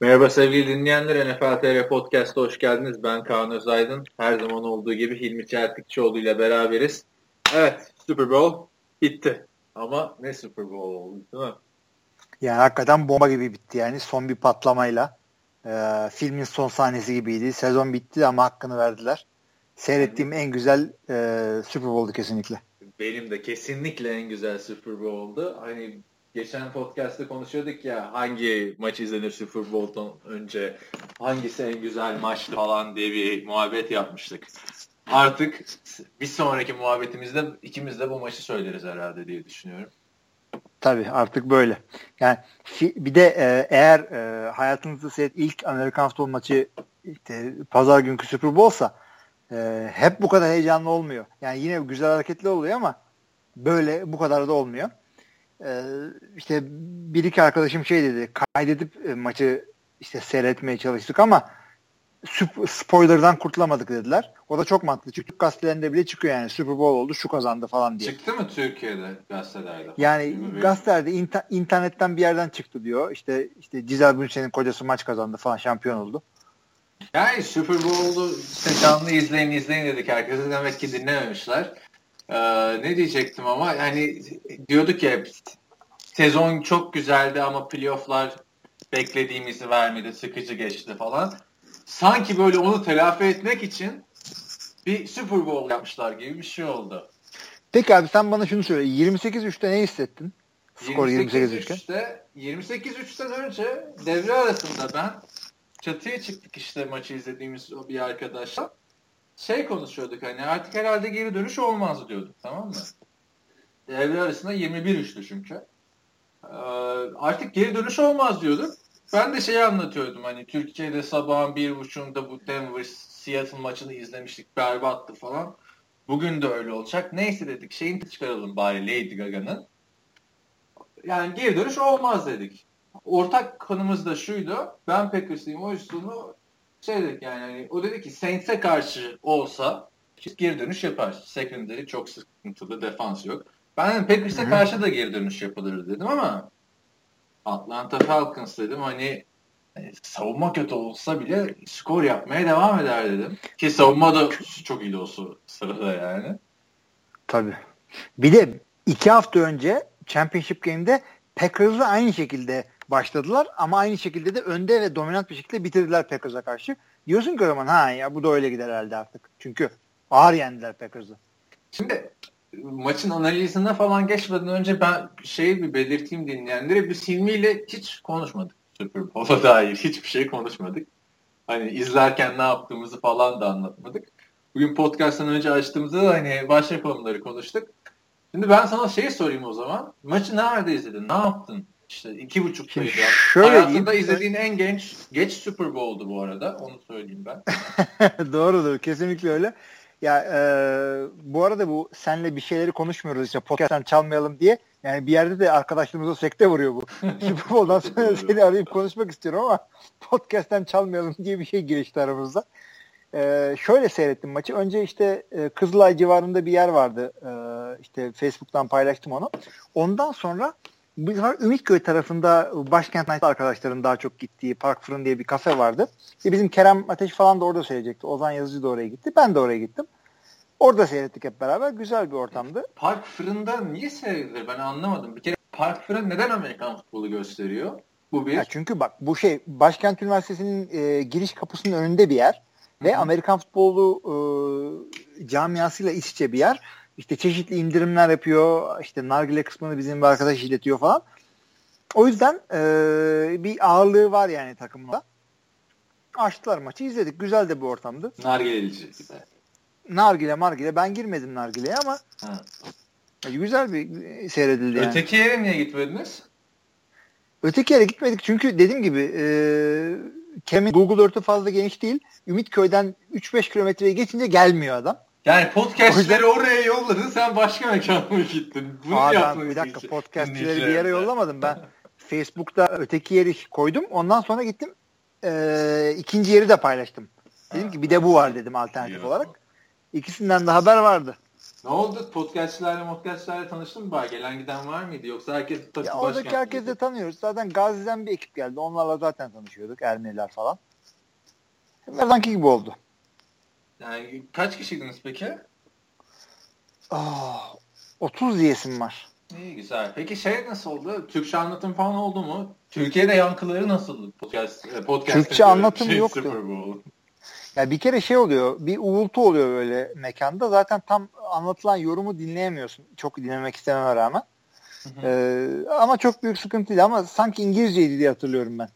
Merhaba sevgili dinleyenler. NFL TR Podcast'a hoş geldiniz. Ben Kaan Özaydın. Her zaman olduğu gibi Hilmi Çeltikçioğlu ile beraberiz. Evet, Super Bowl bitti. Ama ne Super Bowl oldu değil mi? Yani hakikaten bomba gibi bitti yani. Son bir patlamayla. E, filmin son sahnesi gibiydi. Sezon bitti ama hakkını verdiler. Seyrettiğim en güzel e, Super Bowl'du kesinlikle. Benim de kesinlikle en güzel Super Bowl'du. Hani geçen podcast'ta konuşuyorduk ya hangi maç izlenir Super Bowl'dan önce hangisi en güzel maçtı falan diye bir muhabbet yapmıştık. Artık bir sonraki muhabbetimizde ikimiz de bu maçı söyleriz herhalde diye düşünüyorum. Tabii artık böyle. Yani bir de e, eğer e, hayatınızda seyret ilk Amerikan futbol maçı işte pazar günkü Super Bowl'sa e, hep bu kadar heyecanlı olmuyor. Yani yine güzel hareketli oluyor ama böyle bu kadar da olmuyor. E, işte bir iki arkadaşım şey dedi kaydedip e, maçı işte seyretmeye çalıştık ama spoiler'dan kurtulamadık dediler. O da çok mantıklı. Çünkü Türk gazetelerinde bile çıkıyor yani Super Bowl oldu şu kazandı falan diye. Çıktı mı Türkiye'de gazetelerde? Yani gazetelerde inter- internetten bir yerden çıktı diyor. İşte işte Cizel Bünsen'in kocası maç kazandı falan şampiyon oldu. Yani Super Bowl'u işte canlı izleyin izleyin dedik herkese demek ki dinlememişler. Ee, ne diyecektim ama yani diyorduk ya sezon çok güzeldi ama playofflar beklediğimizi vermedi, sıkıcı geçti falan sanki böyle onu telafi etmek için bir Super Bowl yapmışlar gibi bir şey oldu. Peki abi sen bana şunu söyle. 28-3'te ne hissettin? Skor 28-3'te 28-3'ten önce devre arasında ben çatıya çıktık işte maçı izlediğimiz o bir arkadaşla. Şey konuşuyorduk hani artık herhalde geri dönüş olmaz diyorduk tamam mı? Devre arasında 21-3'tü çünkü. Ee, artık geri dönüş olmaz diyorduk. Ben de şeyi anlatıyordum hani Türkiye'de sabahın bir buçuğunda bu Denver Seattle maçını izlemiştik berbattı falan. Bugün de öyle olacak. Neyse dedik şeyini çıkaralım bari Lady Gaga'nın. Yani geri dönüş olmaz dedik. Ortak kanımız da şuydu. Ben Packers'ıyım o üstünü şey dedik yani hani, o dedi ki Saints'e karşı olsa geri dönüş yapar. Secondary çok sıkıntılı defans yok. Ben Packers'e karşı da geri dönüş yapılır dedim ama Atlanta Falcons dedim hani, hani savunma kötü olsa bile skor yapmaya devam eder dedim. Ki savunma da çok iyi olsa sırada yani. Tabii. Bir de iki hafta önce Championship Game'de Packers'la aynı şekilde başladılar ama aynı şekilde de önde ve dominant bir şekilde bitirdiler Packers'a karşı. Diyorsun ki o zaman ha ya bu da öyle gider herhalde artık. Çünkü ağır yendiler Packers'ı. Şimdi maçın analizine falan geçmeden önce ben şeyi bir belirteyim dinleyenlere. Biz Hilmi ile hiç konuşmadık. Super Bowl'a dair hiçbir şey konuşmadık. Hani izlerken ne yaptığımızı falan da anlatmadık. Bugün podcast'tan önce açtığımızda da hani başka konuları konuştuk. Şimdi ben sana şey sorayım o zaman. Maçı nerede izledin? Ne yaptın? İşte iki buçuktaydı. Şöyle Hayatında diyeyim, izlediğin en genç geç Super Bowl'du bu arada. Onu söyleyeyim ben. Doğrudur. Kesinlikle öyle. Ya e, bu arada bu senle bir şeyleri konuşmuyoruz işte podcast'tan çalmayalım diye. Yani bir yerde de arkadaşlarımıza sekte vuruyor bu. Super Bowl'dan sonra seni arayıp konuşmak istiyorum ama podcast'tan çalmayalım diye bir şey girişti aramızda. Ee, şöyle seyrettim maçı. Önce işte e, Kızılay civarında bir yer vardı. Ee, işte Facebook'tan paylaştım onu. Ondan sonra Ümitköy tarafında başkent arkadaşların daha çok gittiği Park Fırın diye bir kafe vardı. İşte bizim Kerem Ateş falan da orada seyredecekti. Ozan Yazıcı da oraya gitti. Ben de oraya gittim. Orada seyrettik hep beraber. Güzel bir ortamdı. Park Fırın'da niye seyredilir? Ben anlamadım. Bir kere Park Fırın neden Amerikan futbolu gösteriyor? Bu bir. Ya çünkü bak bu şey Başkent Üniversitesi'nin e, giriş kapısının önünde bir yer. Hı-hı. Ve Amerikan futbolu e, camiasıyla iç içe bir yer. İşte çeşitli indirimler yapıyor. İşte nargile kısmını bizim bir arkadaş işletiyor falan. O yüzden e, bir ağırlığı var yani takımda. Açtılar maçı izledik. Güzel de bir ortamdı. Nargileci gibi. Nargile margile. Ben girmedim nargileye ama ha. güzel bir seyredildi yani. Öteki yere niye gitmediniz? Öteki yere gitmedik çünkü dediğim gibi e, Kemin Google Earth'ü fazla geniş değil. Ümitköy'den 3-5 kilometreye geçince gelmiyor adam. Yani podcastleri oraya yolladın sen başka mekana mı gittin? Bunu Aa, ben, bir dakika podcastleri bir yere yollamadım ben. Facebook'ta öteki yeri koydum. Ondan sonra gittim e, ikinci yeri de paylaştım. Dedim ki bir de bu var dedim alternatif olarak. İkisinden de haber vardı. Ne oldu? Podcastçilerle podcastçilerle tanıştın mı bari? Gelen giden var mıydı? Yoksa herkes takı ya Oradaki herkesi de tanıyoruz. Zaten Gazi'den bir ekip geldi. Onlarla zaten tanışıyorduk. Ermeniler falan. Her gibi oldu. Yani kaç kişiydiniz peki? Oh, 30 diyesim var. İyi güzel. Peki şey nasıl oldu? Türkçe anlatım falan oldu mu? Türkiye'de yankıları nasıl podcast, e, podcast Türkçe anlatım şey, yoktu. Ya bir kere şey oluyor, bir uğultu oluyor böyle mekanda. Zaten tam anlatılan yorumu dinleyemiyorsun. Çok dinlemek istememe rağmen. Ee, ama çok büyük sıkıntıydı ama sanki İngilizceydi diye hatırlıyorum ben.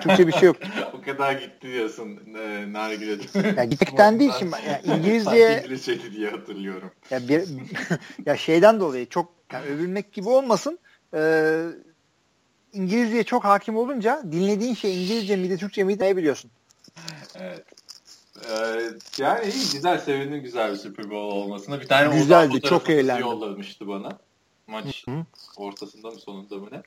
Türkçe bir şey yok. o kadar gitti diyorsun e, Nargile. Ya gittikten değil şimdi. Yani İngilizce İngilizceydi diye hatırlıyorum. Ya, bir, ya şeyden dolayı çok yani övülmek gibi olmasın. E, İngilizceye çok hakim olunca dinlediğin şey İngilizce miydi Türkçe miydi ne biliyorsun. Evet. Ee, yani iyi güzel sevindim güzel bir Super Bowl olmasına. Bir tane Güzeldi çok eğlendim. yollamıştı bana. Maç Hı-hı. ortasında mı sonunda mı ne?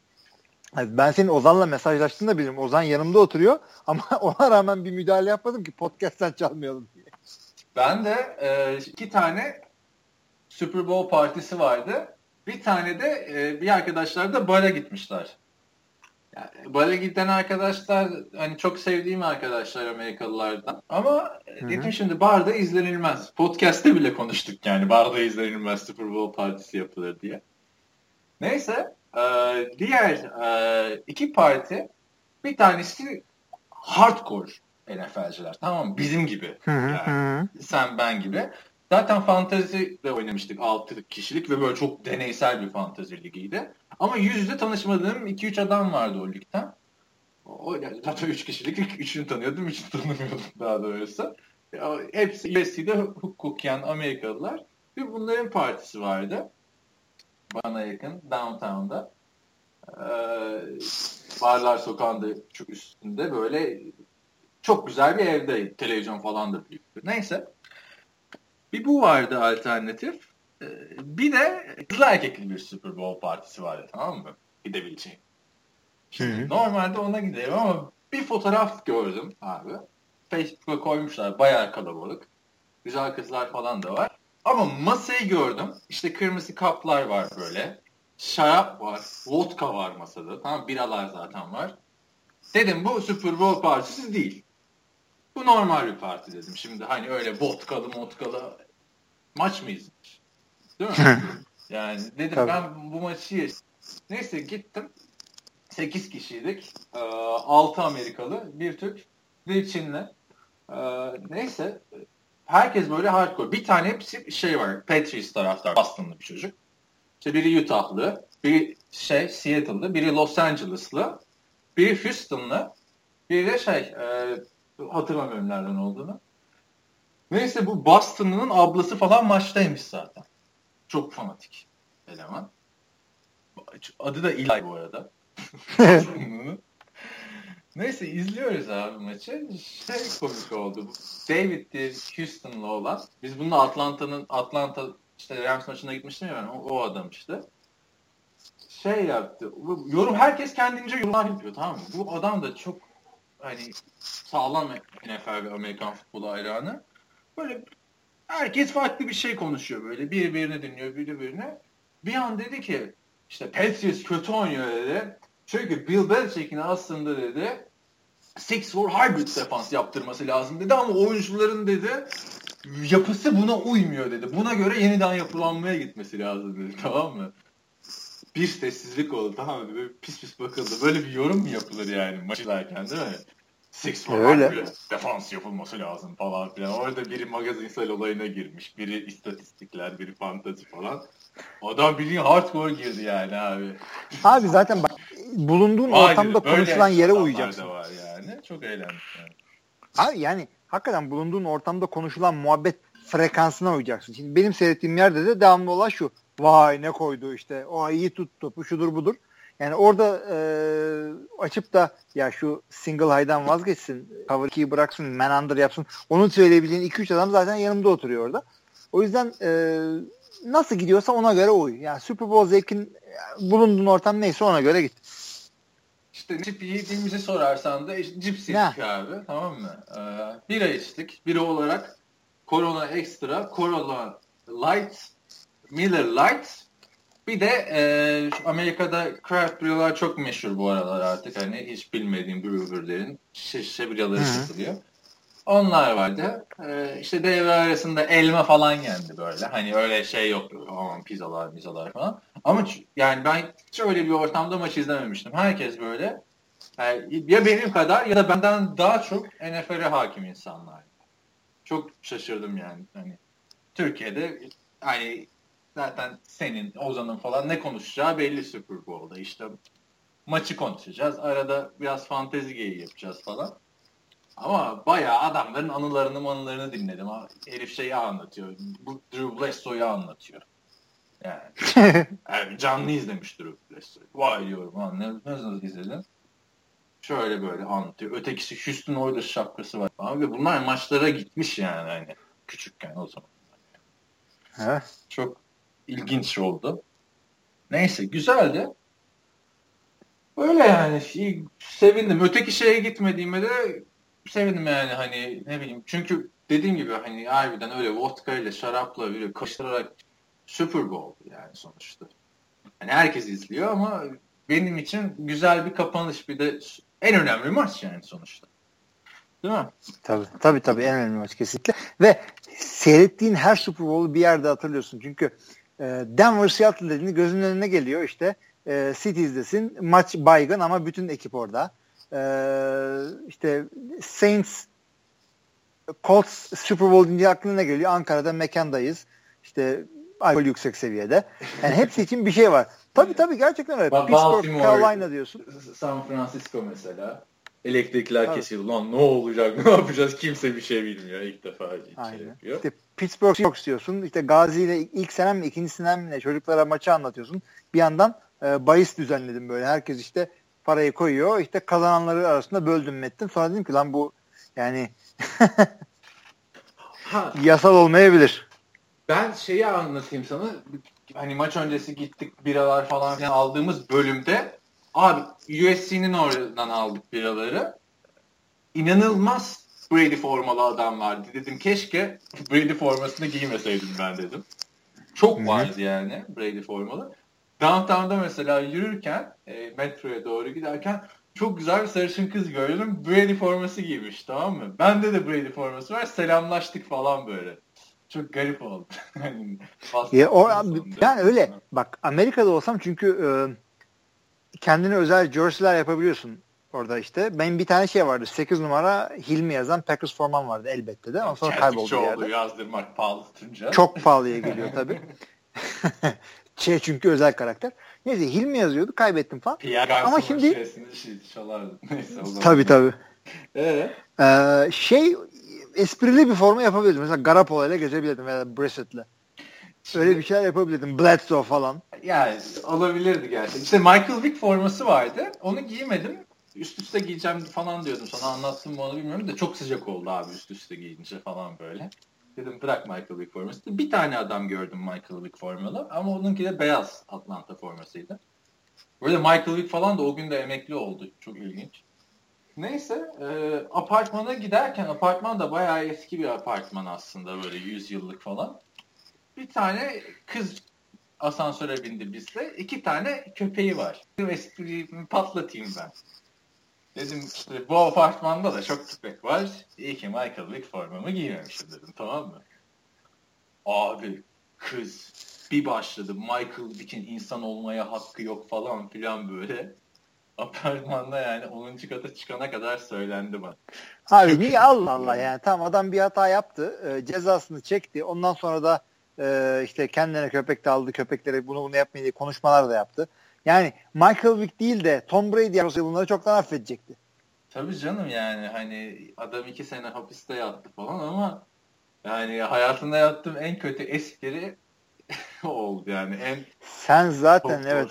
Ben senin Ozan'la mesajlaştığını da bilirim. Ozan yanımda oturuyor ama ona rağmen bir müdahale yapmadım ki podcast'ten çalmayalım diye. Ben de e, iki tane Super Bowl partisi vardı. Bir tane de e, bir arkadaşlar da bara gitmişler. Yani bara giden arkadaşlar hani çok sevdiğim arkadaşlar Amerikalılardan. Ama Hı-hı. dedim şimdi barda izlenilmez. Podcast'te bile konuştuk yani barda izlenilmez Super Bowl partisi yapılır diye. Neyse ee, diğer e, iki parti bir tanesi hardcore NFL'ciler tamam mı? Bizim gibi. Yani, sen ben gibi. Zaten fantezi de oynamıştık 6 kişilik ve böyle çok deneysel bir fantezi ligiydi. Ama yüzde tanışmadığım 2-3 adam vardı o ligden. O, yani zaten 3 kişilik üçünü tanıyordum, üçünü tanımıyordum daha doğrusu. Hepsi USC'de hukuken Amerikalılar. Bir bunların partisi vardı bana yakın downtown'da. Ee, Barlar Sokağı'nda çok üstünde böyle çok güzel bir evde televizyon falan da büyüktü. Neyse. Bir bu vardı alternatif. Ee, bir de kızlı erkekli bir Super Bowl partisi vardı tamam mı? Gidebileceğim. Şimdi normalde ona giderim ama bir fotoğraf gördüm abi. Facebook'a koymuşlar bayağı kalabalık. Güzel kızlar falan da var. Ama masayı gördüm. İşte kırmızı kaplar var böyle. Şarap var. Vodka var masada. Tamam biralar zaten var. Dedim bu Super Bowl partisi değil. Bu normal bir parti dedim. Şimdi hani öyle vodkalı vodkalı maç mı izlemiş? Değil mi? yani dedim Tabii. ben bu maçı yaşadım. Neyse gittim. 8 kişiydik. 6 Amerikalı, bir Türk, bir Çinli. Neyse herkes böyle hardcore. Bir tane hepsi şey var. Patriots taraftar. Boston'lı bir çocuk. İşte biri Utah'lı, biri şey Seattle'lı, biri Los Angeles'lı, biri Houston'lı, biri de şey e, hatırlamıyorum nereden olduğunu. Neyse bu Boston'ın ablası falan maçtaymış zaten. Çok fanatik eleman. Adı da Eli bu arada. Neyse izliyoruz abi maçı. Şey komik oldu. David diye Houston'lı olan. Biz bununla Atlanta'nın Atlanta işte Rams maçına gitmiştim ya ben. O, o adam işte. Şey yaptı. Yorum herkes kendince yorumlar yapıyor tamam mı? Bu adam da çok hani sağlam NFL ve Amerikan futbolu hayranı. Böyle herkes farklı bir şey konuşuyor böyle. Birbirini dinliyor, birbirine. Bir an dedi ki işte Patriots kötü oynuyor dedi. Çünkü Bill Belichick'in aslında dedi six for hybrid defans yaptırması lazım dedi ama oyuncuların dedi yapısı buna uymuyor dedi. Buna göre yeniden yapılanmaya gitmesi lazım dedi tamam mı? Bir sessizlik oldu tamam mı? Böyle pis pis bakıldı. Böyle bir yorum mu yapılır yani maçı derken değil mi? Six for Öyle. hybrid defans yapılması lazım falan filan. Orada biri magazinsel olayına girmiş. Biri istatistikler, biri fantazi falan. Adam bildiğin hardcore girdi yani abi. Abi zaten bak bulunduğun Aynen, ortamda konuşulan yere uyacaksın. var yani. Çok eğlendim. Yani. Abi yani hakikaten bulunduğun ortamda konuşulan muhabbet frekansına uyacaksın. Şimdi benim seyrettiğim yerde de devamlı olan şu. Vay ne koydu işte. O iyi tut topu şudur budur. Yani orada e, açıp da ya şu single high'dan vazgeçsin, cover 2'yi bıraksın, man under yapsın. Onu söyleyebileceğin 2-3 adam zaten yanımda oturuyor orada. O yüzden e, nasıl gidiyorsa ona göre uy. Yani Super Bowl zevkin bulunduğun ortam neyse ona göre git. İşte cip yediğimizi sorarsan da işte, cips yedik abi tamam mı? Ee, bira içtik. Bira olarak korona ekstra, korona Light, Miller Light bir de e, Amerika'da craft brewer'lar çok meşhur bu aralar artık. Hani hiç bilmediğim brewer'lerin şişe biraları satılıyor. Onlar vardı. Ee, işte devre arasında elma falan yendi böyle. Hani öyle şey yok. Aman pizzalar, mizalar falan. Ama yani ben hiç öyle bir ortamda maç izlememiştim. Herkes böyle yani ya benim kadar ya da benden daha çok NFL'e hakim insanlar. Çok şaşırdım yani. Hani Türkiye'de hani zaten senin, Ozan'ın falan ne konuşacağı belli Super Bowl'da. İşte maçı konuşacağız. Arada biraz fantezi geyi yapacağız falan. Ama bayağı adamların anılarını anılarını dinledim. Herif şeyi anlatıyor. Bu Drew Bledsoe'yu anlatıyor. Yani, yani canlı izlemiş Drew Bledsoe'yu. Vay diyorum lan ne, nasıl izledin? Şöyle böyle anlatıyor. Ötekisi Houston Oilers şapkası var. Abi bunlar maçlara gitmiş yani hani küçükken o zaman. He. Çok ilginç oldu. Neyse güzeldi. Öyle yani sevindim. Öteki şeye gitmediğime de sevindim yani hani ne bileyim. Çünkü dediğim gibi hani harbiden öyle vodka ile şarapla böyle kaşırarak Super Bowl yani sonuçta. Hani herkes izliyor ama benim için güzel bir kapanış bir de en önemli maç yani sonuçta. Değil mi? Tabii tabii tabii en önemli maç kesinlikle. Ve seyrettiğin her Super Bowl'u bir yerde hatırlıyorsun. Çünkü e, Denver Seattle dediğinde gözünün önüne geliyor işte e, Cities'desin maç baygın ama bütün ekip orada. E, işte Saints Colts Super Bowl deyince aklına ne geliyor? Ankara'da mekandayız. İşte alkol yüksek seviyede. Yani hepsi için bir şey var. Tabii tabii gerçekten öyle. Pittsburgh, Carolina diyorsun. San Francisco mesela. Elektrikler Tabii. kesildi. Lan ne olacak, ne yapacağız kimse bir şey bilmiyor. İlk defa şey Aynen. yapıyor. İşte Pittsburgh Seahawks diyorsun. İşte Gazi ile ilk senem mi ikinci senem mi çocuklara maçı anlatıyorsun. Bir yandan e, bahis düzenledim böyle. Herkes işte parayı koyuyor. İşte kazananları arasında böldüm mettim. Sonra dedim ki lan bu yani yasal olmayabilir. Ben şeyi anlatayım sana. Hani maç öncesi gittik biralar falan filan aldığımız bölümde abi USC'nin oradan aldık biraları. İnanılmaz Brady formalı adam vardı. Dedim keşke Brady formasını giymeseydim ben dedim. Çok vardı yani Brady formalı. Downtown'da mesela yürürken e, metroya doğru giderken çok güzel bir sarışın kız gördüm. Brady forması giymiş tamam mı? Bende de Brady forması var. Selamlaştık falan böyle. Çok garip oldu. ya, o, yani öyle. Bak Amerika'da olsam çünkü e, kendine özel jersey'ler yapabiliyorsun orada işte. Benim bir tane şey vardı. 8 numara Hilmi yazan Packers forman vardı elbette de. Ondan sonra kayboldu yerde. yazdırmak pahalı tutunca. Çok pahalıya geliyor tabii. şey çünkü özel karakter. Neyse Hilmi yazıyordu kaybettim falan. Pierre Ama şimdi şey Neyse, tabii tabii. ee? Ee, şey esprili bir forma yapabilirdim. Mesela Garapola ile gezebilirdim veya Brissett'le. Öyle bir şeyler yapabilirdim. Bledsoe falan. Yani olabilirdi gerçekten. İşte Michael Vick forması vardı. Onu giymedim. Üst üste giyeceğim falan diyordum. Sana anlattım mı onu bilmiyorum da çok sıcak oldu abi üst üste giyince falan böyle. Dedim bırak Michael Vick forması. Bir tane adam gördüm Michael Vick formalı ama onunki de beyaz Atlanta formasıydı. Böyle Michael Vick falan da o gün de emekli oldu. Çok ilginç. Neyse e, apartmana giderken apartman da bayağı eski bir apartman aslında böyle 100 yıllık falan. Bir tane kız asansöre bindi bizle. İki tane köpeği var. Espriyi patlatayım ben. Dedim işte bu apartmanda da çok köpek var. İyi ki Michael Vick formamı giymemişim dedim tamam mı? Abi kız bir başladı Michael Vick'in insan olmaya hakkı yok falan filan böyle. Apartmanda yani 10. kata çıkana kadar söylendi bana. Abi niye Allah Allah yani tamam adam bir hata yaptı e, cezasını çekti ondan sonra da e, işte kendine köpek de aldı köpeklere bunu bunu yapmayın diye konuşmalar da yaptı. Yani Michael Vick değil de Tom Brady yapsa bunları çoktan affedecekti. Tabii canım yani hani adam iki sene hapiste yattı falan ama yani hayatında yaptığım en kötü espri oldu yani. En Sen zaten evet.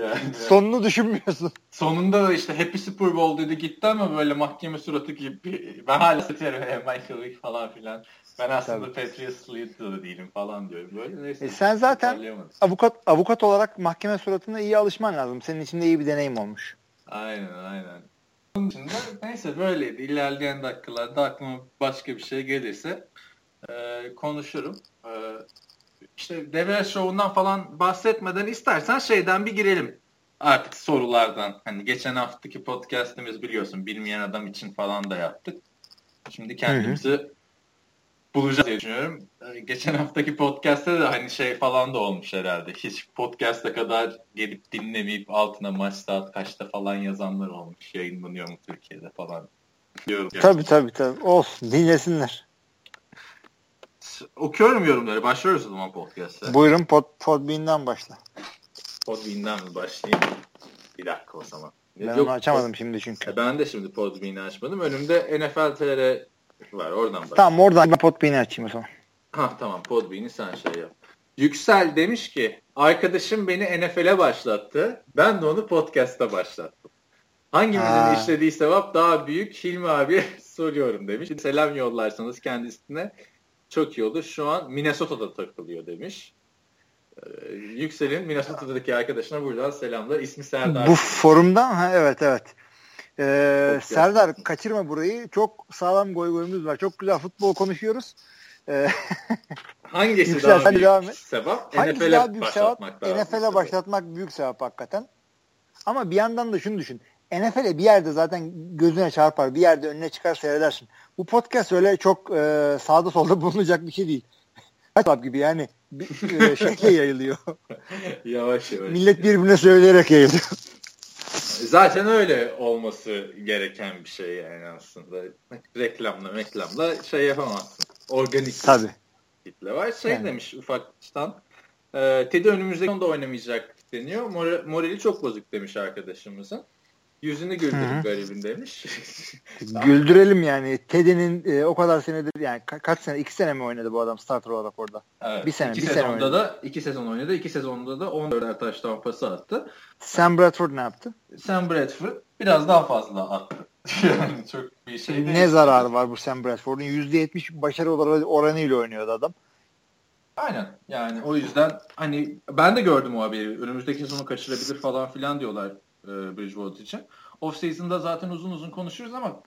yani. Sonunu düşünmüyorsun. Sonunda da işte Happy Super Bowl dedi gitti ama böyle mahkeme suratı gibi. Ben hala severim Michael Vick falan filan. Ben aslında Tabii. Patriots'lı değilim falan diyorum. Böyle neyse. E sen zaten avukat avukat olarak mahkeme suratına iyi alışman lazım. Senin için de iyi bir deneyim olmuş. Aynen aynen. Onun dışında neyse böyleydi. İlerleyen dakikalarda aklıma başka bir şey gelirse e, konuşurum. E, işte devre şovundan falan bahsetmeden istersen şeyden bir girelim. Artık sorulardan. Hani geçen haftaki podcast'imiz biliyorsun bilmeyen adam için falan da yaptık. Şimdi kendimizi bulacağız diye düşünüyorum. Ee, geçen haftaki podcast'te de hani şey falan da olmuş herhalde. Hiç podcast'e kadar gelip dinlemeyip altına maç saat kaçta falan yazanlar olmuş. Yayınlanıyor mu Türkiye'de falan. Diyorum. Tabii tabii tabii. Olsun dinlesinler. Okuyorum yorumları. Başlıyoruz o zaman podcast'a. Buyurun pod, Podbean'den başla. Podbean'den mi başlayayım? Bir dakika o zaman. Ben Yok, onu açamadım pod... şimdi çünkü. E, ben de şimdi Podbean'i açmadım. Önümde NFL TR var. Oradan bak. Tamam oradan ben Podbean'i açayım o zaman. Ha tamam Podbean'i sen şey yap. Yüksel demiş ki arkadaşım beni NFL'e başlattı. Ben de onu podcast'a başlattım. Hangimizin ha. işlediği sevap daha büyük Hilmi abi soruyorum demiş. Selam yollarsanız kendisine çok iyi olur. Şu an Minnesota'da takılıyor demiş. Ee, Yüksel'in Minnesota'daki arkadaşına buradan selamlar. İsmi Serdar. Bu forumdan ha evet evet. Ee, Serdar kaçırma burayı. Çok sağlam goy goyumuz var. Çok güzel futbol konuşuyoruz. Ee, Hangisi Yüksel, daha büyük devam et. sevap? NFL'e başlatmak NFL'e başlatmak büyük sevap hakikaten. Ama bir yandan da şunu düşün. NFL'e bir yerde zaten gözüne çarpar. Bir yerde önüne çıkar seyredersin. Bu podcast öyle çok e, sağda solda bulunacak bir şey değil. Kaç gibi yani bir, e, şekle yayılıyor. yavaş yavaş. Millet birbirine söyleyerek yayılıyor. Zaten öyle olması gereken bir şey yani aslında. Reklamla reklamla şey yapamazsın. Organik Tabii. kitle var. Şey yani. demiş ufaktan. E, Teddy önümüzdeki onda oynamayacak deniyor. Morali çok bozuk demiş arkadaşımızın. Yüzünü güldürün garibin demiş. Güldürelim yani. Teddy'nin e, o kadar senedir yani ka- kaç sene iki sene mi oynadı bu adam starter olarak orada? Evet. Bir sene. İki bir sezonda sene oynadı. da iki sezon oynadı. İki sezonda da 14'er taş pası attı. Sam Bradford ne yaptı? Sam Bradford biraz daha fazla attı. yani çok bir şey değil. Ne zararı var bu Sam Bradford'un? %70 başarı oranıyla oynuyordu adam. Aynen. Yani o yüzden hani ben de gördüm o haberi. Önümüzdeki sezonu kaçırabilir falan filan diyorlar e, Bridgewater için. Off season'da zaten uzun uzun konuşuruz ama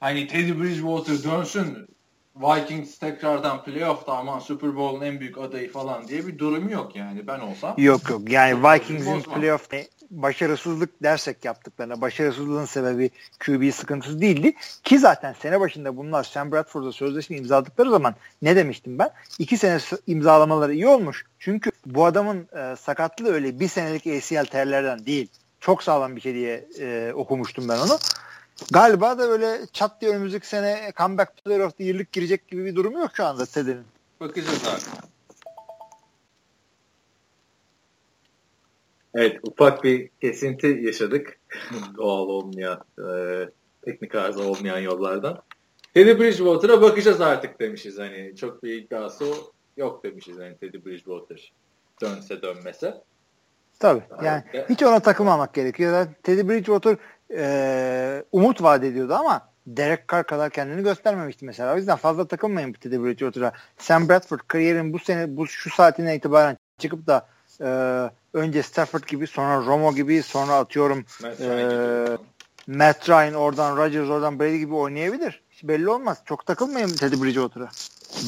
hani Teddy Bridgewater dönsün Vikings tekrardan playoff'ta aman Super Bowl'un en büyük adayı falan diye bir durum yok yani ben olsam. Yok yok yani Vikings'in playoff başarısızlık dersek yaptıklarına başarısızlığın sebebi QB sıkıntısı değildi. Ki zaten sene başında bunlar Sam Bradford'a sözleşme imzaladıkları zaman ne demiştim ben? İki sene imzalamaları iyi olmuş. Çünkü bu adamın e, sakatlığı öyle bir senelik ACL terlerden değil. Çok sağlam bir şey diye e, okumuştum ben onu. Galiba da öyle çat diye önümüzdeki sene comeback player of the year'lık girecek gibi bir durumu yok şu anda Teddy'nin. Bakacağız abi. Evet ufak bir kesinti yaşadık. Doğal olmayan, e, teknik arıza olmayan yollardan. Teddy Bridgewater'a bakacağız artık demişiz. Hani çok bir iddiası yok demişiz hani Teddy Bridgewater dönse dönmese. Tabii. Yani evet. hiç ona takılmamak gerekiyor. Teddy Bridgewater e, umut vaat ediyordu ama Derek Carr kadar kendini göstermemişti mesela. O yüzden fazla takılmayın bu Teddy Bridgewater'a. Sam Bradford kariyerin bu sene bu şu saatine itibaren çıkıp da e, önce Stafford gibi sonra Romo gibi sonra atıyorum Matt Ryan, e, Matt Ryan oradan Rodgers oradan Brady gibi oynayabilir. Hiç belli olmaz. Çok takılmayın Teddy Bridgewater'a.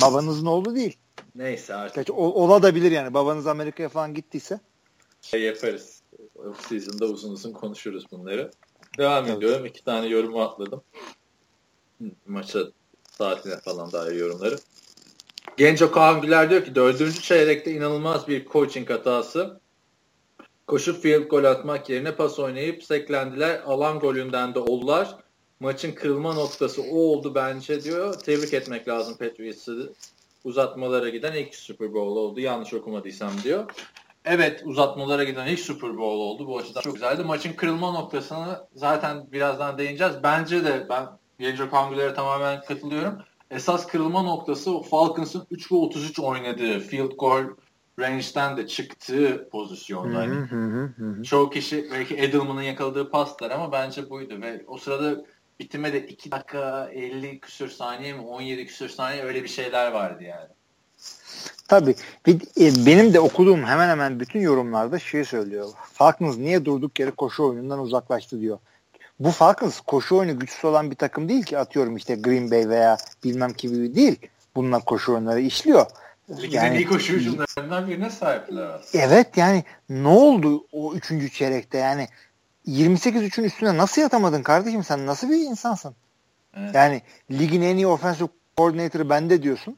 Babanızın oğlu değil. Neyse artık. Gerçi, ola da bilir yani. Babanız Amerika'ya falan gittiyse. Şey yaparız. Off season'da uzun uzun konuşuruz bunları. Devam evet. ediyorum. İki tane yorumu atladım. Maça saatine falan dair yorumları. Genco Kaan Güler diyor ki dördüncü çeyrekte inanılmaz bir coaching hatası. Koşup field gol atmak yerine pas oynayıp seklendiler. Alan golünden de oldular. Maçın kırılma noktası o oldu bence diyor. Tebrik etmek lazım Patriots'ı. Uzatmalara giden ilk Super Bowl oldu. Yanlış okumadıysam diyor. Evet uzatmalara giden ilk Super Bowl oldu. Bu açıdan çok güzeldi. Maçın kırılma noktasını zaten birazdan değineceğiz. Bence de ben Genco Kangüler'e tamamen katılıyorum. Esas kırılma noktası Falcons'ın 3 ve 33 oynadığı field goal range'den de çıktığı pozisyonda. Hani çoğu kişi belki Edelman'ın yakaladığı paslar ama bence buydu ve o sırada bitime de 2 dakika 50 küsür saniye mi 17 küsür saniye öyle bir şeyler vardı yani. Tabii. E, benim de okuduğum hemen hemen bütün yorumlarda şey söylüyor. Falcons niye durduk yere koşu oyunundan uzaklaştı diyor. Bu Falcons koşu oyunu güçsüz olan bir takım değil ki atıyorum işte Green Bay veya bilmem gibi değil. Bunlar koşu oyunları işliyor. Ligin yani, iyi koşu hücumlarından birine sahipler aslında. Evet yani ne oldu o üçüncü çeyrekte yani 28-3'ün üstüne nasıl yatamadın kardeşim sen nasıl bir insansın? Evet. Yani ligin en iyi offensive coordinator'ı bende diyorsun.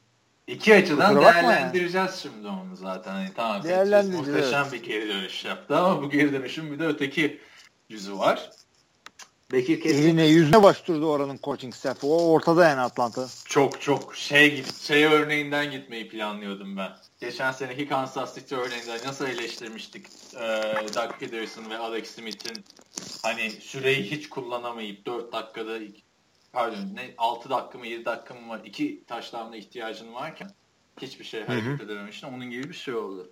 İki açıdan değerlendireceğiz yani. şimdi onu zaten. Hani tamam Değerlendireceğiz. Muhteşem bir geri dönüş yaptı ama bu geri dönüşün bir de öteki yüzü var. Bekir kesin. Eline yüzüne başvurdu oranın coaching staffı. O ortada yani Atlanta. Çok çok şey şey örneğinden gitmeyi planlıyordum ben. Geçen seneki Kansas City örneğinden nasıl eleştirmiştik ee, Doug Peterson ve Alex Smith'in hani süreyi hiç kullanamayıp 4 dakikada pardon ne 6 dakika mı 7 dakika mı var 2 taşlarına ihtiyacın varken hiçbir şey hareket edememiştin. Onun gibi bir şey oldu.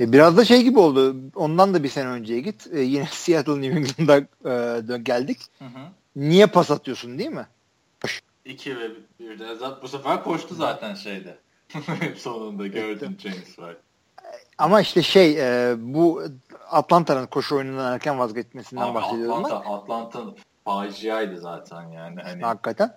E, biraz da şey gibi oldu. Ondan da bir sene önceye git. E, yine Seattle New England'a e, geldik. Hı hı. Niye pas atıyorsun değil mi? 2 ve 1'de bu sefer koştu zaten şeyde. Sonunda gördün James var. Ama işte şey e, bu Atlanta'nın koşu oyunundan erken vazgeçmesinden Abi bahsediyorum. Atlanta, Atlanta faciaydı zaten yani. Hani... Hakikaten.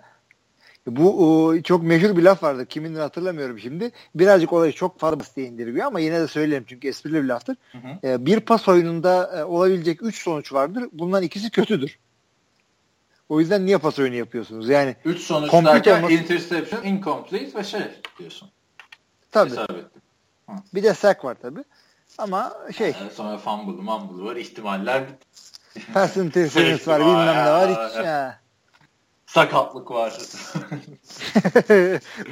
Bu o, çok meşhur bir laf vardı. Kimindir hatırlamıyorum şimdi. Birazcık olayı çok fazla basite indiriyor ama yine de söyleyeyim çünkü esprili bir laftır. Hı hı. E, bir pas oyununda e, olabilecek 3 sonuç vardır. Bundan ikisi kötüdür. O yüzden niye pas oyunu yapıyorsunuz? Yani 3 sonuç derken olması... interception, incomplete ve şey diyorsun. Tabii. Bir de sack var tabii. Ama şey. Yani sonra fumble, mumble var. ihtimaller Pass interference var, bilmem ne var. Hiç, ya sakatlık var.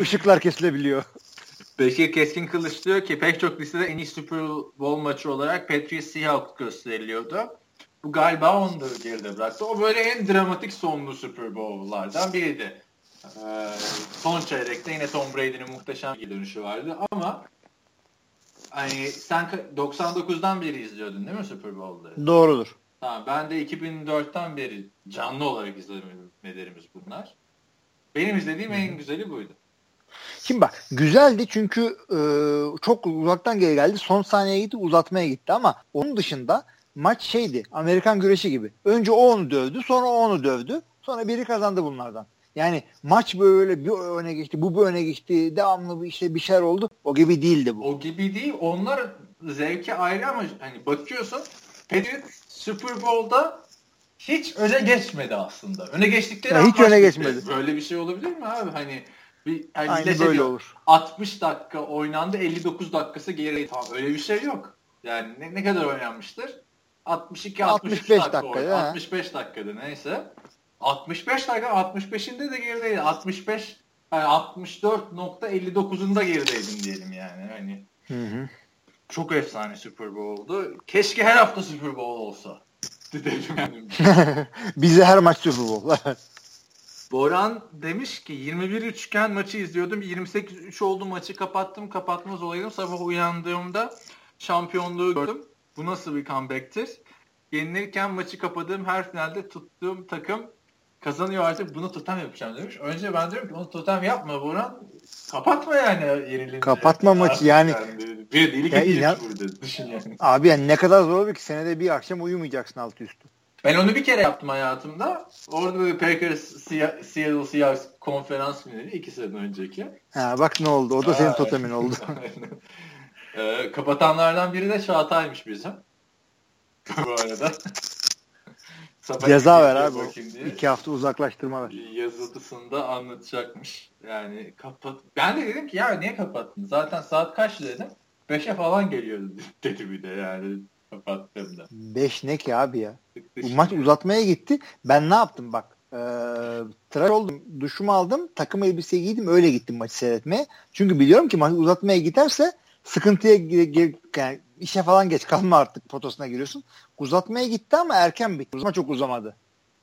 Işıklar kesilebiliyor. Bekir Keskin Kılıç diyor ki pek çok listede en iyi Super Bowl maçı olarak Patriots Seahawks gösteriliyordu. Bu galiba onu da geride bıraktı. O böyle en dramatik sonlu Super Bowl'lardan biriydi. Ee, son çeyrekte yine Tom Brady'nin muhteşem bir dönüşü vardı ama hani sen 99'dan beri izliyordun değil mi Super Bowl'ları? Doğrudur. Tamam ben de 2004'ten beri canlı olarak izlemelerimiz bunlar. Benim izlediğim en güzeli buydu. Şimdi bak güzeldi çünkü e, çok uzaktan geri geldi. Son saniyeye gitti uzatmaya gitti ama onun dışında maç şeydi Amerikan güreşi gibi. Önce o onu dövdü sonra o onu dövdü. Sonra biri kazandı bunlardan. Yani maç böyle bir öne geçti, bu bir öne geçti, devamlı bir işte bir şeyler oldu. O gibi değildi bu. O gibi değil. Onlar zevki ayrı ama hani bakıyorsun Patriots Super Bowl'da hiç öne geçmedi aslında. Öne geçtikleri ya hiç öne geçmedi. Böyle bir şey olabilir mi abi? Hani bir hani Aynı böyle diyor, olur. 60 dakika oynandı 59 dakikası geri tamam öyle bir şey yok. Yani ne, ne kadar oynanmıştır? 62 65 dakika, dakika ya. 65 dakikada neyse. 65 dakika 65'inde de gerideydi. 65 yani 64.59'unda gerideydim diyelim yani. Hani hı hı. Çok efsane Super Bowl oldu. Keşke her hafta Super Bowl olsa. Bize her maç Super Bowl. Boran demiş ki 21 üçgen maçı izliyordum. 28-3 oldu maçı kapattım. Kapatmaz olaydım. Sabah uyandığımda şampiyonluğu gördüm. Bu nasıl bir comeback'tir? Yenilirken maçı kapadığım her finalde tuttuğum takım kazanıyor artık bunu totem yapacağım demiş. Önce ben diyorum ki onu totem yapma Burhan. Kapatma yani yenilince. Kapatma maçı yani. yani bir deli ya inan, burada. Düşün yani. Abi yani ne kadar zor olur ki senede bir akşam uyumayacaksın altı üstü. Ben onu bir kere yaptım hayatımda. Orada böyle Packers Seattle Seahawks konferans finali iki sene önceki. Ha bak ne oldu. O da senin totemin oldu. ee, kapatanlardan biri de Çağatay'mış bizim. Bu arada. Sabah Ceza ver abi. Diye. İki hafta uzaklaştırma ver. Yazılısında anlatacakmış. Yani kapat. Ben de dedim ki ya niye kapattın? Zaten saat kaç dedim. Beşe falan geliyordu dedi bir de yani kapattığımda. Beş ne ki abi ya? Bu maç uzatmaya gitti. Ben ne yaptım bak. Ee, tıraş oldum. Duşumu aldım. Takım elbise giydim. Öyle gittim maçı seyretmeye. Çünkü biliyorum ki maç uzatmaya giderse sıkıntıya yani işe falan geç kalma artık potosuna giriyorsun. Uzatmaya gitti ama erken bitti. Ama çok uzamadı.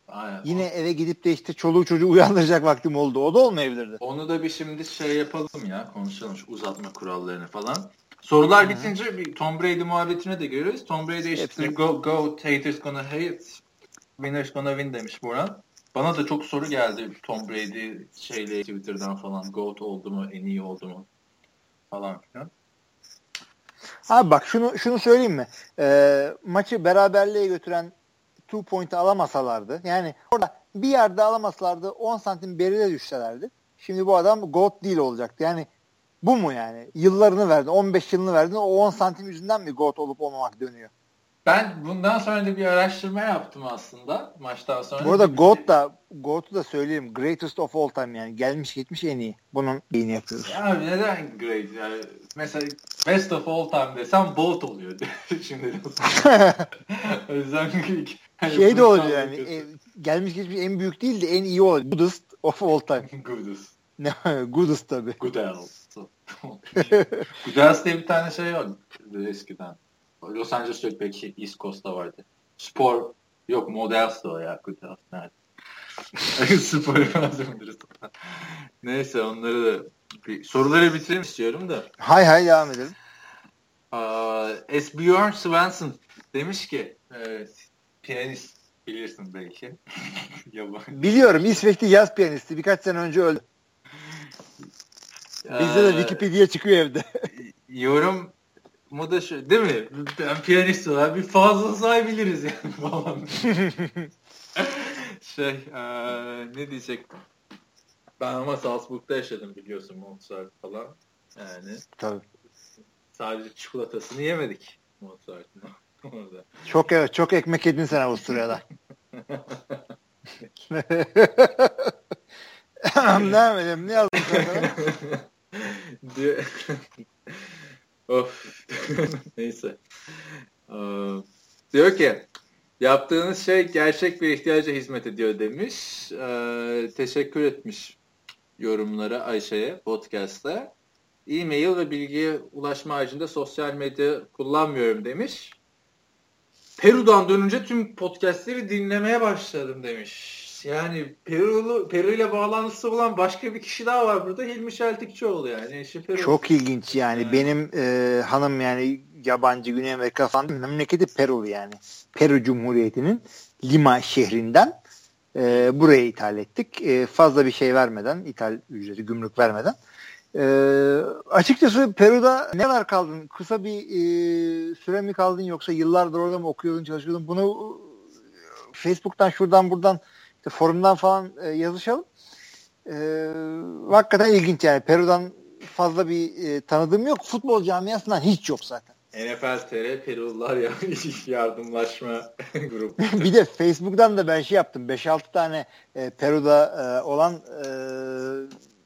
Aynen. Yine eve gidip de işte çoluğu çocuğu uyandıracak vaktim oldu. O da olmayabilirdi. Onu da bir şimdi şey yapalım ya. Konuşalım şu uzatma kurallarını falan. Sorular Hı-hı. bitince bir Tom Brady muhabbetine de görüyoruz. Tom Brady işte go, go haters gonna hate winners gonna win demiş Boran. Bana da çok soru geldi Tom Brady şeyle Twitter'dan falan. GOAT oldu mu? En iyi oldu mu? Falan filan. Abi bak şunu şunu söyleyeyim mi? Ee, maçı beraberliğe götüren two point'ı alamasalardı yani orada bir yerde alamasalardı 10 santim beride düşselerdi. Şimdi bu adam GOAT değil olacaktı. Yani Bu mu yani? Yıllarını verdin. 15 yılını verdin. O 10 santim yüzünden mi GOAT olup olmamak dönüyor? Ben bundan sonra da bir araştırma yaptım aslında maçtan sonra. Bu arada GOAT da GOAT'u da söyleyeyim. Greatest of all time yani. Gelmiş geçmiş en iyi. Bunun iyini yapıyoruz. Ya neden great yani? Mesela best of all time desem Bolt oluyor. Şimdi o yüzden hani şey de oluyor yani. E, gelmiş geçmiş en büyük değil de en iyi oluyor. Goodest of all time. Goodest. Ne Goodest tabii. Goodels. Goodels diye bir tane şey var eskiden. Los Angeles yok belki East Coast'ta vardı. Spor yok Models o ya Goodels. Evet. Spor malzemeleri Neyse onları da soruları bitireyim istiyorum da. Hay hay devam edelim. S. Bjorn Svensson demiş ki e, piyanist bilirsin belki. Biliyorum İsveçli yaz piyanisti birkaç sene önce öldü. Bizde de Wikipedia çıkıyor evde. yorum mu da şu değil mi? Ben piyanist olarak bir fazla sayabiliriz yani falan. şey e, ne diyecektim? Ben ama Salzburg'da yaşadım biliyorsun Mozart falan. Yani. Tabii. Sadece çikolatasını yemedik Mozart'ın orada. Çok evet çok ekmek yedin sen Avusturya'da. ne edelim ne yazdın of. Neyse. Ee, diyor ki yaptığınız şey gerçek bir ihtiyaca hizmet ediyor demiş. Ee, teşekkür etmiş yorumlara Ayşe'ye podcast'ta. E-mail ve bilgiye ulaşma haricinde sosyal medya kullanmıyorum demiş. Peru'dan dönünce tüm podcastleri dinlemeye başladım demiş. Yani Peru'lu Peru ile bağlantısı olan başka bir kişi daha var burada. Hilmi Şeltikçioğlu yani. Eşi Peru. Çok ilginç yani. yani. Benim e, hanım yani yabancı Güney Amerika falan memleketi Peru yani. Peru Cumhuriyeti'nin Lima şehrinden e, buraya ithal ettik. E, fazla bir şey vermeden, ithal ücreti, gümrük vermeden. E, açıkçası Peru'da ne kadar kaldın? Kısa bir e, süre mi kaldın yoksa yıllardır orada mı okuyordun, çalışıyordun? Bunu Facebook'tan, şuradan, buradan işte forumdan falan e, yazışalım. E, hakikaten ilginç yani. Peru'dan fazla bir e, tanıdığım yok. Futbol camiasından hiç yok zaten. NFL TR Perulular ya yardımlaşma grubu. bir de Facebook'tan da ben şey yaptım. 5-6 tane e, Peru'da e, olan e,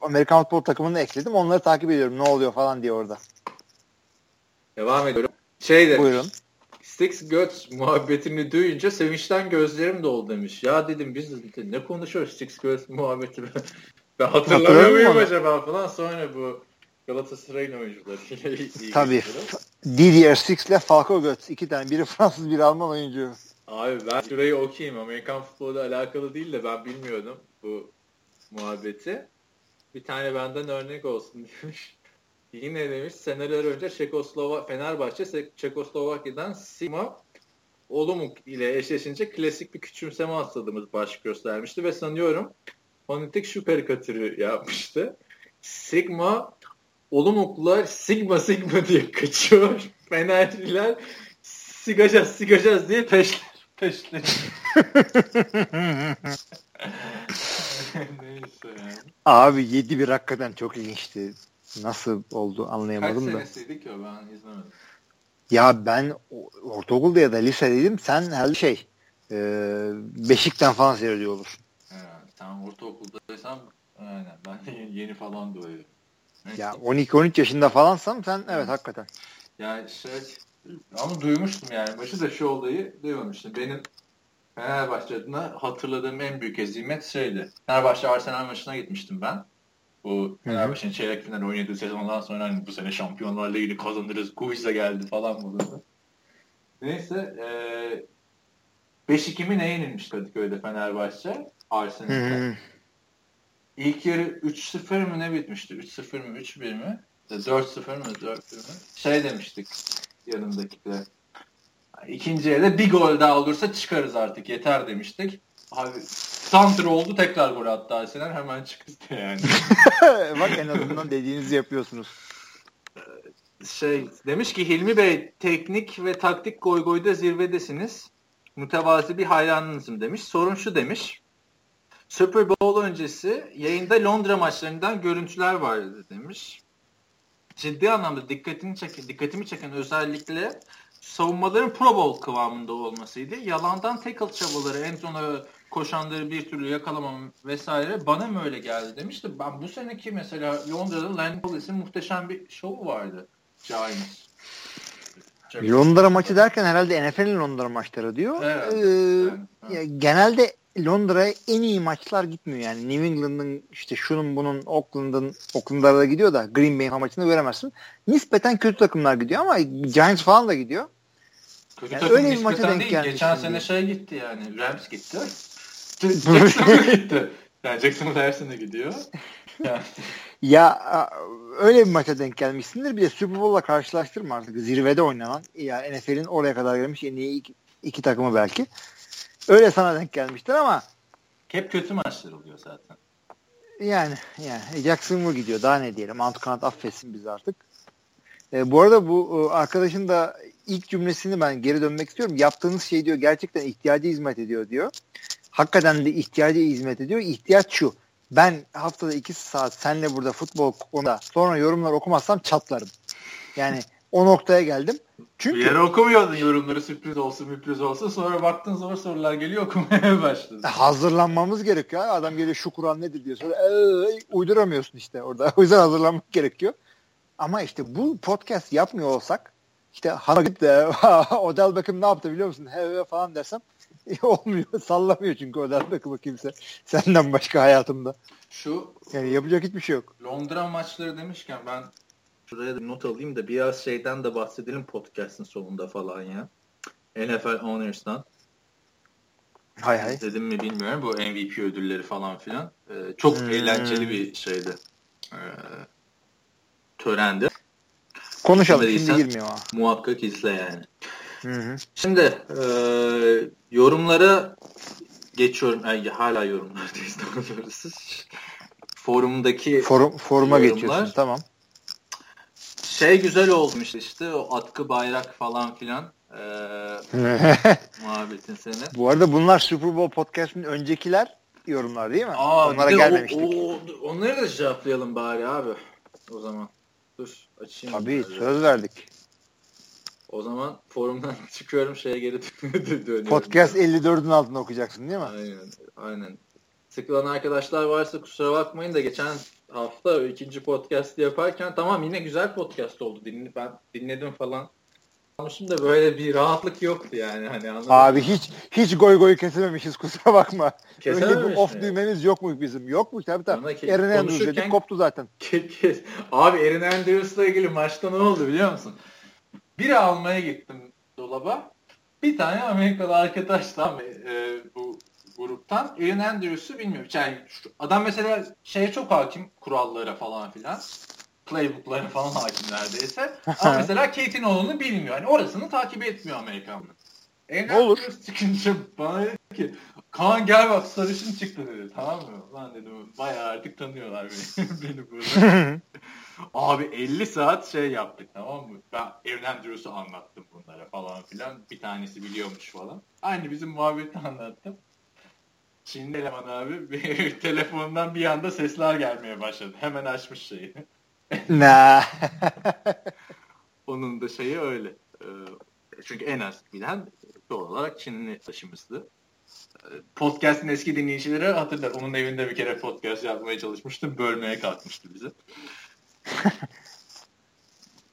Amerikan futbol takımını ekledim. Onları takip ediyorum. Ne oluyor falan diye orada. Devam ediyorum. Şey de, Buyurun. Six Göt muhabbetini duyunca sevinçten gözlerim doldu demiş. Ya dedim biz ne konuşuyoruz Six Göt muhabbeti ben hatırlamıyor muyum acaba falan sonra bu Galatasaray'ın oyuncuları. Tabii. Didier Six ile Falco Götz. iki tane. Biri Fransız, biri Alman oyuncu. Abi ben şurayı okuyayım. Amerikan futbolu alakalı değil de ben bilmiyordum bu muhabbeti. Bir tane benden örnek olsun demiş. Yine demiş seneler önce Çekoslovak Fenerbahçe Çekoslovakya'dan Sima Olumuk ile eşleşince klasik bir küçümseme hastalığımız baş göstermişti ve sanıyorum fonetik şu karikatürü yapmıştı. Sigma Olumuklular Sigma Sigma diye kaçıyor. Fenerliler sigacağız sigacağız diye peşler. Peşler. Neyse yani. Abi 7 bir hakikaten çok ilginçti. Nasıl oldu anlayamadım Kaç da. Kaç senesiydi ki o ben izlemedim. Ya ben ortaokulda ya da lisedeydim. Sen her şey e, Beşik'ten falan seyrediyor olursun. Evet, sen ortaokuldaysan aynen ben yeni, yeni falan Ya 12-13 yaşında falansam sen evet hakikaten. Yani şey ama duymuştum yani. Başı da şu olayı duymamıştım. Benim Fenerbahçe adına hatırladığım en büyük ezimet şeydi. Fenerbahçe Arsenal maçına gitmiştim ben. Bu Fenerbahçe'nin çeyrek final oynadığı sezondan sonra hani bu sene Şampiyonlar Ligi'ni kazanırız. Guiza geldi falan burada. Neyse e, 5-2 mi ne yenilmiş Kadıköy'de Fenerbahçe? Arsenal'de. İlk yarı 3-0 mı ne bitmişti? 3-0 mı 3-1 mi? 4-0 mı 4-1 mi? Şey demiştik yanındakiler. İkinci yarıda bir gol daha olursa çıkarız artık yeter demiştik. Abi Santra oldu tekrar gol attı Arsenal hemen çıktı yani. Bak en azından dediğinizi yapıyorsunuz. Şey demiş ki Hilmi Bey teknik ve taktik goy goyda zirvedesiniz. Mütevazi bir hayranınızım demiş. Sorun şu demiş. Super Bowl öncesi yayında Londra maçlarından görüntüler vardı demiş. ciddi anlamda dikkatini çeken, dikkatimi çeken özellikle savunmaların Pro Bowl kıvamında olmasıydı. Yalandan tackle çabaları, en sona koşanları bir türlü yakalamam vesaire bana mı öyle geldi demişti. Ben bu seneki mesela Londra'da Landon Collins'in muhteşem bir şovu vardı. Giants. Londra maçı derken herhalde NFL'in Londra maçları diyor. Evet. Ee, ya, genelde Londra'ya en iyi maçlar gitmiyor yani. New England'ın işte şunun bunun Oakland'ın Oakland'lara da gidiyor da Green Bay maçını veremezsin. Nispeten kötü takımlar gidiyor ama Giants falan da gidiyor. Kötü Yani takım öyle bir maça denk gelmiş Geçen sene şey gitti yani. Rams gitti. Jacksonville gitti. Yani Jacksonville her sene gidiyor. Yani, Ya öyle bir maça denk gelmişsindir. Bir de Super Bowl'la karşılaştırma artık. Zirvede oynanan ya NFL'in oraya kadar gelmiş en iyi iki, iki takımı belki. Öyle sana denk gelmiştir ama hep kötü maçlar oluyor zaten. yani yani Jacksonville gidiyor. Daha ne diyelim. Antukanat affetsin bizi artık. E, bu arada bu e, arkadaşın da ilk cümlesini ben geri dönmek istiyorum. Yaptığınız şey diyor gerçekten ihtiyacı hizmet ediyor diyor. Hakikaten de ihtiyacı hizmet ediyor. İhtiyaç şu. Ben haftada iki saat senle burada futbol konuda sonra yorumlar okumazsam çatlarım. Yani o noktaya geldim. Bir Çünkü yere okumuyordun yorumları sürpriz olsun sürpriz olsun. Sonra baktın zor sorular geliyor okumaya başladın. hazırlanmamız gerekiyor. Adam geliyor şu Kur'an nedir diyor. Sonra ee, uyduramıyorsun işte orada. O yüzden hazırlanmak gerekiyor. Ama işte bu podcast yapmıyor olsak işte hanıma gidip de Odell Beckham ne yaptı biliyor musun? He he falan dersem olmuyor. Sallamıyor çünkü Odell Beckham'ı kimse. Senden başka hayatımda. Şu Yani yapacak hiçbir şey yok. Londra maçları demişken ben şuraya da not alayım da biraz şeyden de bahsedelim podcast'ın sonunda falan ya. NFL Honors'tan. Hay hay. İzledim mi bilmiyorum. Bu MVP ödülleri falan filan. Ee, çok Hmm. eğlenceli bir şeydi. Ee, törendi. Konuşalım şimdi girmiyor ama. Muhakkak izle yani. Hı hı. Şimdi e, yorumlara geçiyorum. Ay, hala yorumlardayız doğrusu. Forumdaki Forum, foruma Yorumlar. geçiyorsun tamam. Şey güzel olmuş işte o atkı bayrak falan filan e, muhabbetin seni. Bu arada bunlar Super Bowl podcast'ın öncekiler yorumlar değil mi? Aa, Onlara de gelmemiştik. O, o, onları da cevaplayalım bari abi. O zaman. Dur açayım. Tabii söz verdik. O zaman forumdan çıkıyorum şeye geri dönüyorum. Podcast 54'ün altında okuyacaksın değil mi? Aynen. Aynen. Sıkılan arkadaşlar varsa kusura bakmayın da geçen hafta ikinci podcast yaparken tamam yine güzel podcast oldu. Dinle, ben dinledim falan. Almışım da böyle bir rahatlık yoktu yani. Hani anladın mı? Abi hiç hiç goy goy kesememişiz kusura bakma. Öyle Kesememiş bir off mi? düğmeniz yok mu bizim? Yok mu? Tabii tabii. Ke- Eren Andrews dedik koptu zaten. Ke- kes. Abi Aaron Andrews'la ilgili maçta ne oldu biliyor musun? Biri almaya gittim dolaba. Bir tane Amerikalı arkadaş tam e, bu gruptan Aaron Andrews'u bilmiyorum. Yani şu- adam mesela şeye çok hakim kurallara falan filan. Playbook'lara falan hakim neredeyse. Ama mesela Kate'in oğlunu bilmiyor. Yani orasını takip etmiyor Amerikanlı. Aaron Olur. Andrews çıkınca bana dedi ki Kaan gel bak sarışın çıktı dedi. Tamam mı? Lan dedim bayağı artık tanıyorlar beni, beni burada. Abi 50 saat şey yaptık tamam mı? Ben Andrews'u anlattım bunlara falan filan. Bir tanesi biliyormuş falan. Aynı bizim muhabbeti anlattım. Çinli eleman abi telefondan bir anda sesler gelmeye başladı. Hemen açmış şeyi. ne? Onun da şeyi öyle. Ee, çünkü en az bilen doğal olarak Çinli taşımızdı. Ee, Podcast'ın eski dinleyicileri hatırlar. Onun evinde bir kere podcast yapmaya çalışmıştım. Bölmeye kalkmıştı bizi.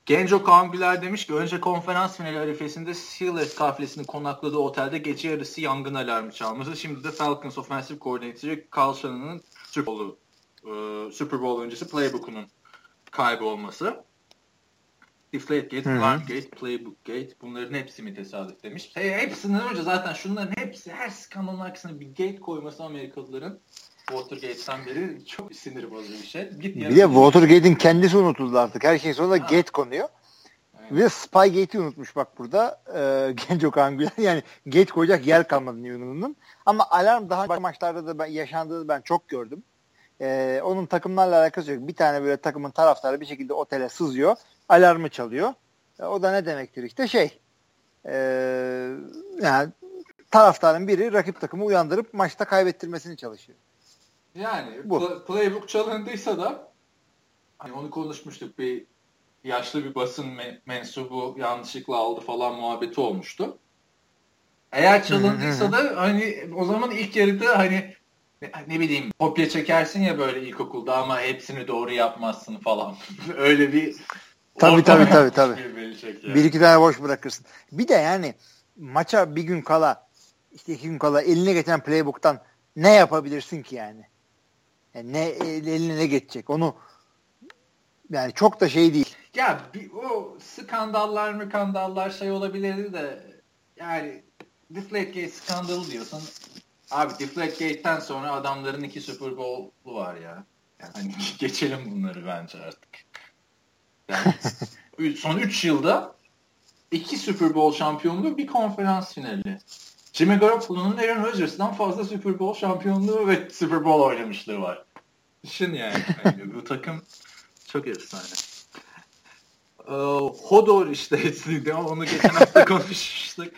Genco Kaan Güler demiş ki önce konferans finali arifesinde Steelers kafilesinin konakladığı otelde gece yarısı yangın alarmı çalması. Şimdi de Falcons Offensive Coordinator'ı Carl Shannon'ın Super e, Super Bowl öncesi playbook'unun kaybolması. Deflate Gate. Alarm Gate, Playbook Gate bunların hepsi mi tesadüf demiş. Hey, hepsinden önce zaten şunların hepsi her skandalın arkasına bir gate koyması Amerikalıların Watergate'den beri çok sinir bozucu bir şey. Git Bir de Watergate'in kendisi unutuldu artık. Her şeyin sonunda Ha. gate konuyor. Aynen. De Spygate'i unutmuş bak burada. Ee, Genco Kaan Güler. Yani gate koyacak yer kalmadı New England'ın. Ama alarm daha önce maçlarda da ben, yaşandığını ben çok gördüm. Ee, onun takımlarla alakası yok. Bir tane böyle takımın taraftarı bir şekilde otele sızıyor. Alarmı çalıyor. E, o da ne demektir işte şey. ee, yani taraftarın biri rakip takımı uyandırıp maçta kaybettirmesini çalışıyor. Yani Bu. pla- playbook çalındıysa da hani onu konuşmuştuk bir yaşlı bir basın me- mensubu yanlışlıkla aldı falan muhabbeti olmuştu. Eğer çalındıysa da hani o zaman ilk yarıda hani ne bileyim kopya çekersin ya böyle ilkokulda ama hepsini doğru yapmazsın falan. Öyle bir Tabii tabii tabii tabii. Bir, bir iki tane boş bırakırsın. Bir de yani maça bir gün kala işte iki gün kala eline geçen playbook'tan ne yapabilirsin ki yani? Yani ne eline ne geçecek? Onu yani çok da şey değil. Ya bir, o skandallar mı skandallar şey olabilirdi de yani Deflategate skandalı diyorsun. Abi Deflategate'den sonra adamların iki Super Bowl'u var ya. Yani hani geçelim bunları bence artık. Yani son 3 yılda iki Super Bowl şampiyonluğu bir konferans finali. Jimmy Garoppolo'nun Aaron Rodgers'dan fazla Super Bowl şampiyonluğu ve Super Bowl oynamışlığı var. Düşün yani. yani bu takım çok efsane. Ee, Hodor işte onu geçen hafta konuşmuştuk.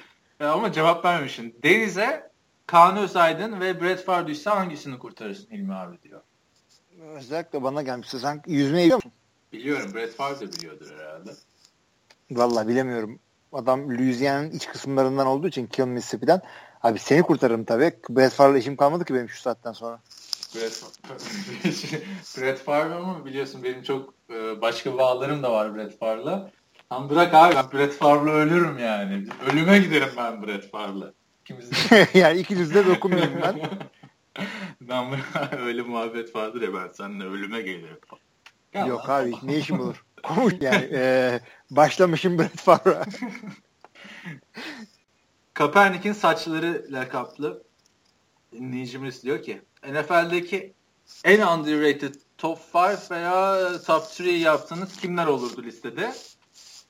Ee, ama cevap vermemişsin. Deniz'e Kaan Özaydın ve Brett Favre düşse hangisini kurtarırsın Hilmi abi diyor. Özellikle bana gelmişse sen yüzmeyi biliyor musun? Biliyorum. Brett Favre de biliyordur herhalde. Vallahi bilemiyorum. Adam Louisiana'nın iç kısımlarından olduğu için Kill Mississippi'den. Abi seni kurtarırım tabii. Brett Favre'la işim kalmadı ki benim şu saatten sonra. Brett, Brett Favre ama biliyorsun benim çok e, başka bağlarım da var Brett Favre'la. Tam bırak abi ben Brett Favre'la ölürüm yani. Ölüme giderim ben Brett Favre'la. yani ikiniz de dokunmayayım ben. ben öyle muhabbet vardır ya ben seninle ölüme gelirim. Ya Yok abi ne işim olur. Komuş yani. E, başlamışım Brett Favre'a. Kaepernick'in saçları lakaplı dinleyicimiz diyor ki NFL'deki en underrated top 5 veya top 3 yaptığınız kimler olurdu listede?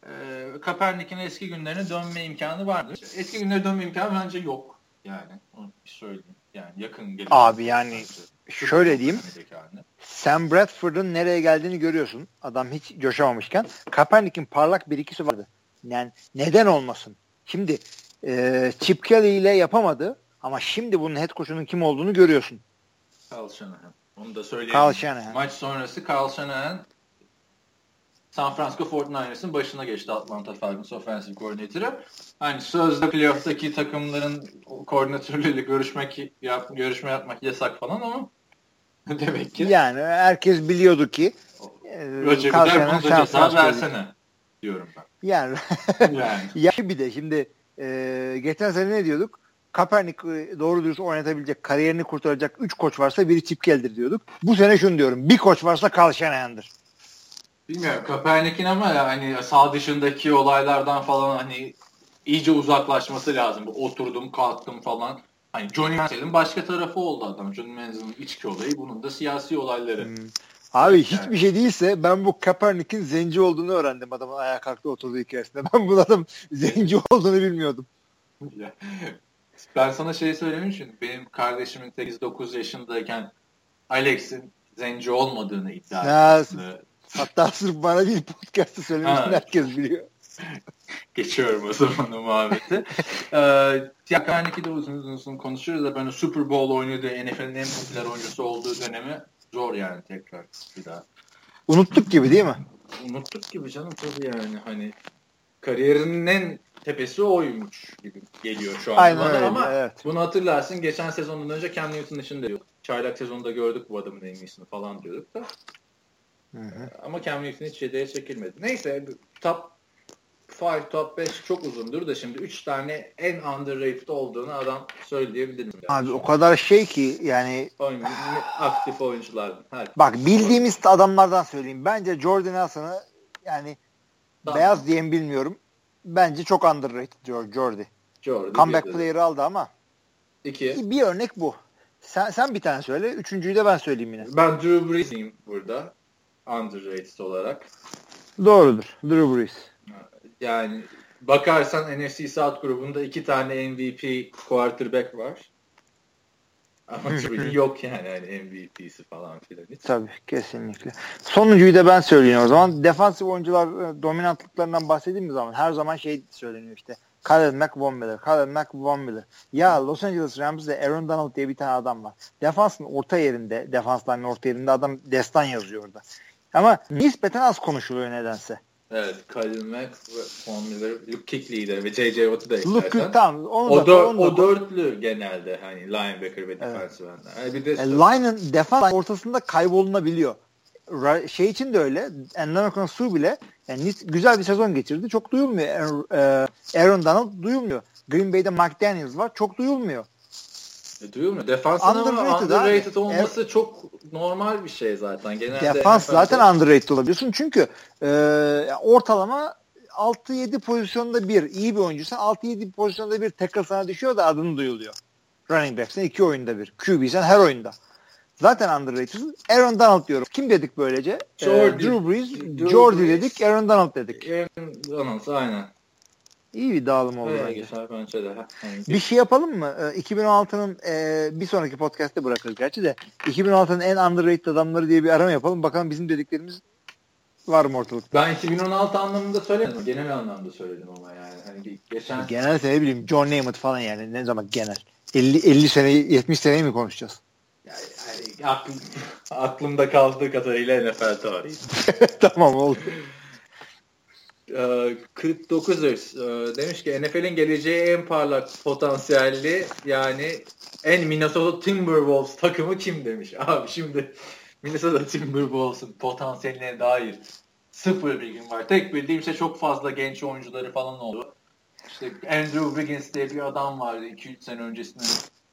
Ee, Kaepernick'in eski günlerine dönme imkanı vardır. Eski günlere dönme imkanı bence yok. Yani onu bir söyleyeyim. Yani yakın gelecek. Abi yani şöyle diyeyim. Sam Bradford'un nereye geldiğini görüyorsun. Adam hiç coşamamışken. Kaepernick'in parlak bir ikisi vardı. Yani neden olmasın? Şimdi e, Chip Kelly ile yapamadı ama şimdi bunun head coach'unun kim olduğunu görüyorsun. Kyle Shanahan. Onu da söyleyelim. Kyle Shanahan. Maç sonrası Kyle Shanahan San Francisco 49ers'ın başına geçti Atlanta Falcons offensive koordinatörü. Hani sözde playoff'taki takımların koordinatörleriyle görüşmek yap, görüşme yapmak yasak falan ama demek ki. Yani herkes biliyordu ki Roger Goodell bunu ceza versene diyorum ben. Yani, yani. ya bir de şimdi e, geçen sene ne diyorduk? Kaepernick e, doğru dürüst oynatabilecek, kariyerini kurtaracak 3 koç varsa biri Chip diyorduk. Bu sene şunu diyorum. Bir koç varsa Carl Shanahan'dır. Bilmiyorum Kaepernick'in ama hani sağ dışındaki olaylardan falan hani iyice uzaklaşması lazım. Oturdum kalktım falan. Hani Johnny Manziel'in başka tarafı oldu adam. Johnny Manziel'in içki olayı bunun da siyasi olayları. Hmm. Abi yani. hiçbir şey değilse ben bu Kaepernick'in zenci olduğunu öğrendim adamın ayağa kalktı oturduğu hikayesinde. Ben bu adam zenci olduğunu bilmiyordum. ben sana şey söylemişim. Benim kardeşimin 8-9 yaşındayken Alex'in zenci olmadığını iddia etti. Hatta sırf bana bir podcast'ı söylemiştin herkes biliyor. Geçiyorum o zaman o muhabbeti. ee, Tiakaniki de uzun uzun uzun konuşuyoruz da ben Super Bowl oynadığı NFL'in en popüler oyuncusu olduğu dönemi zor yani tekrar bir daha. Unuttuk gibi değil mi? Unuttuk gibi canım tabii yani hani kariyerinin en tepesi oymuş gibi geliyor şu an Aynen bana öyle, ama evet. bunu hatırlarsın geçen sezondan önce Cam Newton için diyor. Çaylak sezonunda gördük bu adamın en iyisini falan diyorduk da. Hı hı. Ama Cam Newton hiç yedeğe çekilmedi. Neyse top 5, top 5 çok uzundur da şimdi 3 tane en underrated olduğunu adam söyleyebilirim. Yani. Abi o kadar şey ki yani Oyun, aktif oyuncular. Bak bildiğimiz adamlardan söyleyeyim. Bence Jordan Nelson'ı yani tamam. beyaz diyeyim bilmiyorum. Bence çok underrated Jordi. Jordi Comeback player'ı aldı ama. İki. Bir örnek bu. Sen, sen bir tane söyle. Üçüncüyü de ben söyleyeyim yine. Ben Drew Brees'iyim burada underrated olarak. Doğrudur. Drew Brees. Yani bakarsan NFC South grubunda iki tane MVP quarterback var. Ama tabii yok yani, yani MVP'si falan filan. Hiç. Tabii kesinlikle. Sonuncuyu da ben söyleyeyim o zaman. Defansif oyuncular e, dominantlıklarından bahsedeyim mi zaman? Her zaman şey söyleniyor işte. Khalil Mack, Von Miller. Khalil Mack, Von Miller. Ya Los Angeles Rams'de Aaron Donald diye bir tane adam var. Defansın orta yerinde, defansların orta yerinde adam destan yazıyor orada. Ama nispeten az konuşuluyor nedense. Evet, Khalil Mack, Von Miller, Luke Kuechly ve J.J. Watt'ı da Luke eklersen. tamam. Onu O, da, dör, onu da- o dörtlü genelde hani linebacker ve defensive endler. Yani bir de E, line'ın defans ortasında kaybolunabiliyor. Şey için de öyle. Enlamakan Su bile yani güzel bir sezon geçirdi. Çok duyulmuyor. Aaron, e, Donald duyulmuyor. Green Bay'de Mike Daniels var. Çok duyulmuyor. E, duyuyor mu? Defansın ama Underrated underrated abi. olması çok normal bir şey zaten. Genelde Defans zaten underrated olabiliyorsun. Çünkü e, ortalama 6-7 pozisyonda bir iyi bir oyuncuysan 6-7 pozisyonda bir tackle sana düşüyor da adını duyuluyor. Running back'sen iki oyunda bir. QB'sen her oyunda. Zaten underrated. Aaron Donald diyorum. Kim dedik böylece? E, Jordy. Drew Brees, Jordy Brees. dedik, Aaron Donald dedik. Aaron Donald aynen. İyi bir dağılım oldu Öyle bence. geçer bence de. Yani Bir şey yapalım mı? Ee, 2016'nın e, bir sonraki podcast'te bırakırız gerçi de 2016'nın en underrated adamları diye bir arama yapalım. Bakalım bizim dediklerimiz var mı ortalıkta? Ben 2016 anlamında söylemedim. Genel anlamda söyledim ama yani. Hani geçen Genel ne bileyim John Namath falan yani ne zaman genel. 50 50 sene 70 seneyi mi konuşacağız? yani, yani aklım, aklımda kaldığı kadarıyla NFL tarihi. tamam oldu. Ee, 49ers e, demiş ki NFL'in geleceği en parlak potansiyelli yani en Minnesota Timberwolves takımı kim demiş. Abi şimdi Minnesota Timberwolves'ın potansiyeline dair sıfır bilgim var. Tek bildiğim şey çok fazla genç oyuncuları falan oldu. İşte Andrew Wiggins diye bir adam vardı 2-3 sene öncesinde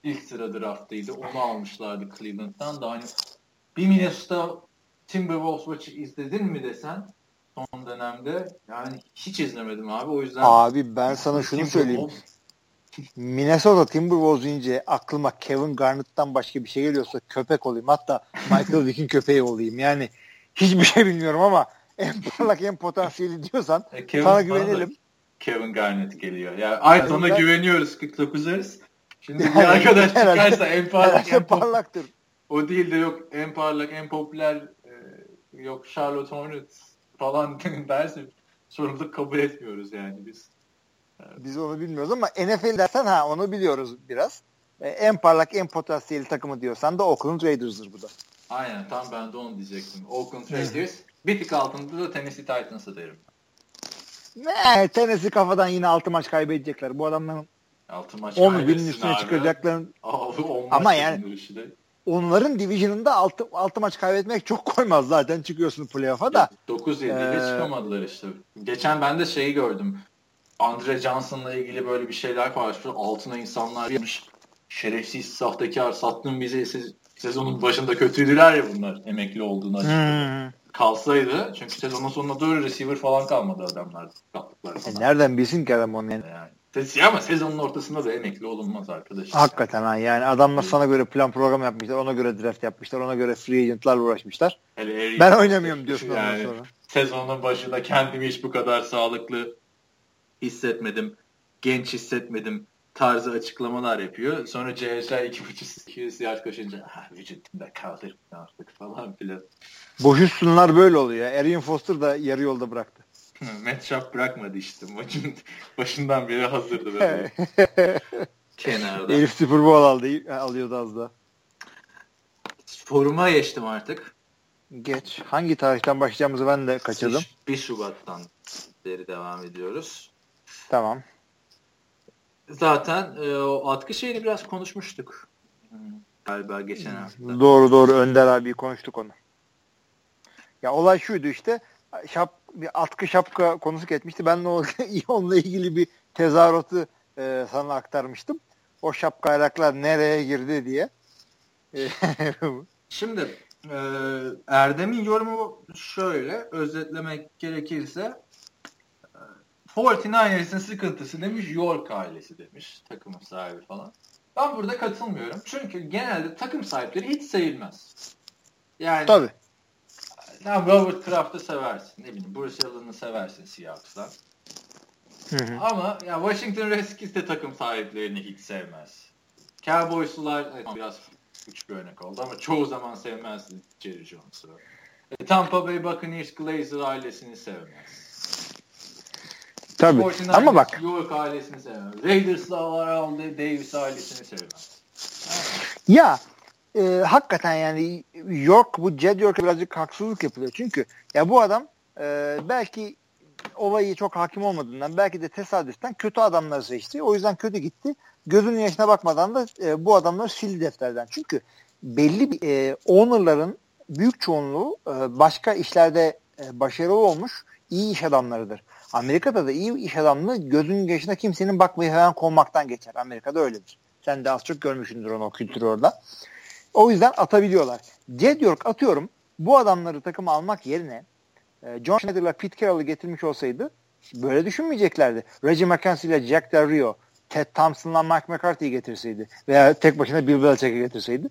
ilk sıra draftıydı. Onu almışlardı Cleveland'dan da hani bir Minnesota Timberwolves maçı izledin mi desen son dönemde yani hiç izlemedim abi o yüzden Abi ben sana şunu söyleyeyim. Minnesota Timberwolves deyince aklıma Kevin Garnett'tan başka bir şey geliyorsa köpek olayım. Hatta Michael Vick'in köpeği olayım. Yani hiçbir şey bilmiyorum ama en parlak en potansiyeli diyorsan E, Kevin- sana güvenelim. Kevin Garnett geliyor. Yani sana Gar- güveniyoruz 49'ers. Şimdi bir Yani arkadaş herhalde- çıkarsa en parlak en parlaktır. o değil de yok en parlak en popüler e, yok Charlotte Hornets falan derse sorumluluk kabul etmiyoruz yani biz. Biz onu bilmiyoruz ama NFL dersen ha onu biliyoruz biraz. E, en parlak en potansiyeli takımı diyorsan da Oakland Raiders'dır bu da. Aynen tam ben de onu diyecektim. Oakland Raiders bir tık altında da Tennessee Titans'ı derim. Ne, Tennessee kafadan yine 6 maç kaybedecekler. Bu adamların Altı maç 10 binin üstüne abi. çıkacakların Abi, Ama yani-. Onların division'ında 6, 6 maç kaybetmek çok koymaz zaten çıkıyorsun playoff'a da. 9 7 ile Ee, çıkamadılar işte. Geçen ben de şeyi gördüm. Andre Johnson'la ilgili böyle bir şeyler paylaşmış. Altına insanlar yapmış. Şerefsiz, sahtekar, sattın bizi. Siz, sezonun başında kötüydüler ya bunlar emekli olduğunu açıkladı. Hmm. Kalsaydı. Çünkü sezonun sonuna doğru receiver falan kalmadı adamlar. E, nereden bilsin ki adam onu yani. Yani. Ama sezonun ortasında da emekli olunmaz arkadaşlar. Hakikaten ha yani adamlar sana göre plan program yapmışlar, ona göre draft yapmışlar, ona göre free agentlarla uğraşmışlar. Hele Ben oynamıyorum diyorsun ondan Yani sonra. Sezonun başında kendimi hiç bu kadar sağlıklı hissetmedim. Genç hissetmedim tarzı açıklamalar yapıyor. Sonra CHL 2.5-200 yaş koşunca ah, vücudumda kaldır artık falan filan. Boş üstünler böyle oluyor. Arian Foster da yarı yolda bıraktı. Matt Schaub bırakmadı işte. Maçın başından beri hazırdı böyle kenarda. Elif Super Bowl aldı, alıyordu az da. Foruma geçtim artık. Geç. Hangi tarihten başlayacağımızı ben de kaçırdım. 1 Şubat'tan beri devam ediyoruz. Tamam. Zaten e, o atkı şeyini biraz konuşmuştuk. Galiba geçen hafta. Doğru doğru Önder abi konuştuk onu. Ya olay şuydu işte şap, bir atkı şapka konusu etmişti. Ben de o, onunla ilgili bir tezahüratı e, sana aktarmıştım. O şapka ayaklar nereye girdi diye. E, Şimdi e, Erdem'in yorumu şöyle özetlemek gerekirse e, 49ers'ın sıkıntısı demiş York ailesi demiş takımın sahibi falan. Ben burada katılmıyorum. Çünkü genelde takım sahipleri hiç sevilmez. Yani Tabii. Tamam Robert Kraft'ı seversin. Ne bileyim Bruce Allen'ı seversin Seahawks'tan. Ama ya Washington Redskins de takım sahiplerini hiç sevmez. Cowboys'lular evet, biraz küçük bir örnek oldu ama çoğu zaman sevmezdi Jerry Jones'u. E, Tampa Bay Buccaneers Glazer ailesini sevmez. Tabii. 49ers Ama bak York ailesini sevmez. Raiders'lar aldı Davis ailesini sevmez. Ya e, hakikaten yani York bu Jed York'a birazcık haksızlık yapılıyor. Çünkü ya bu adam e, belki olayı çok hakim olmadığından belki de tesadüften kötü adamları seçti. O yüzden kötü gitti. Gözünün yaşına bakmadan da e, bu adamları sildi defterden. Çünkü belli bir e, owner'ların büyük çoğunluğu e, başka işlerde e, başarılı olmuş iyi iş adamlarıdır. Amerika'da da iyi iş adamlığı gözünün yaşına kimsenin bakmayı hemen konmaktan geçer. Amerika'da öyledir. Sen de az çok görmüşsündür onu o kültürü orada. O yüzden atabiliyorlar. Jed York atıyorum bu adamları takıma almak yerine e, John Schneider'la Pete Carroll'ı getirmiş olsaydı böyle düşünmeyeceklerdi. Reggie McKenzie ile Jack Del Rio, Ted Thompson'la Mike McCarthy'yi getirseydi veya tek başına Bill Belichick'i getirseydi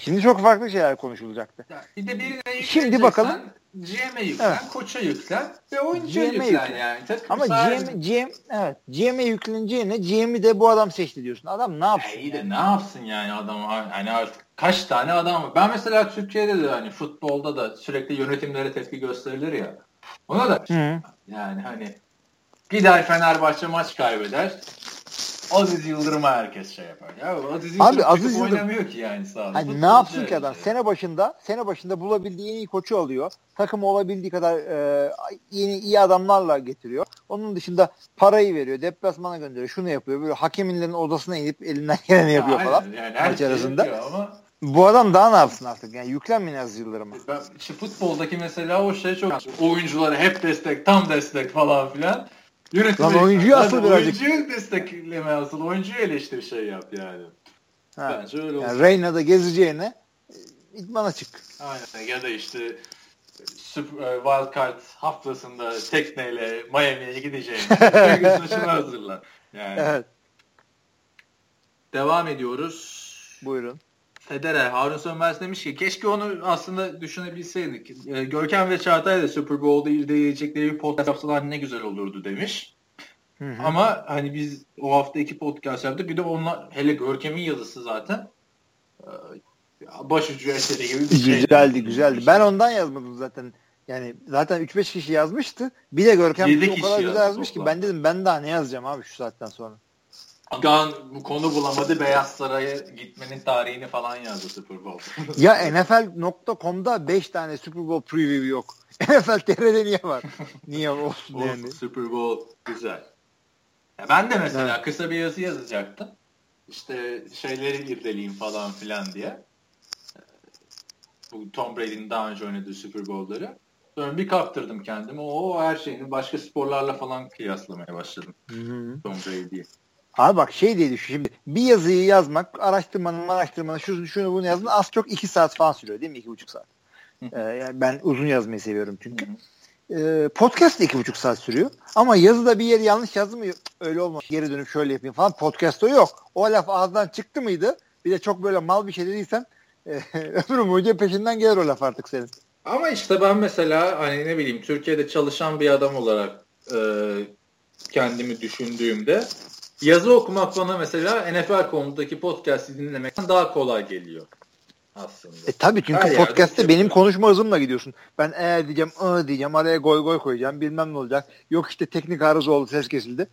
şimdi çok farklı şeyler konuşulacaktı. Bir de Şimdi bakalım GM'e yüklen, evet. koça yüklen ve oyuncuya yüklen, yüklen yani. Takım Ama GM, GM, evet, GM'e yükleneceğine GM'i de bu adam seçti diyorsun. Adam ne yapsın? Ya iyi de ne yapsın yani adam hani artık kaç tane adam var. Ben mesela Türkiye'de de hani futbolda da sürekli yönetimlere tepki gösterilir ya. Ona da Hı. yani hani gider Fenerbahçe maç kaybeder. Aziz Yıldırım'a herkes şey yapar. Ya Aziz Yıldırım Abi, Aziz Yıldırım oynamıyor ki yani sağda. Hani ne yapsın ki adam? Şey. Sene başında sene başında bulabildiği en iyi koçu alıyor. Takım olabildiği kadar e, yeni iyi adamlarla getiriyor. Onun dışında parayı veriyor. Deplasmana gönderiyor. Şunu yapıyor. Böyle hakeminlerin odasına inip elinden geleni yapıyor falan. Yani maç şey arasında. Ama bu adam daha ne yapsın artık? Yani yüklenmeyin Aziz Yıldırım'a. Ben, işte futboldaki mesela o şey çok oyunculara hep destek, tam destek falan filan. Yönetimi. Lan oyuncuyu asıl birazcık. Oyuncuyu destekleme asıl. Oyuncuyu eleştir şey yap yani. Ha. Bence öyle yani Reyna'da gezeceğine idmana çık. Aynen ya da işte e, Wild Card haftasında tekneyle Miami'ye gideceğine şunu hazırla. Yani. Evet. Devam ediyoruz. Buyurun. Federer, Harun Sönmez demiş ki keşke onu aslında düşünebilseydik. E, Görkem ve Çağatay da Super Bowl'da izleyecekleri bir podcast yapsalar ne güzel olurdu demiş. Hı hı. Ama hani biz o hafta iki podcast yaptık. Bir de onlar hele Görkem'in yazısı zaten e, başucu eseri gibi bir şey. Güzeldi güzeldi. Ben ondan yazmadım zaten. Yani zaten 3-5 kişi yazmıştı. Bir de Görkem o kadar güzel yazmış ki ben dedim ben daha ne yazacağım abi şu saatten sonra. Agan bu konu bulamadı Beyaz Saray'a gitmenin tarihini falan yazdı Super Bowl. ya NFL.com'da 5 tane Super Bowl preview yok. NFL TR'de niye var? Niye olsun yani? Super Bowl güzel. Ya ben de mesela evet. kısa bir yazı yazacaktım. İşte şeyleri irdeleyeyim falan filan diye. Bu Tom Brady'nin daha önce oynadığı Super Bowl'ları. Sonra bir kaptırdım kendimi. O her şeyini başka sporlarla falan kıyaslamaya başladım. Hı-hı. Tom Brady'yi. Abi bak şey diye düşün şimdi bir yazıyı yazmak araştırmanın araştırmanın şunu şunu bunu yazın az çok iki saat falan sürüyor değil mi? iki buçuk saat. ee, yani ben uzun yazmayı seviyorum çünkü. Ee, podcast da iki buçuk saat sürüyor. Ama yazıda bir yeri yanlış yazdım mı öyle olmaz. Geri dönüp şöyle yapayım falan. Podcast o yok. O laf ağızdan çıktı mıydı? Bir de çok böyle mal bir şey dediysen e, ömrüm boyunca peşinden gelir o laf artık senin. Ama işte ben mesela hani ne bileyim Türkiye'de çalışan bir adam olarak e, kendimi düşündüğümde yazı okumak bana mesela NFL konudaki podcast'i dinlemekten daha kolay geliyor aslında. E tabii çünkü Her podcast'te benim konuşma hızımla gidiyorsun. Ben eğer diyeceğim, ı diyeceğim, araya goy goy koyacağım, bilmem ne olacak. Yok işte teknik arıza oldu, ses kesildi.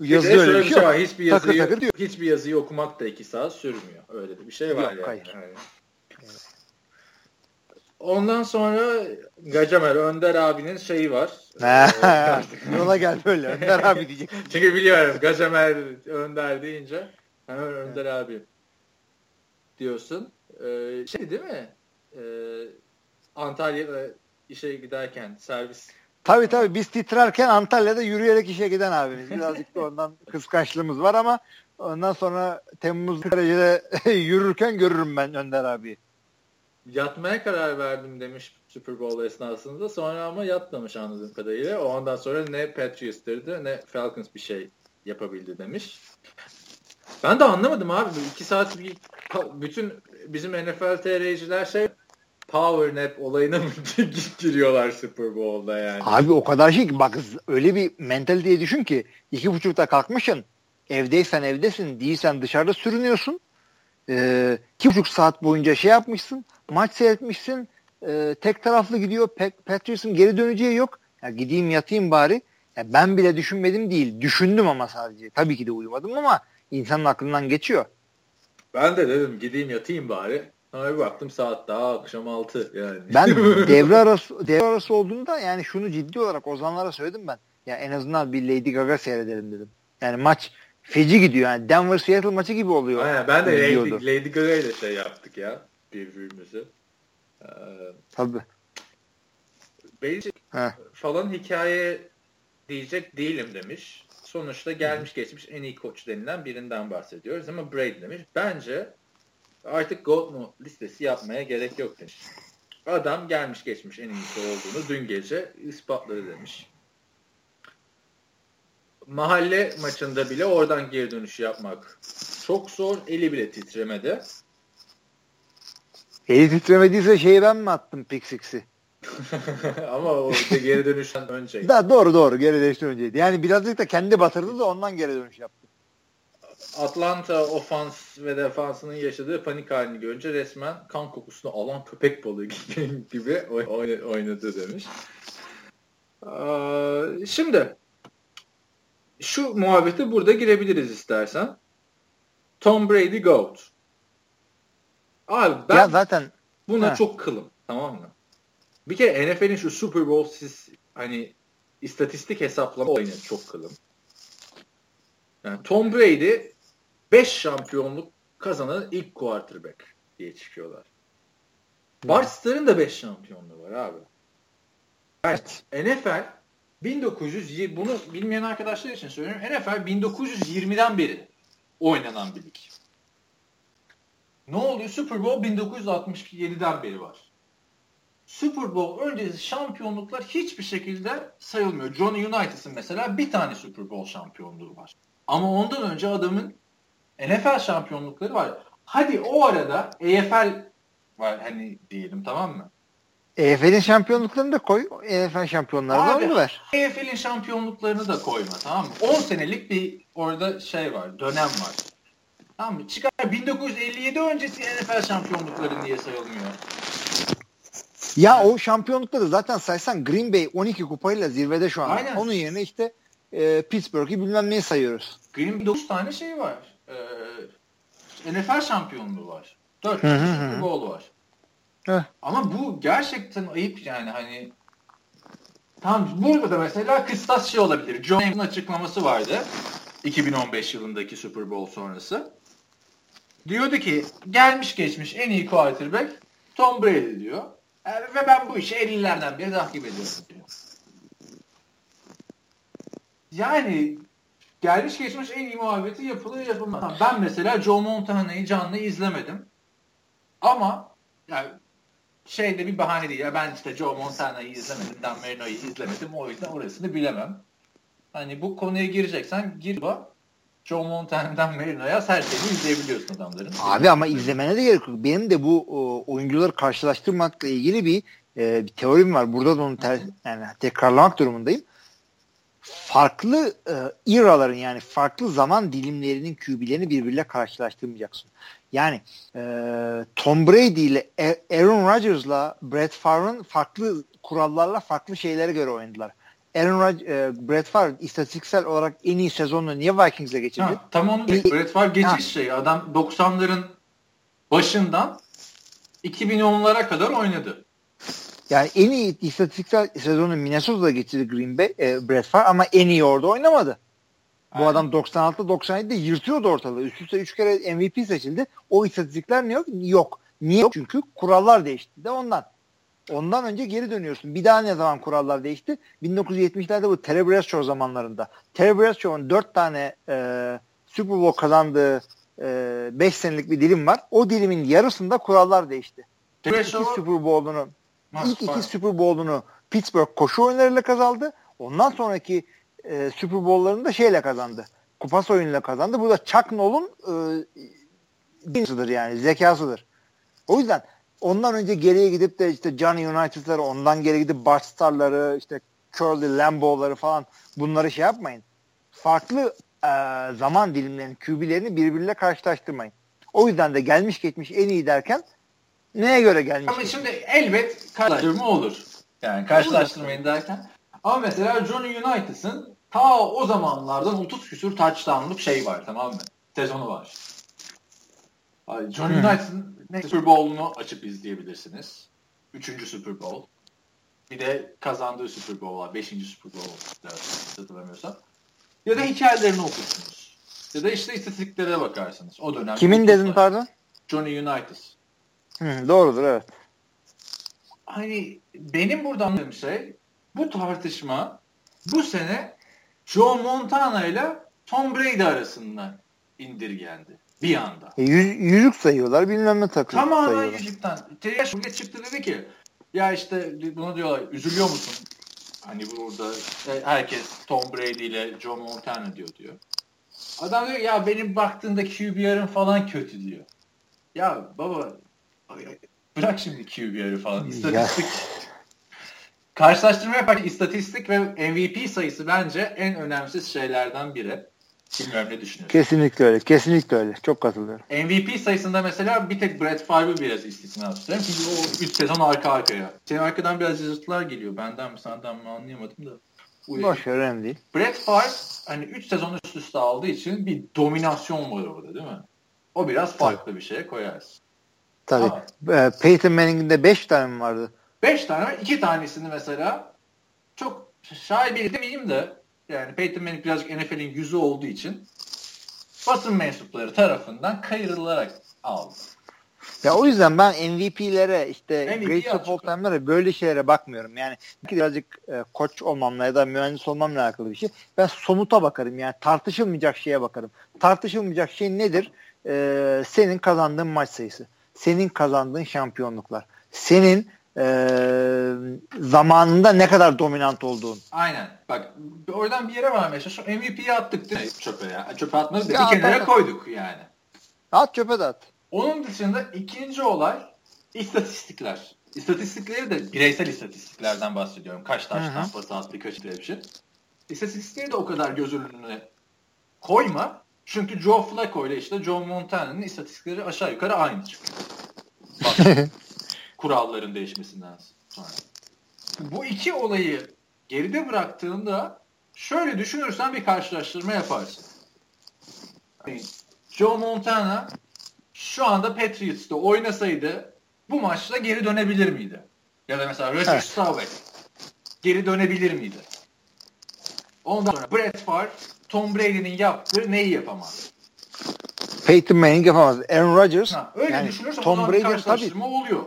Yazı öyle bir şey, şey var. Hiçbir yazıyı, takır takır hiçbir yazıyı okumak da iki saat sürmüyor. Öyle de bir şey var Yok, yani. Hayır. Yani. Ondan sonra Gacemer Önder abinin şeyi var. yola gel böyle Önder abi diyecek. Çünkü biliyorum Gacemer Önder deyince hemen Önder evet. abi diyorsun. Ee, şey değil mi? Ee, Antalya'da işe giderken servis Tabii tabii biz titrerken Antalya'da yürüyerek işe giden abimiz. Birazcık da ondan kıskançlığımız var ama ondan sonra Temmuz derecede yürürken görürüm ben Önder abi yatmaya karar verdim demiş Super Bowl esnasında. Sonra ama yatmamış anladığım kadarıyla. O ondan sonra ne Patriots'tırdı ne Falcons bir şey yapabildi demiş. Ben de anlamadım abi. iki saat bir, bütün bizim NFL TR'ciler şey power nap olayına mı giriyorlar Super Bowl'da yani. Abi o kadar şey ki bak öyle bir mental diye düşün ki iki buçukta kalkmışsın evdeysen evdesin değilsen dışarıda sürünüyorsun e, iki buçuk saat boyunca şey yapmışsın, maç seyretmişsin, e, tek taraflı gidiyor, Patriots'ın geri döneceği yok. Ya gideyim yatayım bari. Ya ben bile düşünmedim değil, düşündüm ama sadece. Tabii ki de uyumadım ama insanın aklından geçiyor. Ben de dedim gideyim yatayım bari. Sonra bir baktım saat daha akşam 6 yani. Ben devre arası devre arası olduğunda yani şunu ciddi olarak Ozanlara söyledim ben. Ya en azından bir Lady Gaga seyredelim dedim. Yani maç feci gidiyor yani. Denver Seattle maçı gibi oluyor. Aynen, ben de Lady, Lady Gaga ile şey yaptık ya birbirimizi. Ee, Tabii. Belichick falan hikaye diyecek değilim demiş. Sonuçta gelmiş geçmiş en iyi koç denilen birinden bahsediyoruz ama Brady demiş. Bence artık Goldman listesi yapmaya gerek yok demiş. Adam gelmiş geçmiş en iyisi olduğunu dün gece ispatladı demiş. Mahalle maçında bile oradan geri dönüş yapmak çok zor. Eli bile titremedi. Eli titremediyse şeyi ben mi attım Pick Six'i? Ama o işte geri dönüşten önceydi. Da doğru doğru geri dönüşten önceydi. Yani birazcık da kendi batırdı da ondan geri dönüş yaptı. Atlanta ofans ve defansının yaşadığı panik halini görünce resmen kan kokusunu alan köpek balığı gibi oynadı demiş. Şimdi şu muhabbete burada girebiliriz istersen. Tom Brady GOAT. Abi ben ya zaten buna he. çok kılım. Tamam mı? Bir kere NFL'in şu Super Bowl siz hani istatistik hesaplama olayına çok kılım. Yani Tom Brady 5 şampiyonluk kazanan ilk quarterback diye çıkıyorlar. Bart Starr'ın da 5 şampiyonluğu var abi. Evet. NFL 1920 bunu bilmeyen arkadaşlar için söylüyorum. NFL 1920'den beri oynanan bir lig. Ne oluyor? Super Bowl 1967'den beri var. Super Bowl öncesi şampiyonluklar hiçbir şekilde sayılmıyor. John United'ın mesela bir tane Super Bowl şampiyonluğu var. Ama ondan önce adamın NFL şampiyonlukları var. Hadi o arada EFL var hani diyelim tamam mı? EFL'in şampiyonluklarını da koy. EFL şampiyonlarını da onu ver. EFL'in şampiyonluklarını da koyma tamam mı? 10 senelik bir orada şey var, dönem var. Tamam mı? Çıkar 1957 öncesi NFL şampiyonlukları niye sayılmıyor? Ya o şampiyonlukları zaten saysan Green Bay 12 kupayla zirvede şu an. Aynen. Onun yerine işte e, Pittsburgh'i bilmem neyi sayıyoruz. Green Bay 9 tane şey var. E, NFL şampiyonluğu var. 4 Super Bowl var. Heh. Ama bu gerçekten ayıp yani hani Tamam burada da mesela kıstas şey olabilir. John Hammond'ın açıklaması vardı. 2015 yılındaki Super Bowl sonrası. Diyordu ki gelmiş geçmiş en iyi quarterback Tom Brady diyor. Yani, e, ve ben bu işi 50'lerden beri takip ediyorum diyor. Yani gelmiş geçmiş en iyi muhabbeti yapılıyor yapılmaz. Ben mesela Joe Montana'yı canlı izlemedim. Ama yani şeyde bir bahane değil. Ya ben işte Joe Montana'yı izlemedim, Dan Marino'yu izlemedim. O yüzden orasını bilemem. Hani bu konuya gireceksen gir bak. Joe Montana'dan Marino'ya her izleyebiliyorsun adamların. Abi ama izlemene de gerek yok. Benim de bu o, oyuncuları karşılaştırmakla ilgili bir, e, bir teorim var. Burada da onu ter, yani tekrarlamak durumundayım. Farklı e, yani farklı zaman dilimlerinin QB'lerini birbiriyle karşılaştırmayacaksın. Yani e, Tom Brady ile Aaron Rodgers'la Brett Favre'ın farklı kurallarla farklı şeylere göre oynadılar. Aaron Rodgers, e, Brett Favre istatistiksel olarak en iyi sezonunu niye Vikings'e geçirdi? Ha, tam onu e, Brett Favre geçiş ha. şey. Adam 90'ların başından 2010'lara kadar oynadı. Yani en iyi istatistiksel sezonu Minnesota'da geçirdi Green Bay, e, Brett Favre ama en iyi orada oynamadı. Bu Aynen. adam 96-97'de yırtıyordu ortalığı. Üst üste 3 kere MVP seçildi. O istatistikler ne yok? Yok. Niye yok? Çünkü kurallar değişti de ondan. Ondan önce geri dönüyorsun. Bir daha ne zaman kurallar değişti? 1970'lerde bu Terry Bradshaw zamanlarında. Terry Bradshaw'un 4 tane e, Super Bowl kazandığı 5 e, senelik bir dilim var. O dilimin yarısında kurallar değişti. İlk iki Super Bowl'unu ilk iki Super Bowl'unu Pittsburgh koşu oyunlarıyla kazandı. Ondan sonraki e, Super Bowl'larını da şeyle kazandı. Kupas oyunuyla kazandı. Bu da Chuck Noll'un e, yani zekasıdır. O yüzden ondan önce geriye gidip de işte Johnny United'ları ondan geri gidip Bart Star'ları işte Curly Lambo'ları falan bunları şey yapmayın. Farklı e, zaman dilimlerinin QB'lerini birbiriyle karşılaştırmayın. O yüzden de gelmiş geçmiş en iyi derken neye göre gelmiş? Ama şimdi elbet karşılaştırma olur. Yani karşılaştırmayın derken. Ama mesela Johnny United'ın ta o zamanlardan 30 küsür touchdown'luk şey var tamam mı? Sezonu var. John United'ın Super Bowl'unu açıp izleyebilirsiniz. Üçüncü Super Bowl. Bir de kazandığı Super Bowl var. Beşinci Super Bowl hatırlamıyorsam. Ya da hikayelerini okursunuz. Ya da işte istatistiklere bakarsınız. O dönem. Kimin dedin pardon? Johnny Unitas. Hı, doğrudur evet. Hani benim burada anladığım şey bu tartışma bu sene Joe Montana ile Tom Brady arasında indirgendi. Bir anda. E, yüz, yüzük sayıyorlar bilmem ne takıyor. Tamamen sayıyorlar. yüzükten. Terry Şuraya çıktı dedi ki ya işte buna diyorlar üzülüyor musun? Hani burada herkes Tom Brady ile Joe Montana diyor diyor. Adam diyor ya benim baktığımda QBR'ın falan kötü diyor. Ya baba bırak şimdi QBR'ı falan. İstatistik. Karşılaştırma yaparken istatistik ve MVP sayısı bence en önemsiz şeylerden biri. Bilmiyorum ne düşünüyorsun? Kesinlikle öyle. Kesinlikle öyle. Çok katılıyorum. MVP sayısında mesela bir tek Brett Favre'ı biraz istisna tutuyorum. Çünkü o 3 sezon arka arkaya. Senin arkadan biraz yazıtlar geliyor. Benden mi senden mi anlayamadım da. Boş önemli değil. Brett Favre hani 3 sezon üst üste aldığı için bir dominasyon var orada değil mi? O biraz farklı Tabii. bir şeye koyarsın. Tabii. Ama, Peyton Manning'in de 5 tane mi vardı? 5 tane var. 2 tanesini mesela çok şaibeli demeyeyim de yani Peyton Manning birazcık NFL'in yüzü olduğu için basın mensupları tarafından kayırılarak aldı. Ya o yüzden ben MVP'lere işte MVP Great of All böyle şeylere bakmıyorum. Yani birazcık e, koç olmamla ya da mühendis olmamla alakalı bir şey. Ben somuta bakarım yani tartışılmayacak şeye bakarım. Tartışılmayacak şey nedir? Ee, senin kazandığın maç sayısı. Senin kazandığın şampiyonluklar. Senin e, zamanında ne kadar dominant olduğun. Aynen. Bak oradan bir yere var mesela. Şu MVP'yi attık değil mi çöpe ya? Çöpe atmadık da bir kenara koyduk yani. At çöpe de at. Onun dışında ikinci olay istatistikler. İstatistikleri de bireysel istatistiklerden bahsediyorum. Kaç taştan pas attı, kaç bir şey. İstatistikleri de o kadar göz önüne koyma. Çünkü Joe Flacco ile işte Joe Montana'nın istatistikleri aşağı yukarı aynı çıkıyor. kuralların değişmesinden sonra. Bu iki olayı geride bıraktığında şöyle düşünürsen bir karşılaştırma yaparsın. Joe Montana şu anda Patriots'ta oynasaydı bu maçta geri dönebilir miydi? Ya da mesela Roger evet. Staubach geri dönebilir miydi? Ondan sonra Brett Favre Tom Brady'nin yaptığı neyi yapamaz? Peyton Manning yapamaz. Aaron Rodgers ha, öyle yani düşünürsen Tom Brady tabii oluyor.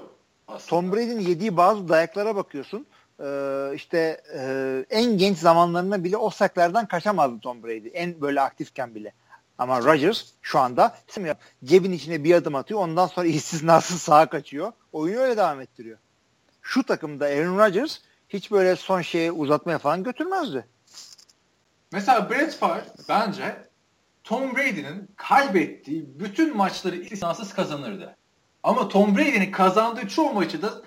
Aslında. Tom Brady'nin yediği bazı dayaklara bakıyorsun. Ee, işte e, en genç zamanlarında bile o saklardan kaçamazdı Tom Brady. En böyle aktifken bile. Ama Rodgers şu anda cebin içine bir adım atıyor. Ondan sonra istisnasız sağa kaçıyor. Oyunu öyle devam ettiriyor. Şu takımda Aaron Rodgers hiç böyle son şeye uzatmaya falan götürmezdi. Mesela Brett Favre bence Tom Brady'nin kaybettiği bütün maçları istisnasız kazanırdı. Ama Tom Brady'nin kazandığı çoğu maçı da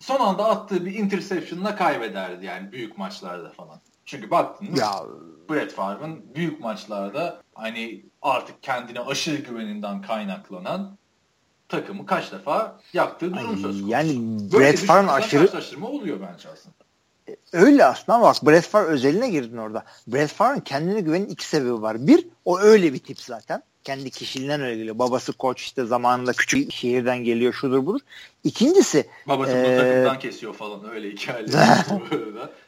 son anda attığı bir interception'la kaybederdi yani büyük maçlarda falan. Çünkü baktınız ya. Brett Favre'ın büyük maçlarda hani artık kendine aşırı güveninden kaynaklanan takımı kaç defa yaktığı durum söz konusu. Yani Brett Favre'ın aşırı karşılaştırma oluyor bence aslında. Öyle aslında bak Brett Favre özeline girdin orada. Brett Favre'ın kendine güvenin iki sebebi var. Bir, o öyle bir tip zaten kendi kişiliğinden öyle geliyor. Babası koç işte zamanında küçük şehirden geliyor şudur budur. İkincisi babası ee, takımdan kesiyor falan öyle hikayeler.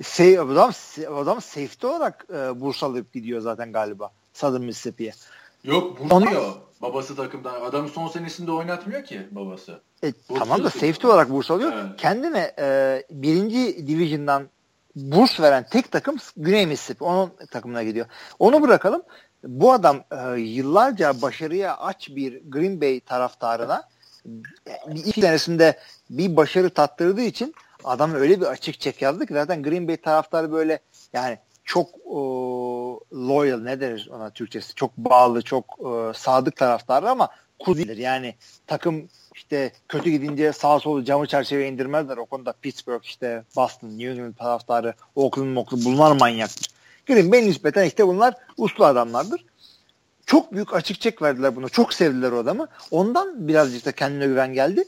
şey, adam, adam safety olarak e, burs alıp gidiyor zaten galiba Southern Mississippi'ye. Yok burs Babası takımdan. Adamı son senesinde oynatmıyor ki babası. E, tamam da safety olarak burs alıyor. Evet. Kendine e, birinci division'dan burs veren tek takım Güney Mississippi. Onun takımına gidiyor. Onu bırakalım bu adam e, yıllarca başarıya aç bir Green Bay taraftarına iki senesinde bir başarı tattırdığı için adam öyle bir açık çek yazdı ki zaten Green Bay taraftarı böyle yani çok e, loyal ne deriz ona Türkçesi çok bağlı çok e, sadık taraftarı ama kuzilir yani takım işte kötü gidince sağ solu camı çerçeve indirmezler o konuda Pittsburgh işte Boston New England taraftarı Oakland Oakland bunlar manyaktır Green Bay nispeten işte bunlar uslu adamlardır. Çok büyük açık çek verdiler buna. Çok sevdiler o adamı. Ondan birazcık da kendine güven geldi.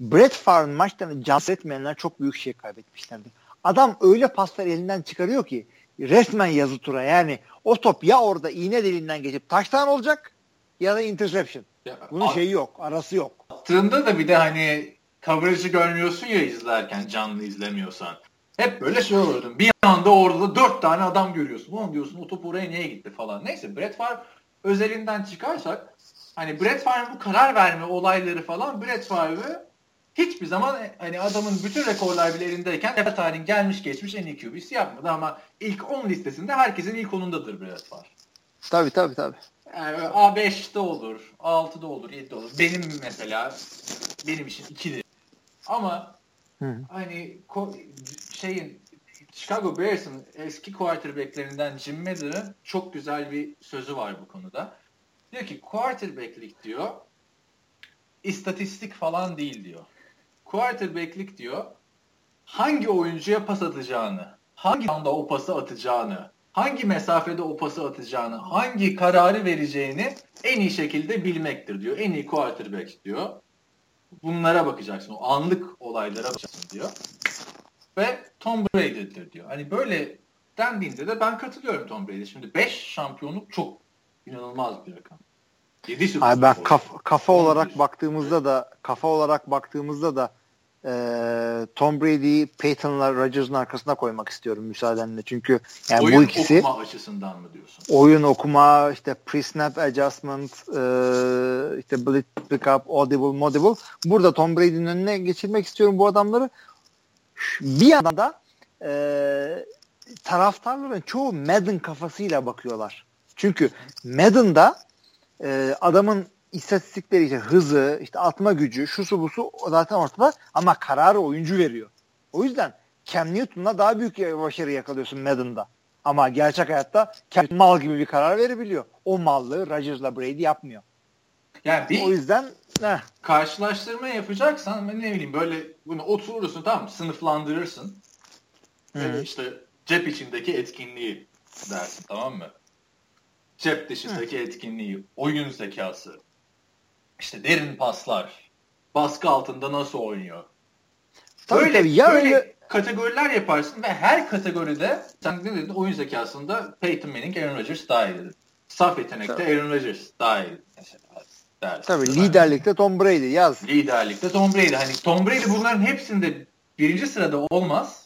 Brett Favre'ın maçlarını can etmeyenler çok büyük şey kaybetmişlerdi. Adam öyle paslar elinden çıkarıyor ki resmen yazı tura yani o top ya orada iğne deliğinden geçip taştan olacak ya da interception. Ya, Bunun şeyi yok, arası yok. Attığında da bir de hani coverage'ı görmüyorsun ya izlerken canlı izlemiyorsan. Hep böyle şey olurdu. Bir anda orada dört tane adam görüyorsun. Ulan diyorsun o top oraya niye gitti falan. Neyse Brett Favre özelinden çıkarsak hani Brett Favre'ın bu karar verme olayları falan Brett Favre hiçbir zaman hani adamın bütün rekorlar bile elindeyken evet tarihin gelmiş geçmiş en iyi QB'si yapmadı ama ilk 10 listesinde herkesin ilk 10'undadır Brett Favre. Tabii tabii tabii. Yani A5'te olur, A6'da olur, 7'de olur. Benim mesela benim için 2'dir. Ama Hı. hani şeyin Chicago Bears'ın eski quarterbacklerinden Jim Meder'ın çok güzel bir sözü var bu konuda. Diyor ki quarterbacklik diyor istatistik falan değil diyor. Quarterbacklik diyor hangi oyuncuya pas atacağını, hangi anda o pası atacağını, hangi mesafede o pası atacağını, hangi kararı vereceğini en iyi şekilde bilmektir diyor. En iyi quarterback diyor. Bunlara bakacaksın. O anlık olaylara bakacaksın diyor. Ve Tom Brady'dir diyor. Hani böyle dendiğinde de ben katılıyorum Tom Brady. Şimdi 5 şampiyonluk çok inanılmaz bir rakam. 7 Ay ben kaf, kafa olarak baktığımızda da kafa olarak baktığımızda da e, Tom Brady'yi Peyton'la Rodgers'ın arkasına koymak istiyorum müsaadenle. Çünkü yani oyun bu ikisi oyun okuma açısından mı diyorsun? Oyun okuma, işte pre-snap adjustment, e, işte blitz pickup, audible, modible. Burada Tom Brady'nin önüne geçirmek istiyorum bu adamları. Bir yandan da e, taraftarların çoğu Madden kafasıyla bakıyorlar. Çünkü Madden'da e, adamın istatistikleri işte hızı, işte atma gücü, şusu busu zaten ortada ama kararı oyuncu veriyor. O yüzden Cam Newton'la daha büyük başarı yakalıyorsun Madden'da. Ama gerçek hayatta Cam mal gibi bir karar verebiliyor. O mallığı Rodgers'la Brady yapmıyor. Yani bir o yüzden heh. karşılaştırma yapacaksan ne bileyim böyle bunu oturursun tamam mı? Sınıflandırırsın. Hı. işte cep içindeki etkinliği dersin tamam mı? Cep dışındaki Hı. etkinliği, oyun zekası, işte derin paslar, baskı altında nasıl oynuyor. Tabii böyle, tabii. Ya böyle öyle... kategoriler yaparsın ve her kategoride sen ne dedin oyun zekasında Peyton Manning, Aaron Rodgers daha iyi dedin. Saf yetenekte tabii. Aaron Rodgers daha iyi. Dersin. Tabii liderlikte Tom Brady yaz. Liderlikte Tom Brady. Hani Tom Brady bunların hepsinde birinci sırada olmaz.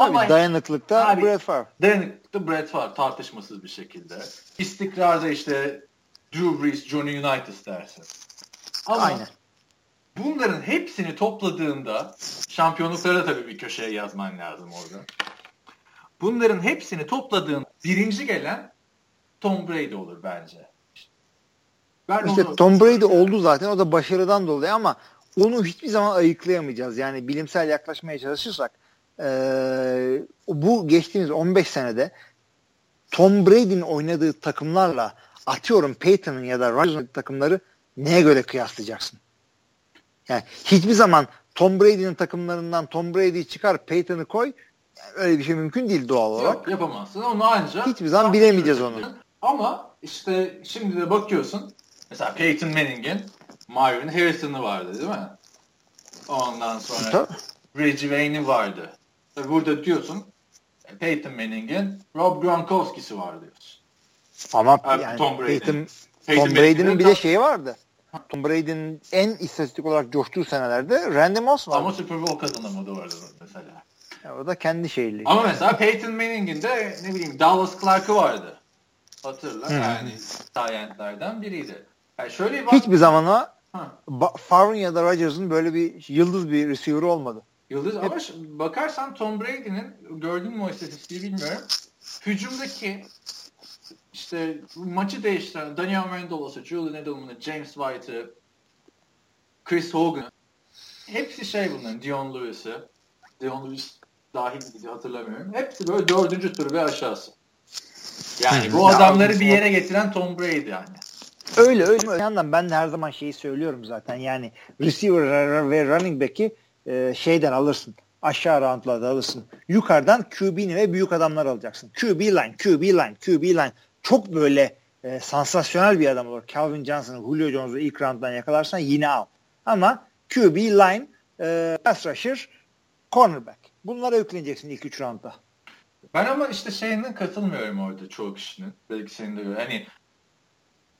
Tabii Ama dayanıklıkta abi, Brett Favre. Dayanıklıkta Brett Favre tartışmasız bir şekilde. İstikrarda işte Drew Brees, Johnny Unitas dersin. Ama Aynen. bunların hepsini topladığında şampiyonlukları da tabii bir köşeye yazman lazım orada. Bunların hepsini topladığın birinci gelen Tom Brady olur bence. Ben işte onu... Tom Brady oldu zaten o da başarıdan dolayı ama onu hiçbir zaman ayıklayamayacağız. Yani bilimsel yaklaşmaya çalışırsak e, bu geçtiğimiz 15 senede Tom Brady'nin oynadığı takımlarla atıyorum Peyton'ın ya da Rodgers'ın takımları neye göre kıyaslayacaksın? Yani hiçbir zaman Tom Brady'nin takımlarından Tom Brady'yi çıkar Peyton'ı koy öyle bir şey mümkün değil doğal olarak. Yok yapamazsın. Onu ancak hiçbir zaman bilemeyeceğiz onu. Ama işte şimdi de bakıyorsun mesela Peyton Manning'in Marvin Harrison'ı vardı değil mi? Ondan sonra. Reggie Wayne'i vardı. Burada diyorsun Peyton Manning'in Rob Gronkowski'si var diyorsun. Ama Abi, yani Tom Brady. Peyton, Tom Brady'nin bir de şeyi vardı. Tom Brady'nin en istatistik olarak coştuğu senelerde Randy Moss vardı. Ama Super Bowl kazanamadı orada mesela. Ya, o da kendi şeyli. Ama mesela Peyton Manning'in de ne bileyim Dallas Clark'ı vardı. Hatırla hmm. yani Giant'lardan biriydi. Yani şöyle bak... Hiçbir zaman o Favre ya da Rodgers'ın böyle bir yıldız bir receiver olmadı. Yıldız Hep... ama bakarsan Tom Brady'nin gördün mü o istatistiği bilmiyorum. Hücumdaki işte maçı değiştiren Daniel Mendolos'u, Julian Edelman'ı, James White'ı, Chris Hogan'ı hepsi şey bunların. Dion Lewis'ı. Dion Lewis dahil miydi hatırlamıyorum. Hepsi böyle dördüncü tur ve aşağısı. Yani bu adamları bir yere getiren Tom Brady yani. Öyle öyle. Öte yandan ben de her zaman şeyi söylüyorum zaten. Yani receiver ve running back'i e, şeyden alırsın. Aşağı roundlarda alırsın. Yukarıdan QB'ni ve büyük adamlar alacaksın. QB line, QB line, QB line çok böyle e, sansasyonel bir adam olur. Calvin Johnson'ı, Julio Jones'u ilk rounddan yakalarsan yine al. Ama QB, line, e, pass rusher, cornerback. Bunlara yükleneceksin ilk üç roundda. Ben ama işte şeyinden katılmıyorum orada çoğu kişinin. Belki senin de Hani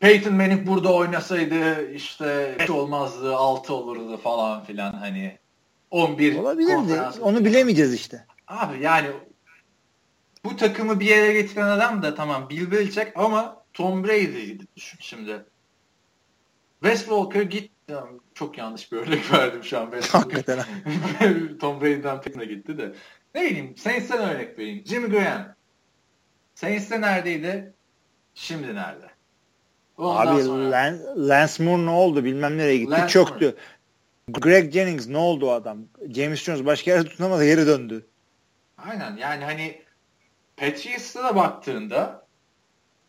Peyton Manning burada oynasaydı işte 5 olmazdı 6 olurdu falan filan hani 11 Olabilirdi. Onu bilemeyeceğiz işte. Abi yani bu takımı bir yere getiren adam da tamam Bill Belichick ama Tom Brady'ydi düşün şimdi. Wes Walker git çok yanlış bir örnek verdim şu an. Hakikaten. Tom Brady'den Peyton'a gitti de. Ne bileyim Saints'ten örnek vereyim. Jimmy Graham. Saints'te neredeydi? Şimdi nerede? Ondan Abi sonra... Lance Moore ne oldu? Bilmem nereye gitti. Lance Çöktü. Moore. Greg Jennings ne oldu o adam? James Jones başka yerde tutunamadı geri döndü. Aynen yani hani Patriots'ta da baktığında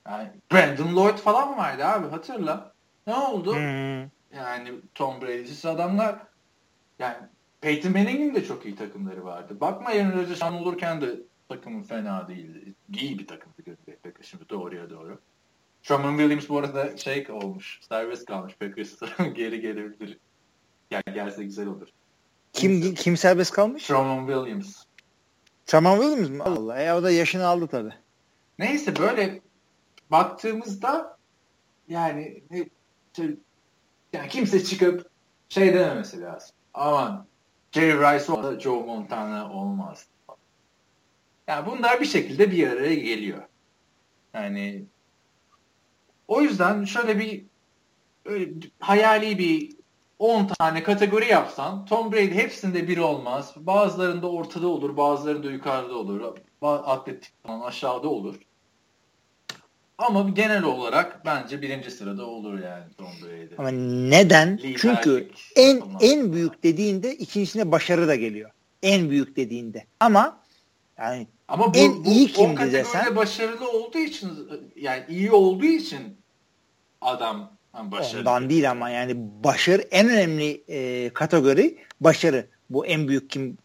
yani Brandon Lloyd falan vardı abi hatırla. Ne oldu? Hmm. Yani Tom Brady'siz adamlar yani Peyton Manning'in de çok iyi takımları vardı. Bakma Aaron Rodgers olurken de takımın fena değildi. İyi bir takımdı Packers şimdi doğruya doğru. Sherman Williams bu arada şey olmuş. Serbest kalmış Packers'ta. Geri gelebilir. Gel, gelse güzel olur. Kim kim serbest kalmış? Sherman Williams. Sherman Williams mı? Allah ya o da yaşını aldı tabi. Neyse böyle baktığımızda yani şey, yani kimse çıkıp şey dememesi lazım. Aman Jerry Rice olsa Joe Montana olmaz. Yani bunlar bir şekilde bir araya geliyor. Yani o yüzden şöyle bir öyle hayali bir 10 tane kategori yapsan Tom Brady hepsinde biri olmaz. Bazılarında ortada olur, bazılarında yukarıda olur. Atletik falan aşağıda olur. Ama genel olarak bence birinci sırada olur yani Tom Brady. Ama neden? Liderlik, Çünkü en falan. en büyük dediğinde ikincisine başarı da geliyor. En büyük dediğinde. Ama yani ama bu, en bu, iyi kimdi desen başarılı olduğu için yani iyi olduğu için adam başarı. Ondan değil ama yani başarı en önemli e, kategori başarı. Bu en büyük kim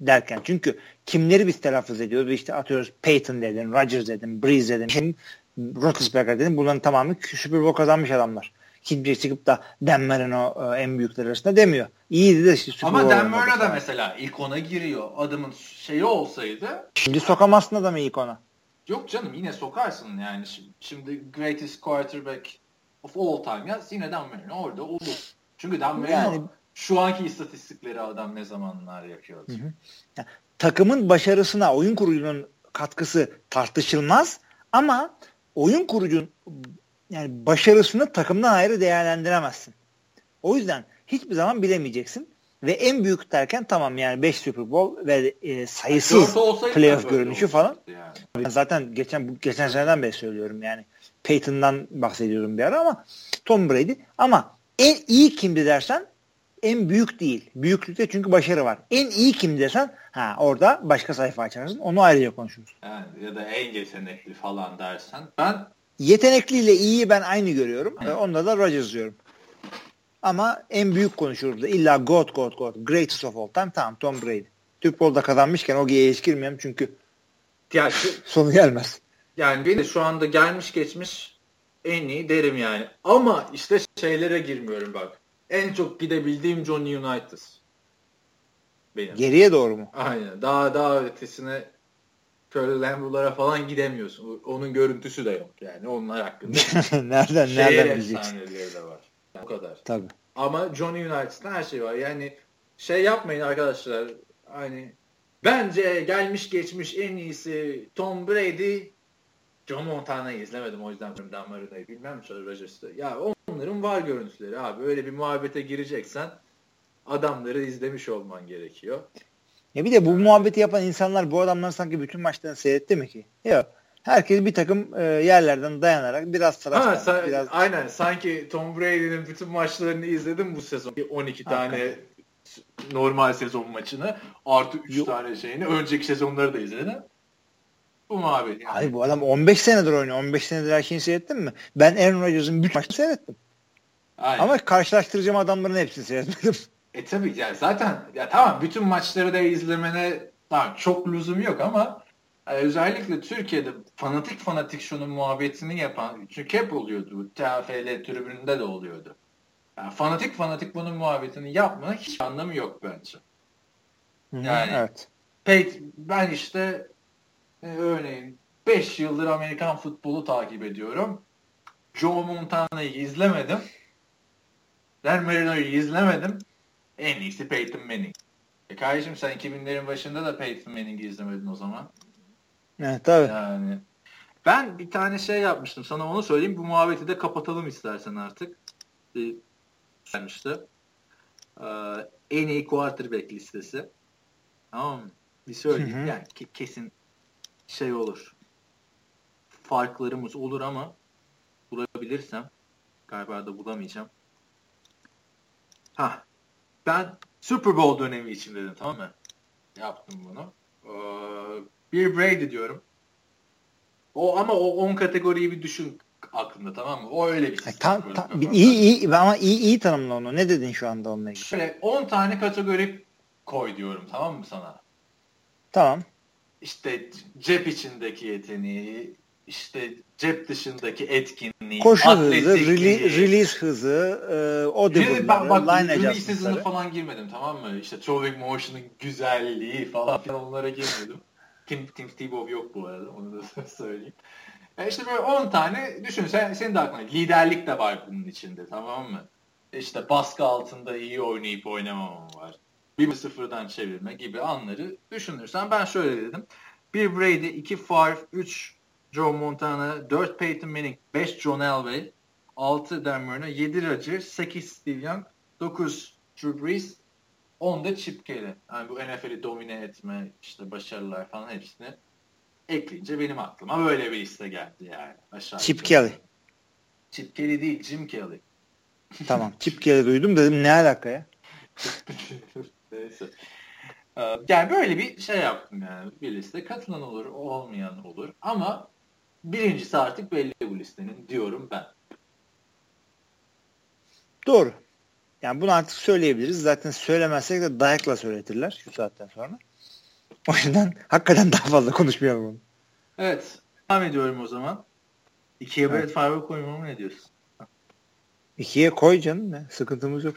derken. Çünkü kimleri biz telaffuz ediyoruz? İşte atıyoruz Peyton dedin, Rodgers dedin, Breeze dedin, kim, Roethlisberger dedin. Bunların tamamı Super Bowl kazanmış adamlar. Kimse çıkıp da Dan Marino e, en büyükler arasında demiyor. İyiydi de işte Super Ama Marino da mesela ilk ona giriyor. Adamın şeyi olsaydı. Şimdi sokamazsın adamı ilk ona. Yok canım yine sokarsın yani. Şimdi greatest quarterback of all time ya yine Dan Marino orada olur. Çünkü Dan Marino yani, şu anki istatistikleri adam ne zamanlar. Hı hı. Ya, takımın başarısına oyun kurucunun katkısı tartışılmaz ama oyun kurucun yani başarısını takımdan ayrı değerlendiremezsin. O yüzden hiçbir zaman bilemeyeceksin. Ve en büyük derken tamam yani 5 Super Bowl ve e, sayısız playoff görünüşü falan. Yani. Zaten geçen geçen seneden beri söylüyorum yani. Peyton'dan bahsediyorum bir ara ama Tom Brady. Ama en iyi kimdi dersen en büyük değil. Büyüklükte çünkü başarı var. En iyi kim desen ha orada başka sayfa açarsın. Onu ayrıca konuşuruz. Yani, ya da en yetenekli falan dersen ben yetenekliyle iyiyi ben aynı görüyorum. Hı. Onda da Rodgers diyorum. Ama en büyük konuşuruz da illa God God God greatest of all time tamam Tom Brady. Türk Bol'da kazanmışken o giye hiç girmiyorum çünkü yani, sonu gelmez. Yani beni şu anda gelmiş geçmiş en iyi derim yani. Ama işte şeylere girmiyorum bak. En çok gidebildiğim Johnny United. Benim. Geriye doğru mu? Aynen. Daha daha ötesine Curly Lambrew'lara falan gidemiyorsun. Onun görüntüsü de yok yani. Onlar hakkında. nereden Şehir nereden bileceksin? de var. Yani o kadar. Tabii. Ama Johnny United'da her şey var. Yani şey yapmayın arkadaşlar. Hani bence gelmiş geçmiş en iyisi Tom Brady John Montana'yı izlemedim o yüzden Dan Marina'yı bilmem Charles Rodgers'ı. Ya onların var görüntüleri abi. Öyle bir muhabbete gireceksen adamları izlemiş olman gerekiyor. Ya bir de bu muhabbeti yapan insanlar bu adamlar sanki bütün maçlarını seyretti mi ki? Yok. Herkes bir takım e, yerlerden dayanarak biraz taraftan. Ha, biraz... Aynen. Sanki Tom Brady'nin bütün maçlarını izledim bu sezon. 12 tane normal sezon maçını artı 3 Yok. tane şeyini. Önceki sezonları da izledim. Bu muhabbet. Yani. Hayır bu adam 15 senedir oynuyor. 15 senedir her şeyini seyrettin mi? Ben Aaron Rodgers'ın bütün maçını seyrettim. Aynen. Ama karşılaştıracağım adamların hepsini seyretmedim. E tabii yani zaten ya tamam bütün maçları da izlemene daha çok lüzum yok ama yani özellikle Türkiye'de fanatik fanatik şunun muhabbetini yapan çünkü hep oluyordu bu TFL tribününde de oluyordu. Yani fanatik fanatik bunun muhabbetini yapma hiç anlamı yok bence. Yani evet. Pey, ben işte e, örneğin 5 yıldır Amerikan futbolu takip ediyorum. Joe Montana'yı izlemedim. Dan Marino'yu izlemedim. En iyisi Peyton Manning. E kardeşim sen 2000'lerin başında da Peyton Manning'i izlemedin o zaman. Evet tabii. Yani ben bir tane şey yapmıştım. Sana onu söyleyeyim. Bu muhabbeti de kapatalım istersen artık. Bir gelmişti. Ee, en iyi quarterback listesi. Tamam mı? Bir söyleyeyim. Hı hı. Yani ke- kesin şey olur. Farklarımız olur ama bulabilirsem galiba da bulamayacağım. Ha, ben Super Bowl dönemi için dedim tamam mı? Yaptım bunu. Ee, bir Brady diyorum. O ama o 10 kategoriyi bir düşün aklında tamam mı? O öyle bir sistem. Tam, tam, iyi, iyi, ama iyi, iyi tanımla onu. Ne dedin şu anda onunla ilgili? Şöyle 10 tane kategori koy diyorum tamam mı sana? Tamam. İşte cep içindeki yeteneği, işte cep dışındaki etkinliği, koşu hızı, release, release hızı, e, o ben, bak, line release hızını falan girmedim tamam mı? İşte throwing motion'ın güzelliği falan filan onlara girmedim. Tim, Tim Tebow yok bu arada onu da söyleyeyim. E işte böyle 10 tane düşün sen, senin de aklına liderlik de var bunun içinde tamam mı? İşte baskı altında iyi oynayıp oynamamam var. Bir sıfırdan çevirme gibi anları düşünürsen ben şöyle dedim. Bir Brady, iki Favre, üç Joe Montana, dört Peyton Manning, beş John Elway, altı Dan Marino, yedi Rodgers, sekiz Steve Young, dokuz Drew Brees, 10 da Chip Kelly. Yani bu NFL'i domine etme, işte başarılar falan hepsini ekleyince benim aklıma böyle bir liste geldi yani. Aşağı Chip Kelly. Chip Kelly değil, Jim Kelly. Tamam, Chip Kelly duydum dedim ne alaka ya? Neyse. Ee, yani böyle bir şey yaptım yani bir liste. Katılan olur, olmayan olur. Ama birincisi artık belli bu listenin diyorum ben. Doğru. Yani bunu artık söyleyebiliriz. Zaten söylemezsek de dayakla söyletirler şu saatten sonra. O yüzden hakikaten daha fazla konuşmayalım onu. Evet. Devam ediyorum o zaman. İkiye evet. Brett Favre koymamı ne diyorsun? İkiye koy canım ne? Sıkıntımız yok.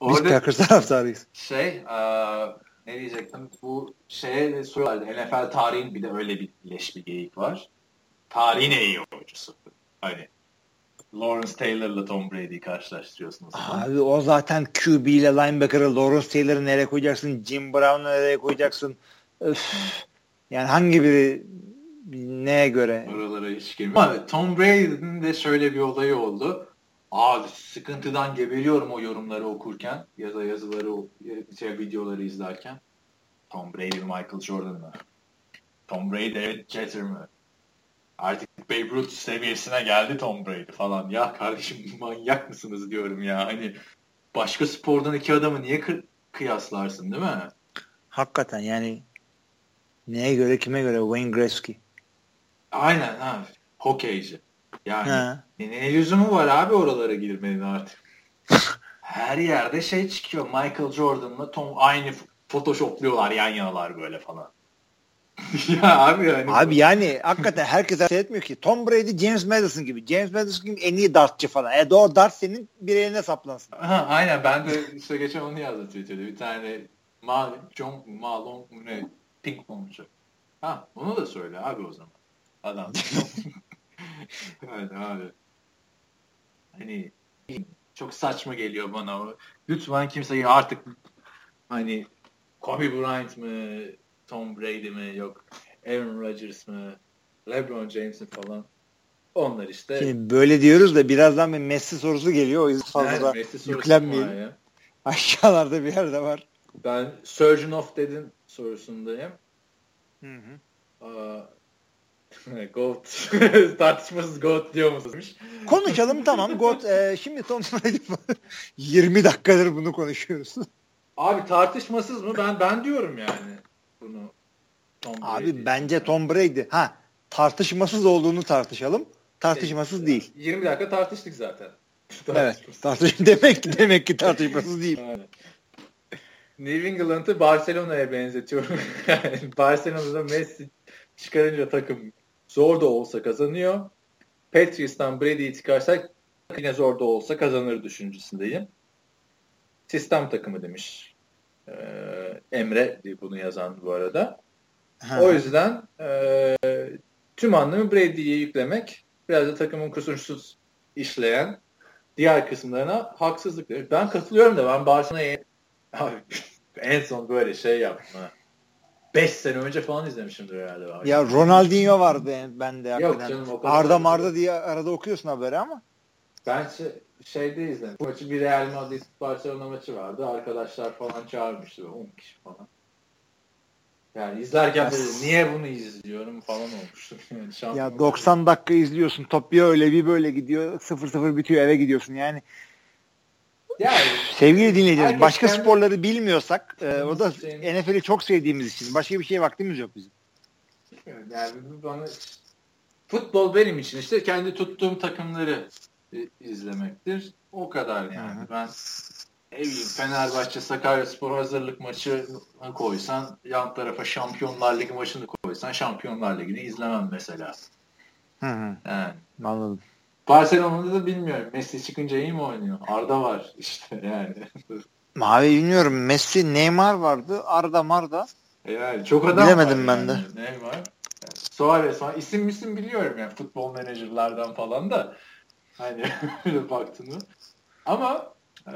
Orada Biz Packers taraftarıyız. Şey, a, ne diyecektim? Bu şeye soruyorlardı. NFL tarihin bir de öyle bir leş bir geyik var. Tarihin en iyi oyuncusu. Hani Lawrence Taylor'la Tom Brady'yi karşılaştırıyorsunuz. Abi o zaten QB ile linebacker'ı Lawrence Taylor'ı nereye koyacaksın? Jim Brown'u nereye koyacaksın? Öf. Yani hangi biri neye göre? Oralara hiç girmiyor. Tom Brady'nin de şöyle bir olayı oldu. Abi sıkıntıdan geberiyorum o yorumları okurken ya da yazıları, şey, videoları izlerken. Tom Brady mi Michael Jordan mı? Tom Brady evet Jeter mi? Artık Babe Ruth seviyesine geldi Tom Brady falan. Ya kardeşim manyak mısınız diyorum ya. Hani başka spordan iki adamı niye kı- kıyaslarsın değil mi? Hakikaten yani neye göre kime göre Wayne Gretzky. Aynen abi. Hokeyci. Yani ha. ne lüzumu var abi oralara girmenin artık. Her yerde şey çıkıyor. Michael Jordan'la Tom aynı photoshopluyorlar yan yanalar böyle falan. ya abi yani. Abi yani hakikaten herkes seyretmiyor ki. Tom Brady James Madison gibi. James Madison gibi en iyi dartçı falan. E doğru dart senin bir eline saplansın. Aha, aynen ben de işte geçen onu yazdım Twitter'da. Bir tane Ma John Malone ne ping pongcu. Ha onu da söyle abi o zaman. Adam. evet abi. Hani çok saçma geliyor bana o. Lütfen kimse artık hani Kobe Bryant mı Tom Brady mi yok Aaron Rodgers mı LeBron James mi falan onlar işte. Şimdi böyle diyoruz da birazdan bir Messi sorusu geliyor o yüzden fazla yani yüklenmeyelim. Aşağılarda bir yerde var. Ben Surgeon of Dead'in sorusundayım. Hı hı. Goat. Tartışmasız Goat diyor musunuz? Konuşalım tamam. Goat. E, şimdi Tom Brady 20 dakikadır bunu konuşuyoruz. Abi tartışmasız mı? Ben ben diyorum yani bunu. Tom Brady. Abi bence Tom Brady. Ha tartışmasız olduğunu tartışalım. Tartışmasız e, değil. 20 dakika tartıştık zaten. evet. Tartış demek ki demek ki tartışmasız değil. New England'ı Barcelona'ya benzetiyorum. Barcelona'da Messi çıkarınca takım zor da olsa kazanıyor. Patriots'tan Brady'yi çıkarsak yine zor da olsa kazanır düşüncesindeyim. Sistem takımı demiş ee, Emre bunu yazan bu arada. Ha. O yüzden e, tüm anlamı Brady'yi yüklemek biraz da takımın kusursuz işleyen diğer kısımlarına haksızlık. Ben katılıyorum da ben Barcelona'ya en son böyle şey yaptım 5 sene önce falan izlemişimdir herhalde. Abi. Ya Ronaldinho vardı ben de Yok canım o kadar. Arda Marda diye arada okuyorsun haberi ama. Ben şey, şeyde izledim. Bu maçı bir Real Madrid Barcelona maçı vardı. Arkadaşlar falan çağırmıştı. 10 kişi falan. Yani izlerken böyle niye bunu izliyorum falan olmuştu. Yani ya 90 dakika izliyorsun. Top bir öyle bir böyle gidiyor. 0-0 bitiyor eve gidiyorsun. Yani, Sevgili dinleyiciler, başka kendi... sporları bilmiyorsak, e, o da. NFL'i çok sevdiğimiz için başka bir şeye vaktimiz yok bizim. Yani bana futbol benim için işte kendi tuttuğum takımları izlemektir. O kadar yani. Hı-hı. Ben evliyim Fenerbahçe Sakarya Spor hazırlık maçı koysan yan tarafa Şampiyonlar Ligi maçını koysan Şampiyonlar Ligi'ni izlemem mesela. Hı hı. Yani. Anladım. Barcelona'da da bilmiyorum. Messi çıkınca iyi mi oynuyor? Arda var işte yani. Mavi bilmiyorum. Messi, Neymar vardı. Arda Marda. Yani çok adam Bilemedim var ben yani. de. Neymar. Yani Suarez falan. İsim isim biliyorum yani futbol menajerlerden falan da. Hani öyle baktığını. Ama e,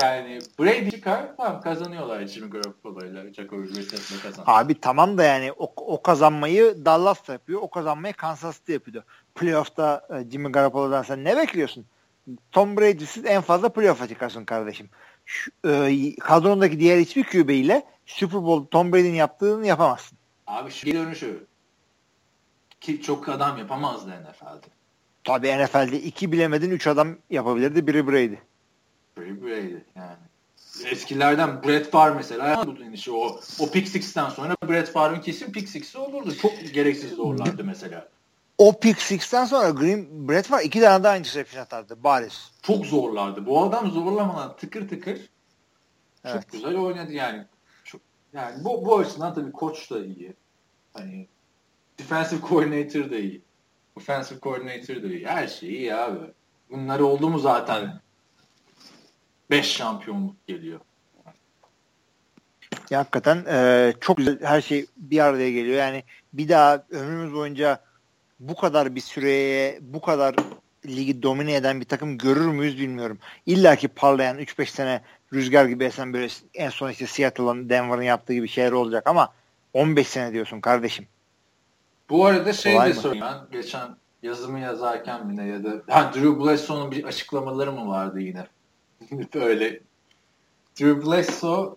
yani Brady çıkar tamam kazanıyorlar Jimmy Garoppolo'yla Jacoby Brissett'le kazan. Abi tamam da yani o, o kazanmayı Dallas da yapıyor. O kazanmayı Kansas City yapıyordu. Playoff'ta e, Jimmy Garoppolo'dan sen ne bekliyorsun? Tom Brady'siz en fazla playoff'a çıkarsın kardeşim. Şu, e, kadrondaki diğer hiçbir QB ile Super Bowl Tom Brady'nin yaptığını yapamazsın. Abi şu dönüşü ki çok adam yapamazdı NFL'de. Tabii NFL'de iki bilemedin üç adam yapabilirdi. Biri Brady. Biri Brady yani. Eskilerden Brett Favre mesela inişi o o pick six'ten sonra Brett Favre'ın kesin pick six'i olurdu. Çok gereksiz zorlardı mesela. O pick six'ten sonra Green Brett Favre iki tane daha interception atardı bariz. Çok zorlardı. Bu adam zorlamadan tıkır tıkır çok evet. güzel oynadı yani. Çok, yani bu, bu açıdan tabii koç da iyi. Hani defensive coordinator da iyi. Offensive coordinator da iyi. Her şey iyi abi. Bunlar oldu mu zaten 5 şampiyonluk geliyor. Ya hakikaten e, çok güzel her şey bir araya geliyor. Yani bir daha ömrümüz boyunca bu kadar bir süreye bu kadar ligi domine eden bir takım görür müyüz bilmiyorum. İlla ki parlayan 3-5 sene rüzgar gibi esen böyle en son işte Seattle'ın Denver'ın yaptığı gibi şeyler olacak ama 15 sene diyorsun kardeşim. Bu arada şey Kolay de sorayım ben geçen yazımı yazarken yine ya da ha, Drew Bledsoe'nun bir açıklamaları mı vardı yine? Böyle Drew Bledsoe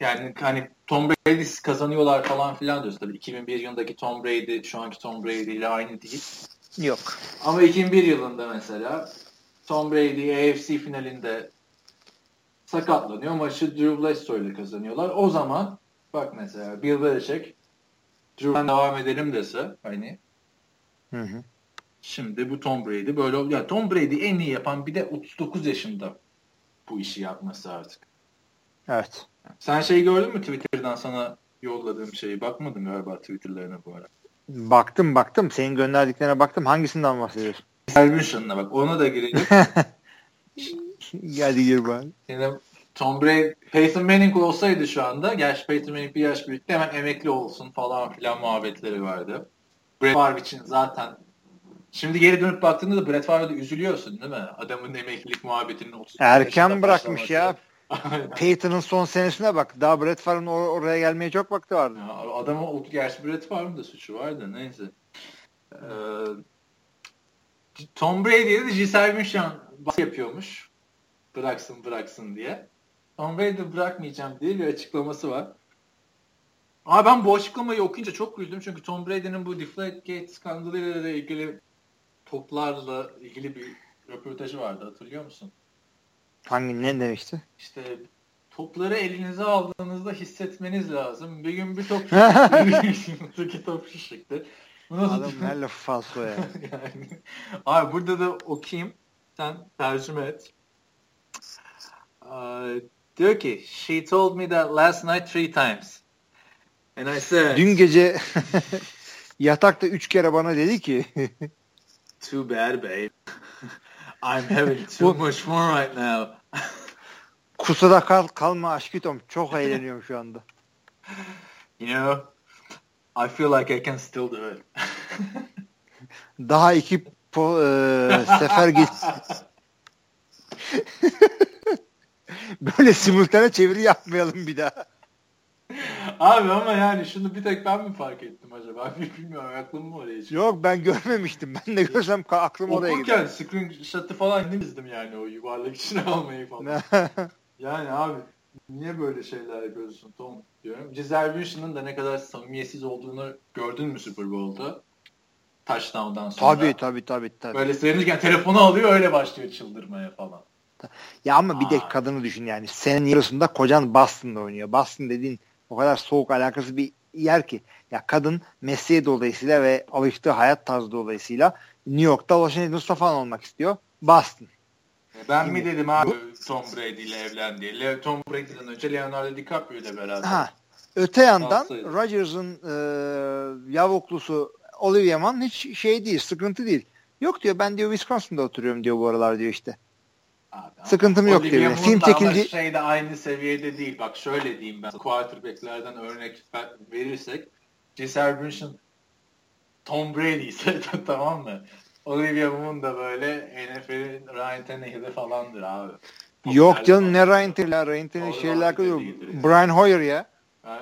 yani hani Tom Brady kazanıyorlar falan filan diyoruz. Tabii 2001 yılındaki Tom Brady şu anki Tom Brady ile aynı değil. Yok. Ama 2001 yılında mesela Tom Brady AFC finalinde sakatlanıyor. Maçı Drew Bledsoe ile kazanıyorlar. O zaman bak mesela Bill Belichick Drew'dan devam edelim dese hani hı hı. şimdi bu Tom Brady böyle ya Tom Brady en iyi yapan bir de 39 yaşında bu işi yapması artık. Evet. Sen şey gördün mü Twitter'dan sana yolladığım şeyi? Bakmadın galiba Twitter'larına bu ara. Baktım baktım. Senin gönderdiklerine baktım. Hangisinden bahsediyorsun? Salvation'la bak. Ona da girelim. Hadi gir bari. Yine Tom Brady, Peyton Manning olsaydı şu anda, gerçi Peyton Manning bir yaş büyüktü, hemen emekli olsun falan filan muhabbetleri vardı. Brett Favre için zaten Şimdi geri dönüp baktığında da Brett Favre'da üzülüyorsun değil mi? Adamın emeklilik muhabbetinin 30 Erken bırakmış ya. Peyton'ın son senesine bak. Daha Brett Favre'ın or- oraya gelmeye çok vakti vardı. Ya, adamı, gerçi Brett Favre'ın da suçu vardı. Neyse. Ee, Tom Brady'ye de Giselle Bündchen yapıyormuş. Bıraksın bıraksın diye. Tom Brady bırakmayacağım diye bir açıklaması var. Ama ben bu açıklamayı okuyunca çok güldüm çünkü Tom Brady'nin bu Deflategate skandalıyla ilgili toplarla ilgili bir röportajı vardı hatırlıyor musun? Hangi ne demişti? İşte topları elinize aldığınızda hissetmeniz lazım. Bir gün bir top şişikti. iki top şişikti. Adam her lafı falso ya. yani. Abi burada da okuyayım. Sen tercüme et. Uh, diyor ki she told me that last night three times. And I said Dün gece yatakta üç kere bana dedi ki Too bad babe. I'm having too much fun right now. Kusada kal kalma aşkıtom. Çok eğleniyorum şu anda. You know, I feel like I can still do it. Daha iki po, e, sefer git. Böyle simultane çeviri yapmayalım bir daha. Abi ama yani şunu bir tek ben mi fark ettim acaba? Bilmiyorum aklım mı oraya çıktı? Yok ben görmemiştim. Ben de görsem aklım oraya gidiyor. Okurken screenshot'ı falan izledim yani o yuvarlak içine almayı falan. yani abi niye böyle şeyler yapıyorsun Tom diyorum. Bündchen'ın da ne kadar samimiyetsiz olduğunu gördün mü Super Bowl'da? Touchdown'dan sonra. Tabii tabii tabii. tabii. Böyle sevinirken telefonu alıyor öyle başlıyor çıldırmaya falan. Ya ama bir Aa. de kadını düşün yani. Senin yarısında kocan Boston'da oynuyor. Boston dediğin o kadar soğuk alakası bir yer ki. Ya kadın mesleği dolayısıyla ve alıştığı hayat tarzı dolayısıyla New York'ta Angeles'ta falan olmak istiyor. Boston. E, ben mi dedim abi Tom Brady ile evlendi. Le Tom Brady'den önce Leonardo DiCaprio ile beraber. Ha. Öte yandan Rodgers'ın e, yavuklusu Olivia Mann hiç şey değil, sıkıntı değil. Yok diyor ben diyor Wisconsin'da oturuyorum diyor bu aralar diyor işte. Abi, Sıkıntım yok diyor. Film çekildi. Şey de aynı seviyede değil. Bak şöyle diyeyim ben. Quarterback'lerden örnek verirsek Giselle Bündchen Tom Brady ise tamam mı? Olivia Munn da böyle NFL'in Ryan Tannehill'i falandır abi. Yok canım ne Ryan Tannehill? Ryan Tannehill şeyle alakalı Brian Hoyer ya.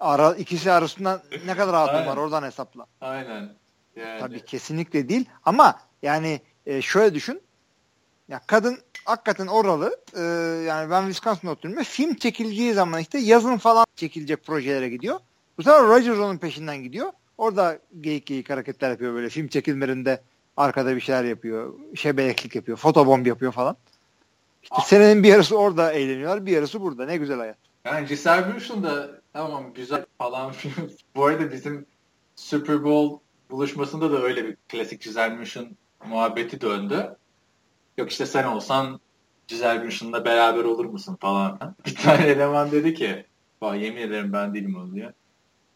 Ara, ikisi arasında ne kadar adım var oradan hesapla. Aynen. Yani. Tabii kesinlikle değil ama yani e, şöyle düşün. Ya kadın hakikaten oralı. E, yani ben Wisconsin'da oturuyorum. Film çekileceği zaman işte yazın falan çekilecek projelere gidiyor. Bu sefer Rogers onun peşinden gidiyor. Orada geyik geyik hareketler yapıyor böyle. Film çekilmelerinde arkada bir şeyler yapıyor. Şebeleklik yapıyor. Fotobomb yapıyor falan. İşte ah. senenin bir yarısı orada eğleniyorlar. Bir yarısı burada. Ne güzel hayat. Yani Bündchen da tamam güzel falan film. Bu arada bizim Super Bowl buluşmasında da öyle bir klasik Bündchen muhabbeti döndü. Yok işte sen olsan Giselle Bündchen'la beraber olur musun falan. Bir tane eleman dedi ki yemin ederim ben değilim onu diyor.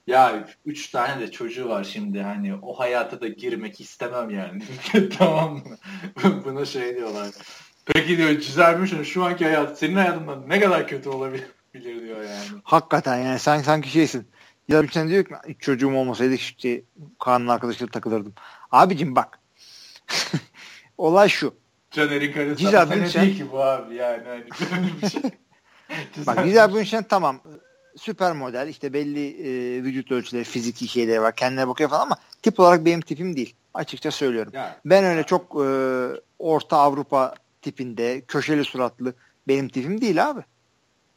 Ya üç tane de çocuğu var şimdi hani o hayata da girmek istemem yani. tamam mı? Buna şey diyorlar. Peki diyor Giselle Bündchen şu anki hayat senin hayatından ne kadar kötü olabilir diyor yani. Hakikaten yani sen sanki şeysin. Ya bir tane diyor ki çocuğum olmasaydı işte Kaan'ın arkadaşıyla takılırdım. Abicim bak Olay şu. Caner'in karısı Giza Bünşen, değil ki bu abi yani. Hani bir şey. Bak Giza Bünşen tamam süper model işte belli e, vücut ölçüleri fiziki şeyleri var kendine bakıyor falan ama tip olarak benim tipim değil açıkça söylüyorum. Yani, ben öyle çok e, orta Avrupa tipinde köşeli suratlı benim tipim değil abi.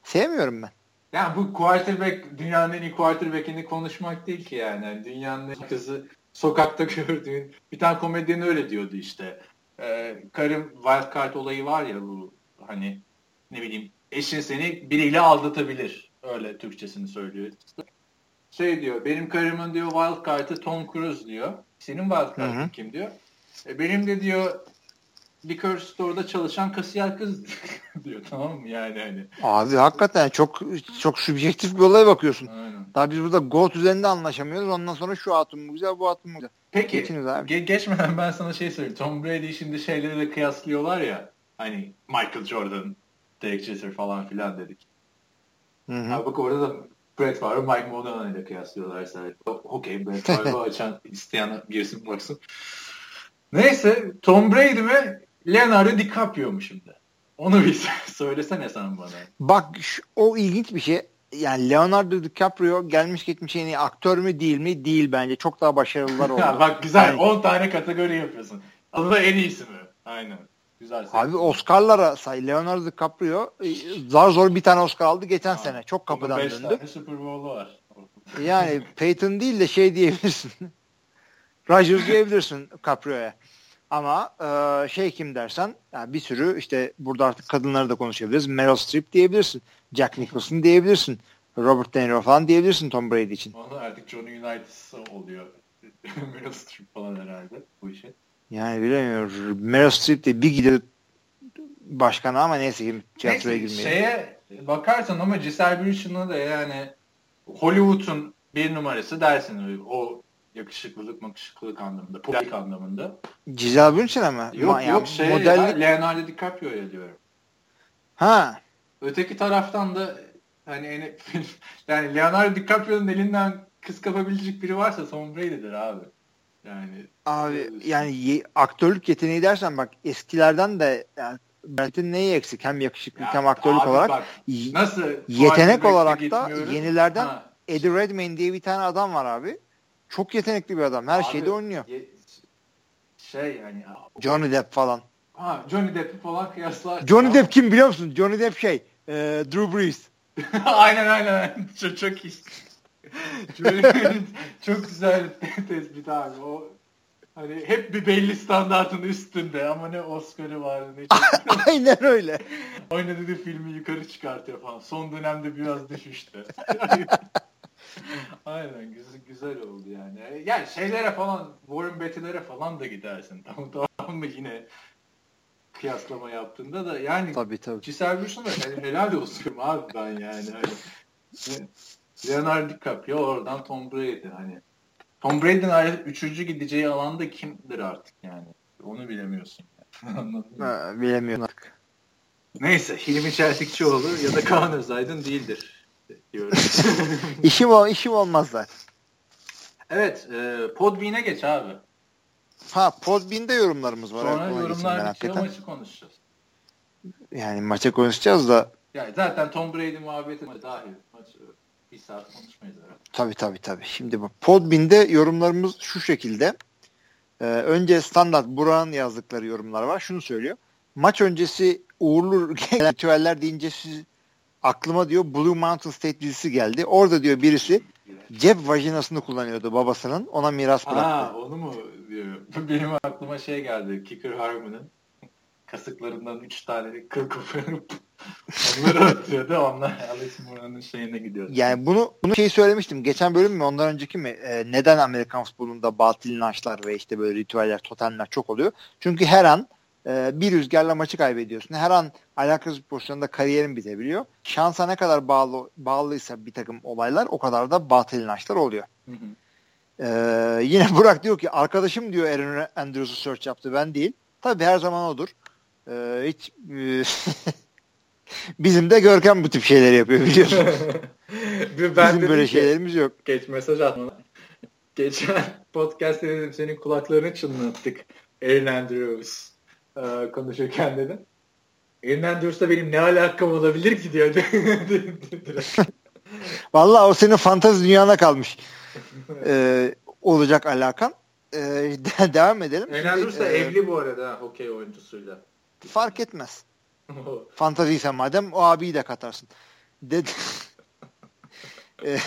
Sevmiyorum ben. Yani bu quarterback dünyanın en iyi quarterback'ini konuşmak değil ki yani. yani dünyanın kızı sokakta gördüğün bir tane komedyen öyle diyordu işte. Ee, karım wildcard olayı var ya bu hani ne bileyim eşin seni biriyle aldatabilir. Öyle Türkçesini söylüyor. Şey diyor benim karımın diyor wildcard'ı Tom Cruise diyor. Senin wildcard'ın kim diyor. E, benim de diyor liquor store'da çalışan kasiyer kız diyor tamam mı yani hani. Abi hakikaten çok çok subjektif bir olaya bakıyorsun. Aynen. Daha biz burada GOAT üzerinde anlaşamıyoruz. Ondan sonra şu atım mı güzel bu atım mı güzel. Peki ge- geçmeden ben sana şey söyleyeyim. Tom Brady şimdi şeyleri de kıyaslıyorlar ya. Hani Michael Jordan, Derek Jeter falan filan dedik. Hı hı. Abi bak orada da Brett Favre, Mike Modena ile kıyaslıyorlar. Okey Brett Favre'ı açan isteyen girsin baksın. Neyse Tom Brady mi Leonardo DiCaprio mu şimdi? Onu bir söylesene sen bana. Bak o ilginç bir şey. Yani Leonardo DiCaprio gelmiş geçmiş en iyi aktör mü değil mi? Değil bence. Çok daha başarılılar oldu. Bak güzel. Yani, 10 tane kategori yapıyorsun. Adı en iyisi mi? Aynen. Güzel. Abi Oscar'lara say. Leonardo DiCaprio e, zar zor bir tane Oscar aldı geçen ha. sene. Çok kapıdan döndü. 5 tane Super Bowl'u var. Yani Peyton değil de şey diyebilirsin. Rodgers diyebilirsin Caprio'ya. Ama e, şey kim dersen yani bir sürü işte burada artık kadınları da konuşabiliriz. Meryl Streep diyebilirsin. Jack Nicholson diyebilirsin. Robert De Niro falan diyebilirsin Tom Brady için. Valla artık Johnny United oluyor. Meryl Streep falan herhalde bu işe. Yani bilemiyorum. Meryl Streep de bir gidiyor başkanı ama neyse tiyatroya girmeyelim. Şeye bakarsan ama Giselle Bündchen'a da yani Hollywood'un bir numarası dersin. O yakışıklılık makışıklılık anlamında, politik anlamında. Giselle Bündchen mi? Yok Ma- yok şey modellik... ya, Leonardo DiCaprio'ya diyorum. Ha. Öteki taraftan da hani yani Leonardo DiCaprio'nun elinden kız kapabilecek biri varsa Tom Brady'dir abi. Yani abi yani ye, aktörlük yeteneği dersen bak eskilerden de yani Brent'in neyi eksik? Hem yakışıklık hem aktörlük olarak. Bak, nasıl yetenek olarak da yenilerden ha. Eddie Redmayne diye bir tane adam var abi. Çok yetenekli bir adam. Her abi, şeyde oynuyor. Ye- şey yani Johnny Depp falan. Ha Johnny Depp falan kıyaslar. Johnny Depp kim biliyor musun? Johnny Depp şey e, Drew Brees. aynen aynen. Çok, çok iyi. çok güzel tespit abi. O hani hep bir belli standartın üstünde ama ne Oscar'ı var ne Aynen öyle. Oynadığı filmi yukarı çıkartıyor falan. Son dönemde biraz düşüştü. Aynen güzel, güzel oldu yani. Yani şeylere falan Warren Beatty'lere falan da gidersin. Tamam tamam mı yine kıyaslama yaptığında da yani tabii, tabii. Bündchen da yani helal olsun abi ben yani. Hani, Leonardo DiCaprio oradan Tom Brady hani. Tom Brady'nin ayrı üçüncü gideceği alanda kimdir artık yani. Onu bilemiyorsun. Yani. Anladın ha, bilemiyorsun artık. Neyse Hilmi Çeltikçioğlu ya da Kaan Özaydın değildir diyorum. işim, o, işim olmaz zaten. Evet e, Podbean'e geç abi. Ha Podbean'de yorumlarımız var. Sonra yorumlar bitiyor maçı konuşacağız. Yani maça konuşacağız da. Yani zaten Tom Brady muhabbeti dahil. Maç bir saat konuşmayız herhalde. Tabii tabii tabii. Şimdi bu Podbean'de yorumlarımız şu şekilde. Ee, önce standart Burak'ın yazdıkları yorumlar var. Şunu söylüyor. Maç öncesi uğurlu ritüeller deyince siz aklıma diyor Blue Mountain State dizisi geldi. Orada diyor birisi cep vajinasını kullanıyordu babasının. Ona miras bıraktı. Aa, onu mu diyor? Benim aklıma şey geldi. Kicker Harmon'ın kasıklarından üç tane kıl koparıp onları atıyordu. Onlar Alex Moran'ın şeyine gidiyordu. Yani bunu bunu şey söylemiştim. Geçen bölüm mü ondan önceki mi? Ee, neden Amerikan futbolunda batıl inançlar ve işte böyle ritüeller, totemler çok oluyor? Çünkü her an e, bir rüzgarla maçı kaybediyorsun. Her an alakasız bir pozisyonda kariyerin bitebiliyor. Şansa ne kadar bağlı bağlıysa bir takım olaylar o kadar da batıl inançlar oluyor. Hı hı. Ee, yine Burak diyor ki arkadaşım diyor Aaron Andrews'u search yaptı ben değil. Tabii her zaman odur. Ee, hiç e, bizim de Görkem bu tip şeyleri yapıyor biliyorsun. ben bizim böyle şeylerimiz yok. Geç mesaj atma. Geçen podcast dedim senin kulaklarını çınlattık. Aaron Andrews e, konuşurken dedim. Aaron Andrews'la benim ne alakam olabilir ki diyor. Vallahi o senin fantazi dünyana kalmış. Ee, olacak alakan. Ee, devam edelim. Andrews da ee, evli bu arada hokey oyuncusuyla. Fark etmez. Fantaziyse madem o abiyi de katarsın. Dedi. e,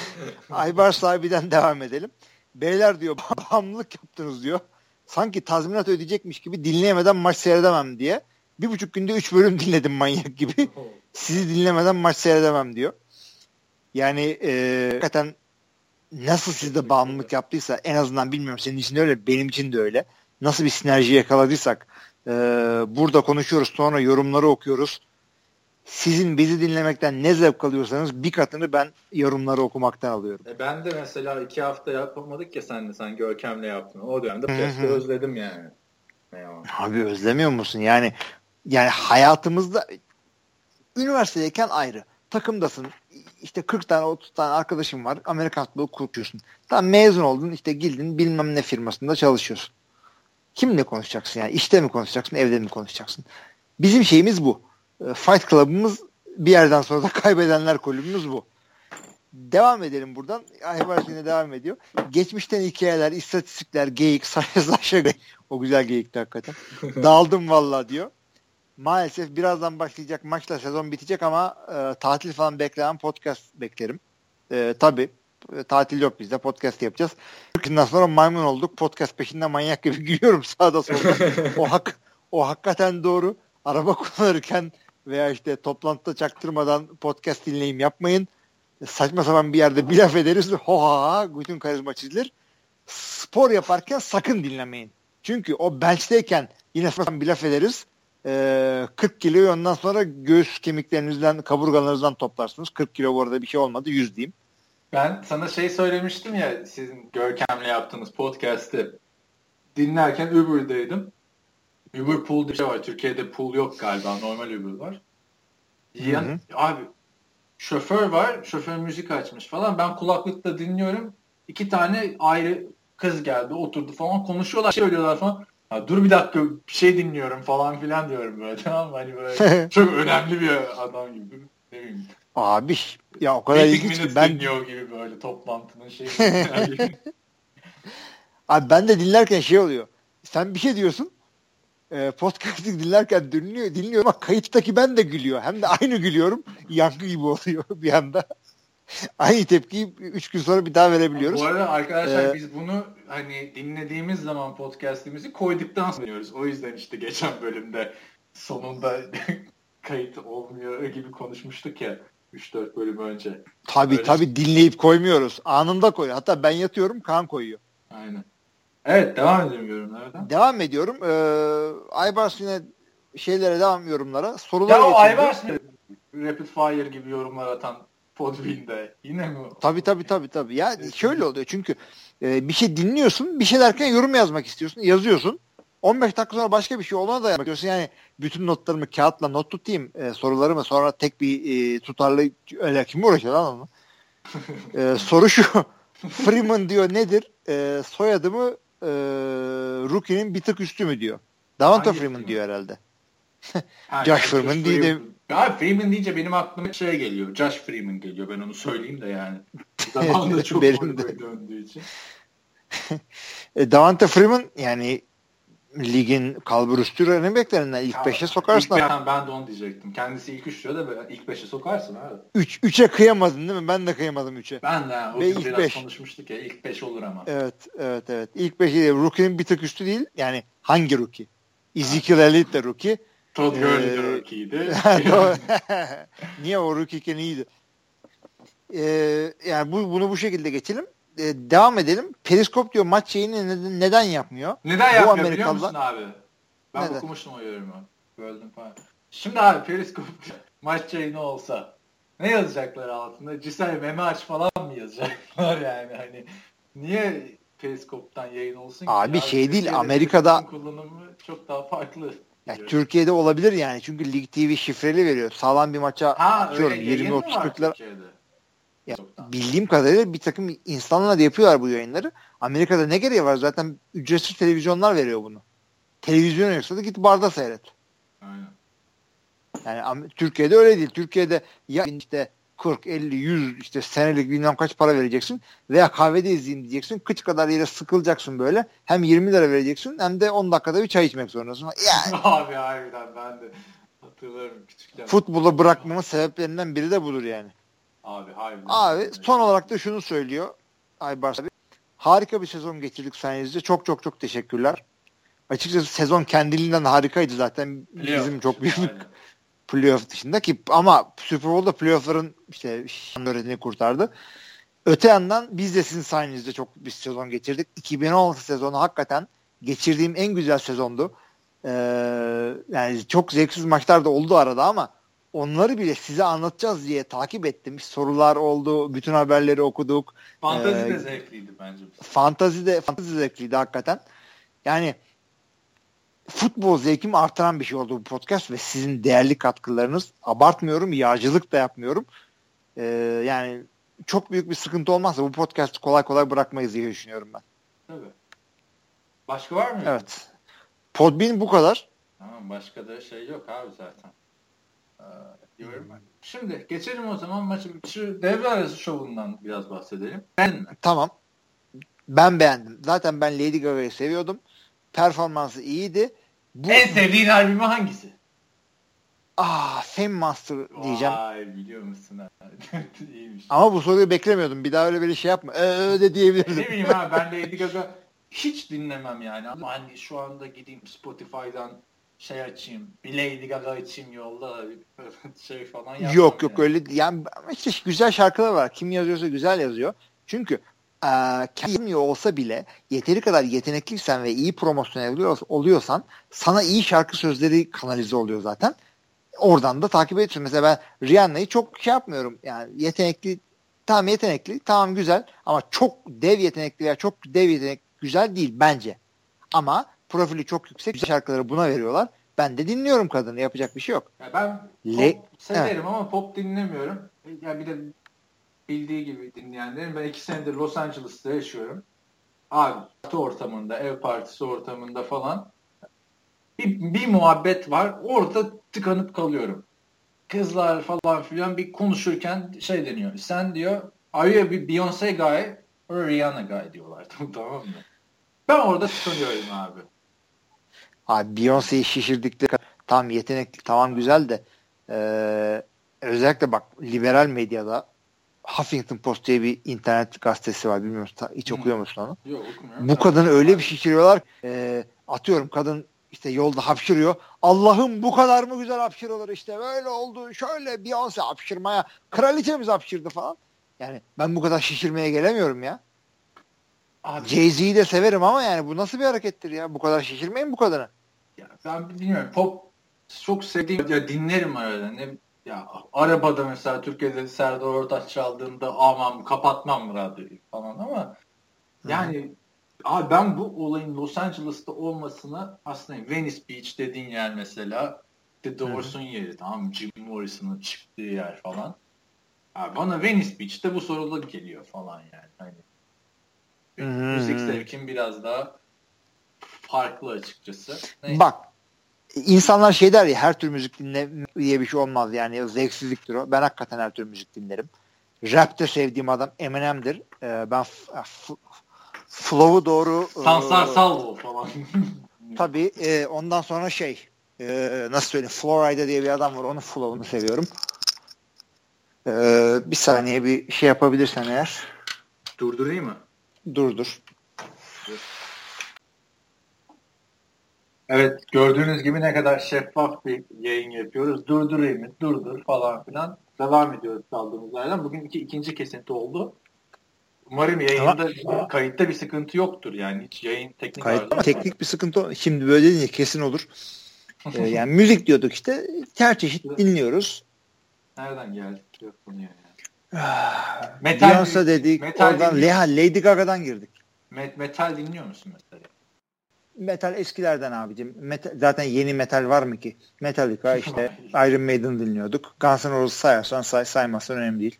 Aybar sahibiden devam edelim. Beyler diyor bağımlılık yaptınız diyor. Sanki tazminat ödeyecekmiş gibi dinleyemeden maç seyredemem diye. Bir buçuk günde üç bölüm dinledim manyak gibi. Sizi dinlemeden maç seyredemem diyor. Yani e, hakikaten nasıl sizde bağımlılık yaptıysa en azından bilmiyorum senin için de öyle benim için de öyle. Nasıl bir sinerji yakaladıysak e, burada konuşuyoruz sonra yorumları okuyoruz. Sizin bizi dinlemekten ne zevk alıyorsanız bir katını ben yorumları okumaktan alıyorum. E ben de mesela iki hafta yapamadık ya sen de sen Görkem'le yaptın. O dönemde podcast'ı özledim yani. Abi özlemiyor musun? Yani yani hayatımızda üniversitedeyken ayrı. Takımdasın. İşte 40 tane 30 tane arkadaşım var. Amerikan futbolu kuruyorsun. Tam mezun oldun işte girdin bilmem ne firmasında çalışıyorsun. Kimle konuşacaksın yani? İşte mi konuşacaksın, evde mi konuşacaksın? Bizim şeyimiz bu. Ee, Fight Club'ımız bir yerden sonra da kaybedenler kulübümüz bu. Devam edelim buradan. Ayvar yine devam ediyor. Geçmişten hikayeler, istatistikler, geyik, saçma O güzel geyikti hakikaten. Dağıldım valla diyor. Maalesef birazdan başlayacak maçla sezon bitecek ama e, tatil falan bekleyen podcast beklerim. E, tabii e, tatil yok bizde podcast yapacağız. Günden sonra maymun olduk. Podcast peşinde manyak gibi gülüyorum sağda solda. o hak o hakikaten doğru. Araba kullanırken veya işte toplantıda çaktırmadan podcast dinleyim yapmayın. Saçma sapan bir yerde bir laf ederiz. Ho ha ha bütün karizma çizilir. Spor yaparken sakın dinlemeyin. Çünkü o bench'teyken yine bir laf ederiz. Ee, 40 kilo ondan sonra göğüs kemiklerinizden, kaburgalarınızdan toplarsınız. 40 kilo bu arada bir şey olmadı. 100 diyeyim. Ben sana şey söylemiştim ya sizin Görkem'le yaptığınız podcast'ı dinlerken Uber'daydım. Uber Pool diye şey var. Türkiye'de pool yok galiba. Normal Uber var. Yan, hı hı. Abi şoför var. Şoför müzik açmış falan. Ben kulaklıkla dinliyorum. İki tane ayrı kız geldi oturdu falan konuşuyorlar şey söylüyorlar falan. Ha, dur bir dakika bir şey dinliyorum falan filan diyorum böyle tamam mı? Hani böyle çok önemli bir adam gibi. Ne bileyim. Abi ya o kadar ilginç ki ben dinliyor gibi böyle toplantının şeyi. Abi ben de dinlerken şey oluyor. Sen bir şey diyorsun. E, podcast'ı dinlerken dinliyor, dinliyorum ama kayıttaki ben de gülüyor. Hem de aynı gülüyorum. Yankı gibi oluyor bir anda. aynı tepkiyi 3 gün sonra bir daha verebiliyoruz. Bu arada arkadaşlar ee, biz bunu hani dinlediğimiz zaman podcast'imizi koyduktan sonra dinliyoruz. O yüzden işte geçen bölümde sonunda kayıt olmuyor gibi konuşmuştuk ya. 3-4 bölüm önce. Tabii Öyle tabii dinleyip koymuyoruz. Anında koyuyor. Hatta ben yatıyorum Kaan koyuyor. Aynen. Evet devam edelim yorumlara. Devam ediyorum. Ee, Aybars yine şeylere devam yorumlara. Sorular ya o Aybars Rapid Fire gibi yorumlar atan Podbean'de. Yine mi? Tabii tabii tabii. tabii. Ya şöyle oluyor çünkü e, bir şey dinliyorsun. Bir şey derken yorum yazmak istiyorsun. Yazıyorsun. 15 dakika sonra başka bir şey olana da yapmak Yani bütün notlarımı kağıtla not tutayım e, sorularımı sonra tek bir e, tutarlı öyle kim uğraşıyor lan onu? e, soru şu. Freeman diyor nedir? E, soyadımı e, Rookie'nin bir tık üstü mü diyor. Davante Freeman diyor herhalde. ha, Josh Freeman değil de ya Freeman deyince benim aklıma şey geliyor. Josh Freeman geliyor. Ben onu söyleyeyim de yani. Zamanında çok benim de. döndüğü için. e, Davante Freeman yani ligin kalburüstü running backlerinden ilk 5'e sokarsın. Ilk ben, ben de onu diyecektim. Kendisi ilk 3 diyor da ilk 5'e sokarsın abi. 3 3'e kıyamadın değil mi? Ben de kıyamadım 3'e. Ben de o Ve ilk beş. konuşmuştuk ya ilk 5 olur ama. Evet evet evet. İlk 5'i değil. Rookie'nin bir tık üstü değil. Yani hangi rookie? Ezekiel Elliott de rookie. Todd Gurley ee, de rookie'ydi. Niye o rookie iyiydi? Ee, yani bu, bunu bu şekilde geçelim e, devam edelim. Periskop diyor maç şeyini neden, neden yapmıyor? Neden yapmıyor Amerikalılar... biliyor musun abi? Ben neden? okumuştum o yorumu. Böldüm falan. Şimdi abi Periskop maç yayını olsa ne yazacaklar altında? Cisel meme aç falan mı yazacaklar yani hani niye Periskop'tan yayın olsun ki? Abi şey değil Amerika'da kullanımı çok daha farklı. Ya Türkiye'de olabilir yani çünkü Lig TV şifreli veriyor. Sağlam bir maça ha, atıyorum 20-30 40'lar. Ya, bildiğim kadarıyla bir takım insanlar da yapıyorlar bu yayınları. Amerika'da ne gereği var? Zaten ücretsiz televizyonlar veriyor bunu. Televizyon yoksa da git barda seyret. Aynen. Yani Türkiye'de öyle değil. Türkiye'de ya işte 40, 50, 100 işte senelik bilmem kaç para vereceksin veya kahvede izleyeyim diyeceksin. Kıç kadar yere sıkılacaksın böyle. Hem 20 lira vereceksin hem de 10 dakikada bir çay içmek zorundasın. Yani. Abi harbiden ben de hatırlarım küçükken. Futbolu bırakmamın sebeplerinden biri de budur yani. Abi harbiden. Abi son olarak da şunu söylüyor Aybars abi. Harika bir sezon geçirdik sayenizde. Çok çok çok teşekkürler. Açıkçası sezon kendiliğinden harikaydı zaten. Playoff. Bizim çok büyük playoff dışında ki ama Super Bowl'da playoff'ların işte öğretini kurtardı. Öte yandan biz de sizin sayenizde çok bir sezon geçirdik. 2016 sezonu hakikaten geçirdiğim en güzel sezondu. Ee, yani çok zevksiz maçlar da oldu arada ama onları bile size anlatacağız diye takip ettim. Sorular oldu, bütün haberleri okuduk. Fantazi ee, de zevkliydi bence. Fantazi de fantazi zevkliydi hakikaten. Yani futbol zevkimi artıran bir şey oldu bu podcast ve sizin değerli katkılarınız. Abartmıyorum, yağcılık da yapmıyorum. Ee, yani çok büyük bir sıkıntı olmazsa bu podcast'ı kolay kolay bırakmayız diye düşünüyorum ben. Tabii. Başka var mı? Evet. Podbean bu kadar. Tamam başka da şey yok abi zaten diyorum ben. Şimdi geçelim o zaman maçı. Şu devre arası şovundan biraz bahsedelim. Ben Tamam. Ben beğendim. Zaten ben Lady Gaga'yı seviyordum. Performansı iyiydi. Bu... En sevdiğin albümü hangisi? Ah, Fame Master diyeceğim. Vay biliyor musun? İyiymiş. Ama bu soruyu beklemiyordum. Bir daha öyle bir şey yapma. Ee, öyle diyebilirdim. Ne bileyim ha ben Lady Gaga hiç dinlemem yani. Ama hani şu anda gideyim Spotify'dan şey açayım, bir Lady Gaga açayım yolda şey falan yapmam. Yok yok yani. öyle yani işte güzel şarkılar var. Kim yazıyorsa güzel yazıyor. Çünkü e, kendi olsa bile yeteri kadar yetenekliysen ve iyi promosyon oluyorsan sana iyi şarkı sözleri kanalize oluyor zaten. Oradan da takip ediyorsun. Mesela ben Rihanna'yı çok şey yapmıyorum. Yani yetenekli tamam yetenekli tamam güzel ama çok dev yetenekli veya çok dev yetenek güzel değil bence. Ama profili çok yüksek güzel şarkıları buna veriyorlar. Ben de dinliyorum kadını. Yapacak bir şey yok. Ya ben Le pop severim evet. ama pop dinlemiyorum. Ya bir de bildiği gibi dinleyenlerin ben iki senedir Los Angeles'ta yaşıyorum. Abi ortamında, ev partisi ortamında falan bir, bir muhabbet var. Orada tıkanıp kalıyorum. Kızlar falan filan bir konuşurken şey deniyor. Sen diyor are you a Beyoncé guy or Rihanna guy diyorlar. tamam mı? Ben orada tıkanıyorum abi. Abi Beyoncé'yi şişirdikleri tam yetenekli tamam güzel de ee, özellikle bak liberal medyada Huffington Post diye bir internet gazetesi var bilmiyorum hiç okuyor musun onu? Yok okumuyorum. Bu kadını öyle bir şişiriyorlar e, atıyorum kadın işte yolda hapşırıyor. Allah'ım bu kadar mı güzel hapşırılır işte böyle oldu şöyle Beyoncé hapşırmaya kraliçemiz hapşırdı falan. Yani ben bu kadar şişirmeye gelemiyorum ya. Jay-Z'yi de severim ama yani bu nasıl bir harekettir ya? Bu kadar şişirmeyin bu kadını. Ya ben bilmiyorum. Pop çok sevdiğim ya dinlerim arada. Ne ya arabada mesela Türkiye'de Serdar Ortaç çaldığında aman kapatmam radyoyu falan ama yani Hı. abi ben bu olayın Los Angeles'ta olmasına aslında Venice Beach dediğin yer mesela The Doors'un yeri tamam Jim Morrison'ın çıktığı yer falan. Abi bana Venice Beach'te bu soruluk geliyor falan yani. Hani müzik zevkim biraz daha farklı açıkçası. Neyse. Bak insanlar şey der ya her tür müzik dinle diye bir şey olmaz yani zevksizliktir o. Ben hakikaten her tür müzik dinlerim. Rap'te sevdiğim adam Eminem'dir. Ee, ben flow'u doğru Sansar e, Salvo falan. tabii e, ondan sonra şey e, nasıl söyleyeyim Florida diye bir adam var onun flow'unu seviyorum. E, bir saniye bir şey yapabilirsen eğer. Durdurayım mı? Durdur. Dur. Evet gördüğünüz gibi ne kadar şeffaf bir yayın yapıyoruz. Durdurayım mı? Durdur falan filan. Devam ediyoruz kaldığımız yerden. Bugün iki, ikinci kesinti oldu. Umarım yayında ama, kayıtta bir sıkıntı yoktur yani hiç yayın teknik kayıt, teknik bir sıkıntı şimdi böyle dedin ya kesin olur. ee, yani müzik diyorduk işte her çeşit dinliyoruz. Nereden geldik yok konuya yani. metal Beyoncé dedik metal oradan Leha, Lady Gaga'dan girdik. Metal dinliyor musun mesela? Metal eskilerden abicim. Metal, zaten yeni metal var mı ki? Metallica işte Iron Maiden dinliyorduk. Guns N' Roses sayarsan say, saymazsan önemli değil.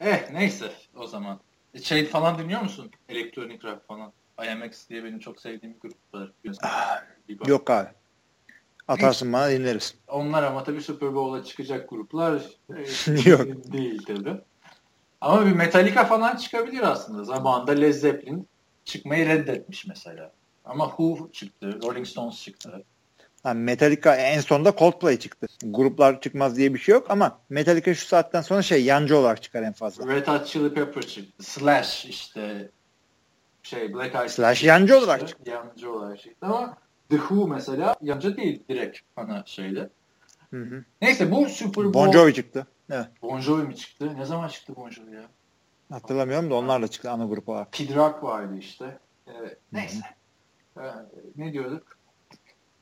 Eh neyse o zaman. Şey falan dinliyor musun? Elektronik rap falan. IMX diye benim çok sevdiğim grup var. Ah, yok abi. Atarsın bana dinleriz. Onlar ama tabii Super Bowl'a çıkacak gruplar e, Yok. değil tabii. Ama bir Metallica falan çıkabilir aslında. Zamanında Led Zeppelin çıkmayı reddetmiş mesela. Ama Who çıktı, Rolling Stones çıktı. Yani Metallica en sonunda Coldplay çıktı. Gruplar çıkmaz diye bir şey yok ama Metallica şu saatten sonra şey yancı olarak çıkar en fazla. Red Hot Chili Peppers çıktı. Slash işte şey Black Eyed Slash yancı olarak çıktı. Yancı olarak çıktı ama The Who mesela yancı değil direkt ana şeyde. Hı hı. Neyse bu Super Bowl. Bon Jovi çıktı. Evet. Bon Jovi mi çıktı? Ne zaman çıktı Bon Jovi ya? Hatırlamıyorum da onlarla çıktı ana grup olarak. Kid Rock vardı işte. Evet, neyse. Ee, ne diyorduk?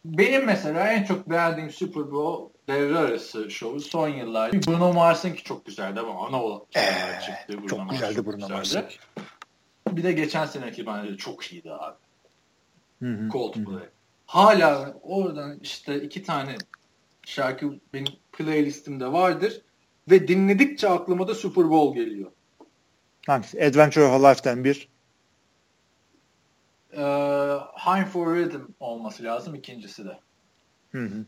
Benim mesela en çok beğendiğim Super Bowl devre arası şovu son yıllarda. Bruno Mars'ın ki çok güzeldi ama ana olarak ee, çıktı. Bruno çok Mars güzeldi Bruno Mars'ın. Bir de geçen seneki bence çok iyiydi abi. Coldplay. Hala oradan işte iki tane şarkı benim playlistimde vardır ve dinledikçe aklıma da Super Bowl geliyor. Hangisi? Adventure of a Lifetime 1. Ee, High for Rhythm olması lazım ikincisi de. Hı hı.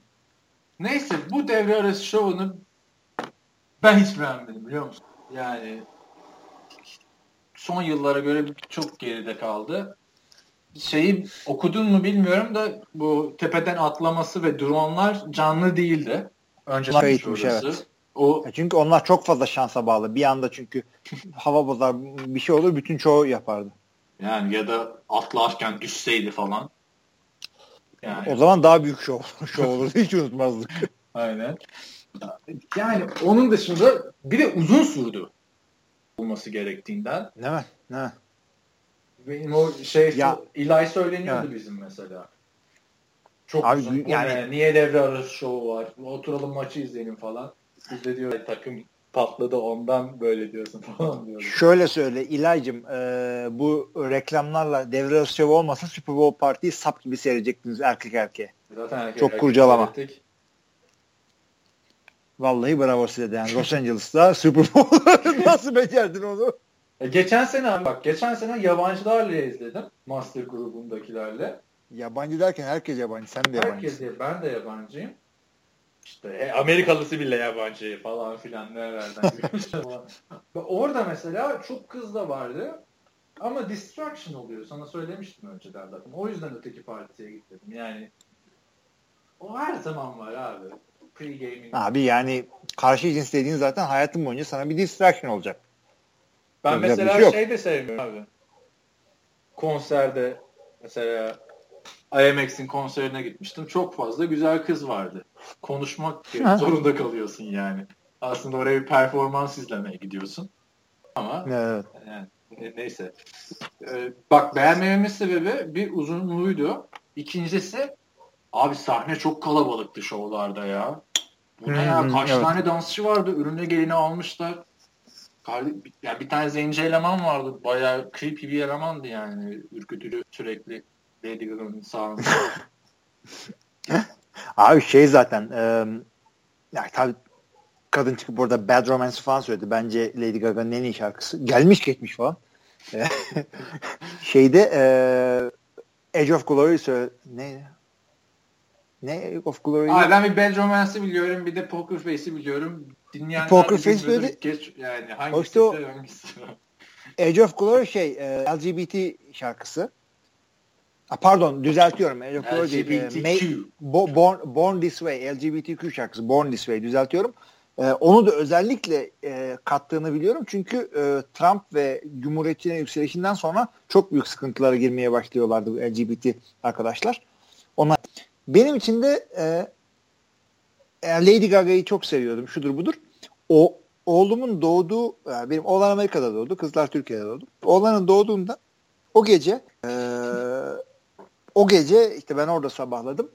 Neyse bu devre arası şovunu ben hiç beğenmedim biliyor musun? Yani son yıllara göre çok geride kaldı. Şeyi okudun mu bilmiyorum da bu tepeden atlaması ve dronlar canlı değildi. Önce kayıtmış evet. O çünkü onlar çok fazla şansa bağlı. Bir anda çünkü hava bozar bir şey olur bütün çoğu yapardı. Yani ya da atlarken düşseydi falan. Yani. O zaman daha büyük şov, şov olurdu. Hiç unutmazdık. Aynen. Yani onun dışında bir de uzun sürdü olması gerektiğinden. Ne mi? Ne? Benim o şey ya, Eli söyleniyordu ya. bizim mesela. Çok Abi, uzun. Yani, ne? Niye devre arası şovu var? Oturalım maçı izleyelim falan. Biz de diyor takım patladı ondan böyle diyorsun falan diyor. Şöyle söyle İlaycım e, bu reklamlarla devre şov olmasa Super Bowl partiyi sap gibi seyredecektiniz erkek erkeğe. Zaten erkek Çok erkek kurcalama. Seyrettik. Vallahi bravo size de yani Los Angeles'ta Super Bowl nasıl becerdin onu? E, geçen sene bak geçen sene yabancılarla izledim Master grubundakilerle. Yabancı derken herkes yabancı. Sen de yabancısın. Herkes değil. Ben de yabancıyım. İşte e, Amerikalısı bile yabancı falan filan nerelerden Orada mesela çok kız da vardı. Ama distraction oluyor. Sana söylemiştim önceden zaten. O yüzden öteki partiye gittim. Yani o her zaman var abi. Pre-gaming. Abi yani karşı cins dediğin zaten hayatın boyunca sana bir distraction olacak. Ben Öyle mesela şey, şey de sevmiyorum abi. Konserde mesela IMX'in konserine gitmiştim. Çok fazla güzel kız vardı. Konuşmak zorunda kalıyorsun yani. Aslında oraya bir performans izlemeye gidiyorsun. Ama evet. yani, neyse. Ee, bak beğenmememin sebebi bir uzunluğuydu. İkincisi abi sahne çok kalabalıktı şovlarda ya. Bu ne ya? Kaç evet. tane dansçı vardı? Ürüne gelini almışlar. Yani bir tane zenci eleman vardı. Bayağı creepy bir elemandı yani. Ürkütülü sürekli. Lady Gaga'nın sağında. Abi şey zaten e, yani tabii kadın çıkıp burada Bad Romance falan söyledi. Bence Lady Gaga'nın en iyi şarkısı. Gelmiş geçmiş falan. Şeyde e, Edge of Glory söyle ne ne Edge of Glory? Abi ben bir Bad Romance'ı biliyorum. Bir de Poker Face'i biliyorum. Dinleyenler Poker Face böyle geç, yani hangisi işte o, hangisi Edge of Glory şey e, LGBT şarkısı. Pardon düzeltiyorum. LGBTQ. Bo, born, born This Way LGBTQ şarkısı Born This Way düzeltiyorum. E, onu da özellikle e, kattığını biliyorum. Çünkü e, Trump ve Cumhuriyetçilerin yükselişinden sonra çok büyük sıkıntılara girmeye başlıyorlardı bu LGBT arkadaşlar. Onlar benim için de e, Lady Gaga'yı çok seviyordum. Şudur budur. O oğlumun doğduğu yani benim oğlan Amerika'da doğdu. Kızlar Türkiye'de doğdu. Oğlanın doğduğunda o gece e, o gece işte ben orada sabahladım.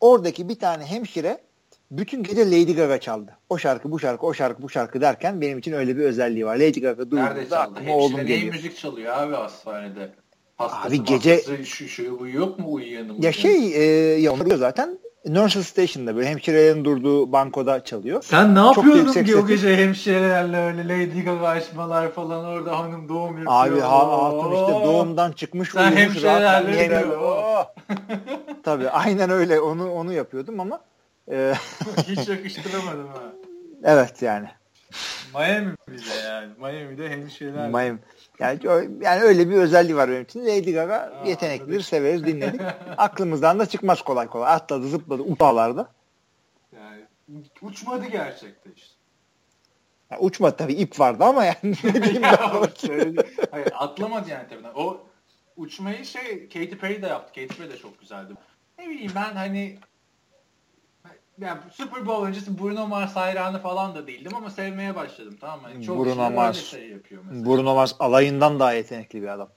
Oradaki bir tane hemşire bütün gece Lady Gaga çaldı. O şarkı, bu şarkı, o şarkı, bu şarkı derken benim için öyle bir özelliği var. Lady Gaga duyduğunda aklıma oğlum geliyor. Müzik çalıyor abi hastanede? Hastası, abi gece şu, şu bu yok mu uyuyanım? Ya şey e, ya onu zaten Nursery Station'da böyle hemşirelerin durduğu bankoda çalıyor. Sen ne yapıyordun ki o gece hemşirelerle öyle Lady Gaga açmalar falan orada hanım doğum yapıyor. Abi ha, hatun işte doğumdan çıkmış Sen uyumuş hemşirelerle rahat. Tabii aynen öyle onu onu yapıyordum ama e... hiç yakıştıramadım ha. Evet yani. Miami bize yani. Miami'de hemşireler. Miami. Yani, yani öyle bir özelliği var benim için. Lady Gaga Aa, yeteneklidir, severiz, dinledik. Aklımızdan da çıkmaz kolay kolay. Atladı, zıpladı uçağlarda. Yani uçmadı gerçekten işte. Yani uçmadı tabii ip vardı ama yani ne diyeyim ya, Hayır atlamadı yani tabii. O uçmayı şey Katy Perry de yaptı. Katy Perry de çok güzeldi. Ne bileyim ben hani yani Super Bowl öncesi Bruno Mars hayranı falan da değildim ama sevmeye başladım tamam mı? Yani çok Bruno Mars, şey yapıyor mesela. Bruno Mars alayından daha yetenekli bir adam.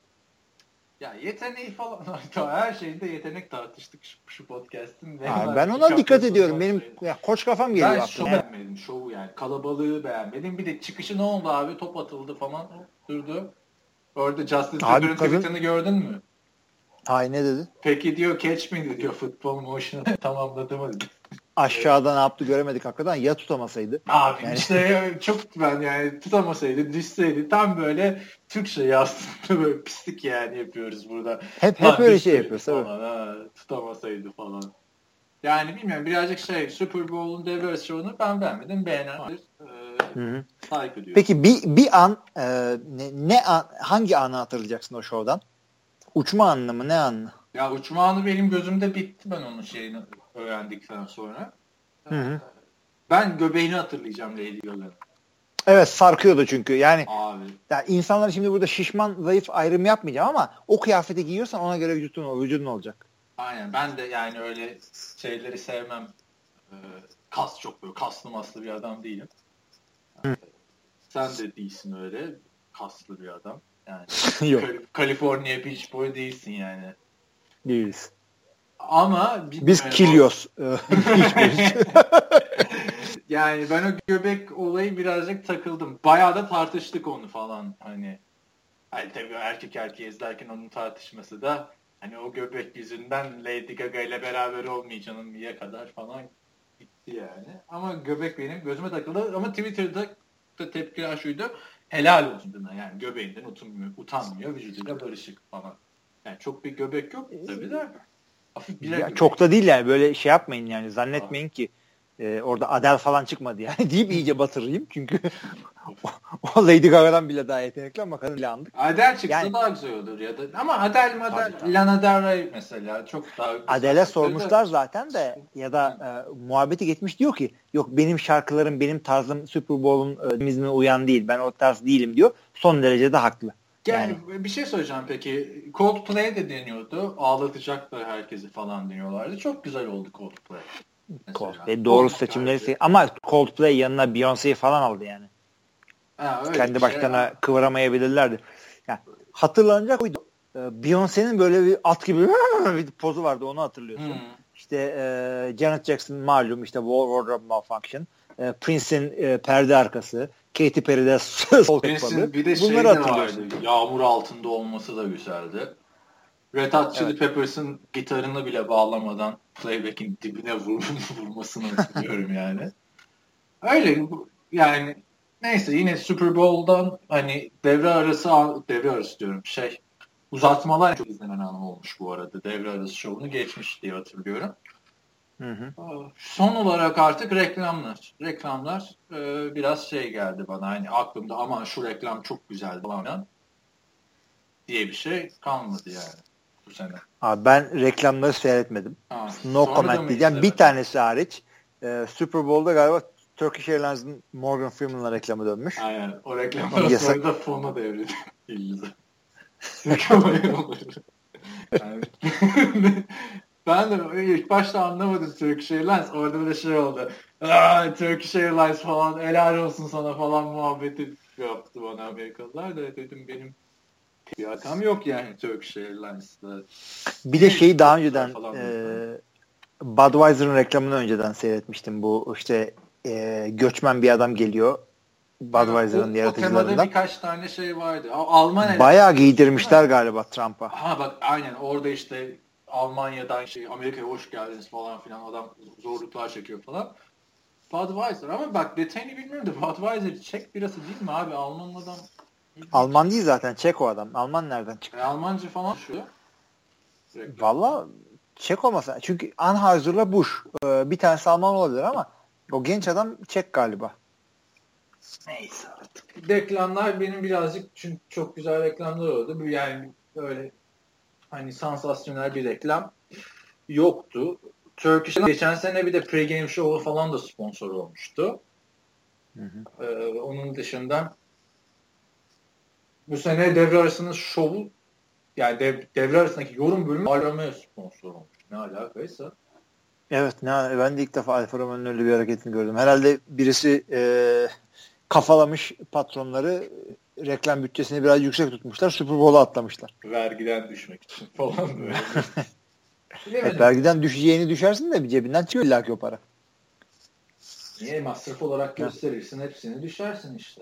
Ya yeteneği falan her şeyinde yetenek tartıştık şu, şu podcast'in. Ha, ben ona dikkat ediyorum. Benim ya, koç kafam geliyor Ben şovu beğenmedim. Şovu yani. Kalabalığı beğenmedim. Bir de çıkışı ne oldu abi? Top atıldı falan. Durdu. Orada Justin Bieber'ın tweetini gördün mü? Hay ne dedi? Peki diyor catch me diyor futbol motion'ı tamamladı mı? Aşağıda ne yaptı göremedik hakikaten ya tutamasaydı. Abi yani. işte çok ben yani tutamasaydı düşseydi tam böyle Türkçe aslında böyle pislik yani yapıyoruz burada. Hep hep öyle şey yapıyoruz tabii. Ha, tutamasaydı falan. Yani bilmiyorum birazcık şey Super Bowl'un dev versiyonu ben beğenmedim. Beğenen var. Ee, Peki bir, bir an e, ne, ne an, hangi anı hatırlayacaksın o şovdan? Uçma anı mı ne anı? Ya uçma anı benim gözümde bitti ben onun şeyini öğrendikten sonra. Hı hı. Ben göbeğini hatırlayacağım Lady Gaga'nın. Evet sarkıyordu çünkü. Yani, Abi. yani insanlar şimdi burada şişman, zayıf ayrım yapmayacağım ama o kıyafeti giyiyorsan ona göre vücudun, vücudun olacak. Aynen. Ben de yani öyle şeyleri sevmem. Ee, kas çok böyle kaslı maslı bir adam değilim. Yani, sen de değilsin öyle. Kaslı bir adam. Yani Yok. Kaliforniya Beach Boy değilsin yani. Değiliz. Ama biz kiliyoruz. yani ben o göbek olayı birazcık takıldım. Bayağı da tartıştık onu falan hani. Hani tabii erkek erkeği izlerken onun tartışması da hani o göbek yüzünden Lady Gaga ile beraber olmayacağım niye kadar falan gitti yani. Ama göbek benim gözüme takıldı ama Twitter'da da tepkiler şuydu. Helal olsun buna yani göbeğinden utanmıyor, utanmıyor vücuduyla barışık falan. Yani çok bir göbek yok tabii de. Ya, çok da değil yani böyle şey yapmayın yani zannetmeyin Aa. ki e, orada Adele falan çıkmadı yani deyip iyice batırayım çünkü o Lady Gaga'dan bile daha yetenekli ama kadın andık. Adele çıksa yani, daha güzel olur ya da ama Adele Adele Lana Del Rey mesela çok daha Adele sormuşlar zaten de ya da e, muhabbeti geçmiş diyor ki yok benim şarkılarım benim tarzım Super Bowl'un e, uyan değil ben o tarz değilim diyor son derece de haklı. Yani, yani bir şey söyleyeceğim peki. Coldplay de deniyordu. Ağlatacaklar herkesi falan deniyorlardı. Çok güzel oldu Coldplay. Coldplay doğru seçimleri se ama Coldplay yanına Beyoncé'yi falan aldı yani. Ha, Kendi başlarına şey kıvıramayabilirlerdi. Yani hatırlanacak oydu. Ee, Beyoncé'nin böyle bir at gibi bir pozu vardı onu hatırlıyorsun. Hmm. İşte e, Janet Jackson malum işte Wardrobe Malfunction. E, Prince'in e, perde arkası. Katy Perry'de sol kapalı. Bir de şey Bunları de vardı. Yağmur altında olması da güzeldi. Red Hot Chili evet. Peppers'ın gitarını bile bağlamadan playback'in dibine vur, vurmasını hatırlıyorum yani. Öyle yani neyse yine Super Bowl'dan hani devre arası devre arası diyorum şey uzatmalar çok izlenen an olmuş bu arada. Devre arası şovunu geçmiş diye hatırlıyorum. Hı hı. Son olarak artık reklamlar. Reklamlar e, biraz şey geldi bana. Hani aklımda aman şu reklam çok güzel falan diye bir şey kalmadı yani bu sene. Abi ben reklamları seyretmedim. Ha, no comment diyeceğim. Bir tanesi hariç e, Super Bowl'da galiba Turkish Airlines'ın Morgan Freeman'la reklamı dönmüş. Aynen. O reklamlar Yasak... sonra da fona devrildi. yani, ben de ilk başta anlamadım Turkish Airlines. Orada da şey oldu. Turkish Airlines falan helal olsun sana falan muhabbeti yaptı bana Amerikalılar da dedim benim bir yok yani Turkish Airlines'da. Bir de şeyi daha önceden e, Budweiser'ın reklamını önceden seyretmiştim. Bu işte e, göçmen bir adam geliyor. Budweiser'ın yaratıcılarından. O temada birkaç tane şey vardı. Alman Bayağı giydirmişler galiba Trump'a. Ha bak aynen orada işte Almanya'dan şey Amerika'ya hoş geldiniz falan filan adam zorluklar çekiyor falan. Budweiser ama bak detayını bilmiyorum da Budweiser Çek birası değil mi abi? Alman adam Alman değil zaten. Çek o adam. Alman nereden çıktı? E, Almanca falan şu. Valla Çek olmasa. Çünkü Anheuser'la Bush. Ee, bir tanesi Alman olabilir ama o genç adam Çek galiba. Neyse artık. Reklamlar benim birazcık çünkü çok güzel reklamlar oldu. Yani böyle hani sansasyonel bir reklam yoktu. Turkish geçen sene bir de pregame show falan da sponsor olmuştu. Hı hı. Ee, onun dışında bu sene devre arasının şovu yani dev, devre arasındaki yorum bölümü Alfa Romeo sponsor olmuş. Ne alakaysa. Evet ne ben de ilk defa Alfa Romeo'nun öyle bir hareketini gördüm. Herhalde birisi e, kafalamış patronları reklam bütçesini biraz yüksek tutmuşlar. Super Bowl'a atlamışlar. Vergiden düşmek için falan böyle. evet, vergiden düşeceğini düşersin de bir cebinden çıkıyor illa ki o para. Niye masraf olarak gösterirsin hepsini düşersin işte.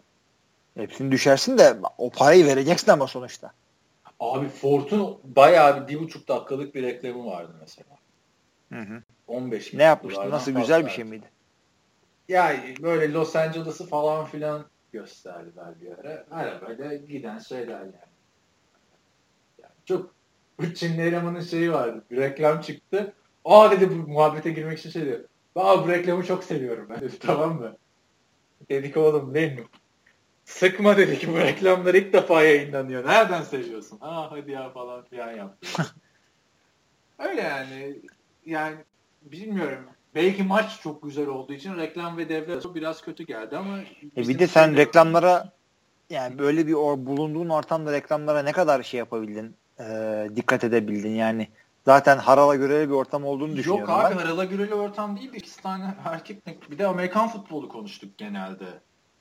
Hepsini düşersin de o parayı vereceksin ama sonuçta. Abi Ford'un bayağı bir, bir buçuk dakikalık bir reklamı vardı mesela. Hı hı. 15 Ne yapmıştı? Nasıl güzel bir şey miydi? Ya böyle Los Angeles'ı falan filan gösterdiler bir ara. Arabayla giden şeyler yani. yani çok Çinli elemanın şeyi vardı. Bir reklam çıktı. Aa dedi bu muhabbete girmek için şey diyor. Aa bu reklamı çok seviyorum ben. Dedi, tamam mı? Dedik oğlum değil mi? Sıkma dedi ki bu reklamlar ilk defa yayınlanıyor. Nereden seviyorsun? Ha hadi ya falan filan yaptı. Öyle yani. Yani bilmiyorum. Belki maç çok güzel olduğu için reklam ve devre biraz kötü geldi ama e bir de sen şey reklamlara yani böyle bir or, bulunduğun ortamda reklamlara ne kadar şey yapabildin? E, dikkat edebildin yani. Zaten harala göreli bir ortam olduğunu düşünüyorum. Yok abi ben. harala göreli ortam değil. İki tane erkek bir de Amerikan futbolu konuştuk genelde.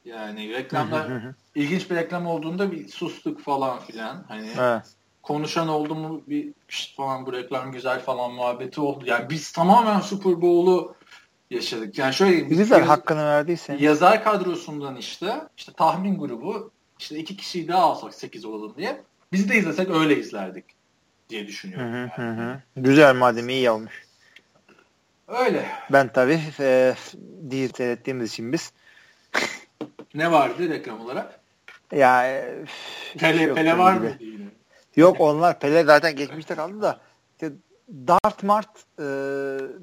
Yani reklamlar ilginç bir reklam olduğunda bir sustuk falan filan. Hani evet. Konuşan oldu mu bir falan bu reklam güzel falan muhabbeti oldu. Yani biz tamamen Super Bowl'u yaşadık. Yani şöyle güzel yaz, hakkını verdiyse. Yazar kadrosundan işte işte tahmin grubu işte iki kişiyi daha alsak sekiz olalım diye. Biz de izlesek öyle izlerdik diye düşünüyorum. Hı hı yani. hı. Güzel madem iyi olmuş. Öyle. Ben tabii e, değil seyrettiğimiz için biz ne vardı reklam olarak? Ya Pele, Pele var mı? Yok onlar Pele zaten geçmişte kaldı da işte Dart Mart e,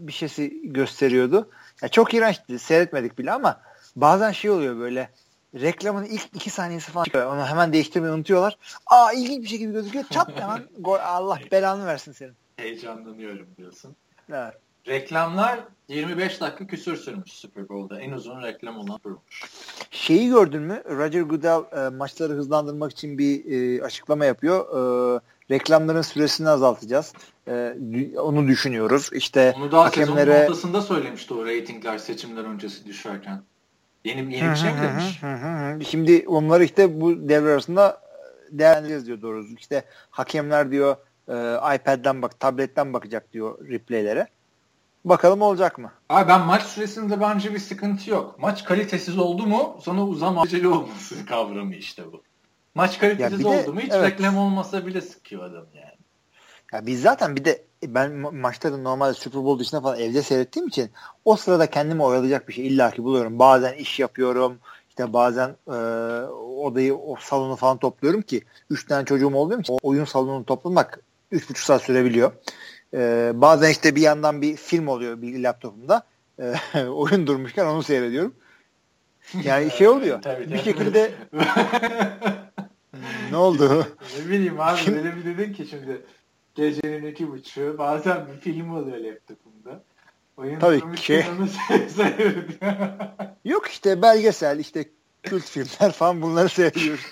bir şeysi gösteriyordu. Ya çok iğrençti. Seyretmedik bile ama bazen şey oluyor böyle reklamın ilk iki saniyesi falan çıkıyor. Onu hemen değiştirmeyi unutuyorlar. Aa ilginç bir şekilde gözüküyor. Çat hemen gol. Allah belanı versin senin. Heyecanlanıyorum diyorsun. Evet. Reklamlar 25 dakika küsür sürmüş Super Bowl'da. En uzun reklam olan kurmuş. Şeyi gördün mü? Roger Goodell e, maçları hızlandırmak için bir e, açıklama yapıyor. E, reklamların süresini azaltacağız. E, onu düşünüyoruz. İşte onu daha hakemlere... sezonun ortasında söylemişti o reytingler seçimler öncesi düşerken. Yeni, yeni bir şey mi demiş? Şimdi onları işte bu devre arasında değerlendireceğiz diyor doğrusu. İşte hakemler diyor e, iPad'den bak, tabletten bakacak diyor replaylere. Bakalım olacak mı? Abi ben maç süresinde bence bir sıkıntı yok. Maç kalitesiz oldu mu sonra uzamaceli olması kavramı işte bu. Maç kalitesiz oldu de, mu hiç evet. reklam olmasa bile sıkıyor adam yani. Ya biz zaten bir de ben maçları normalde Super Bowl dışında falan evde seyrettiğim için o sırada kendimi oyalayacak bir şey illaki buluyorum. Bazen iş yapıyorum. İşte bazen e, odayı, o salonu falan topluyorum ki 3 tane çocuğum olduğum için oyun salonunu toplamak 3,5 saat sürebiliyor. E, bazen işte bir yandan bir film oluyor bir laptopumda. E, oyun durmuşken onu seyrediyorum. Yani şey oluyor. tabii, tabii. Bir şekilde ne oldu? Ne bileyim abi öyle bir dedin ki şimdi gecenin iki buçuğu bazen bir film oluyor laptopumda. Oyun Tabii ki. Yok işte belgesel işte kült filmler falan bunları seviyoruz.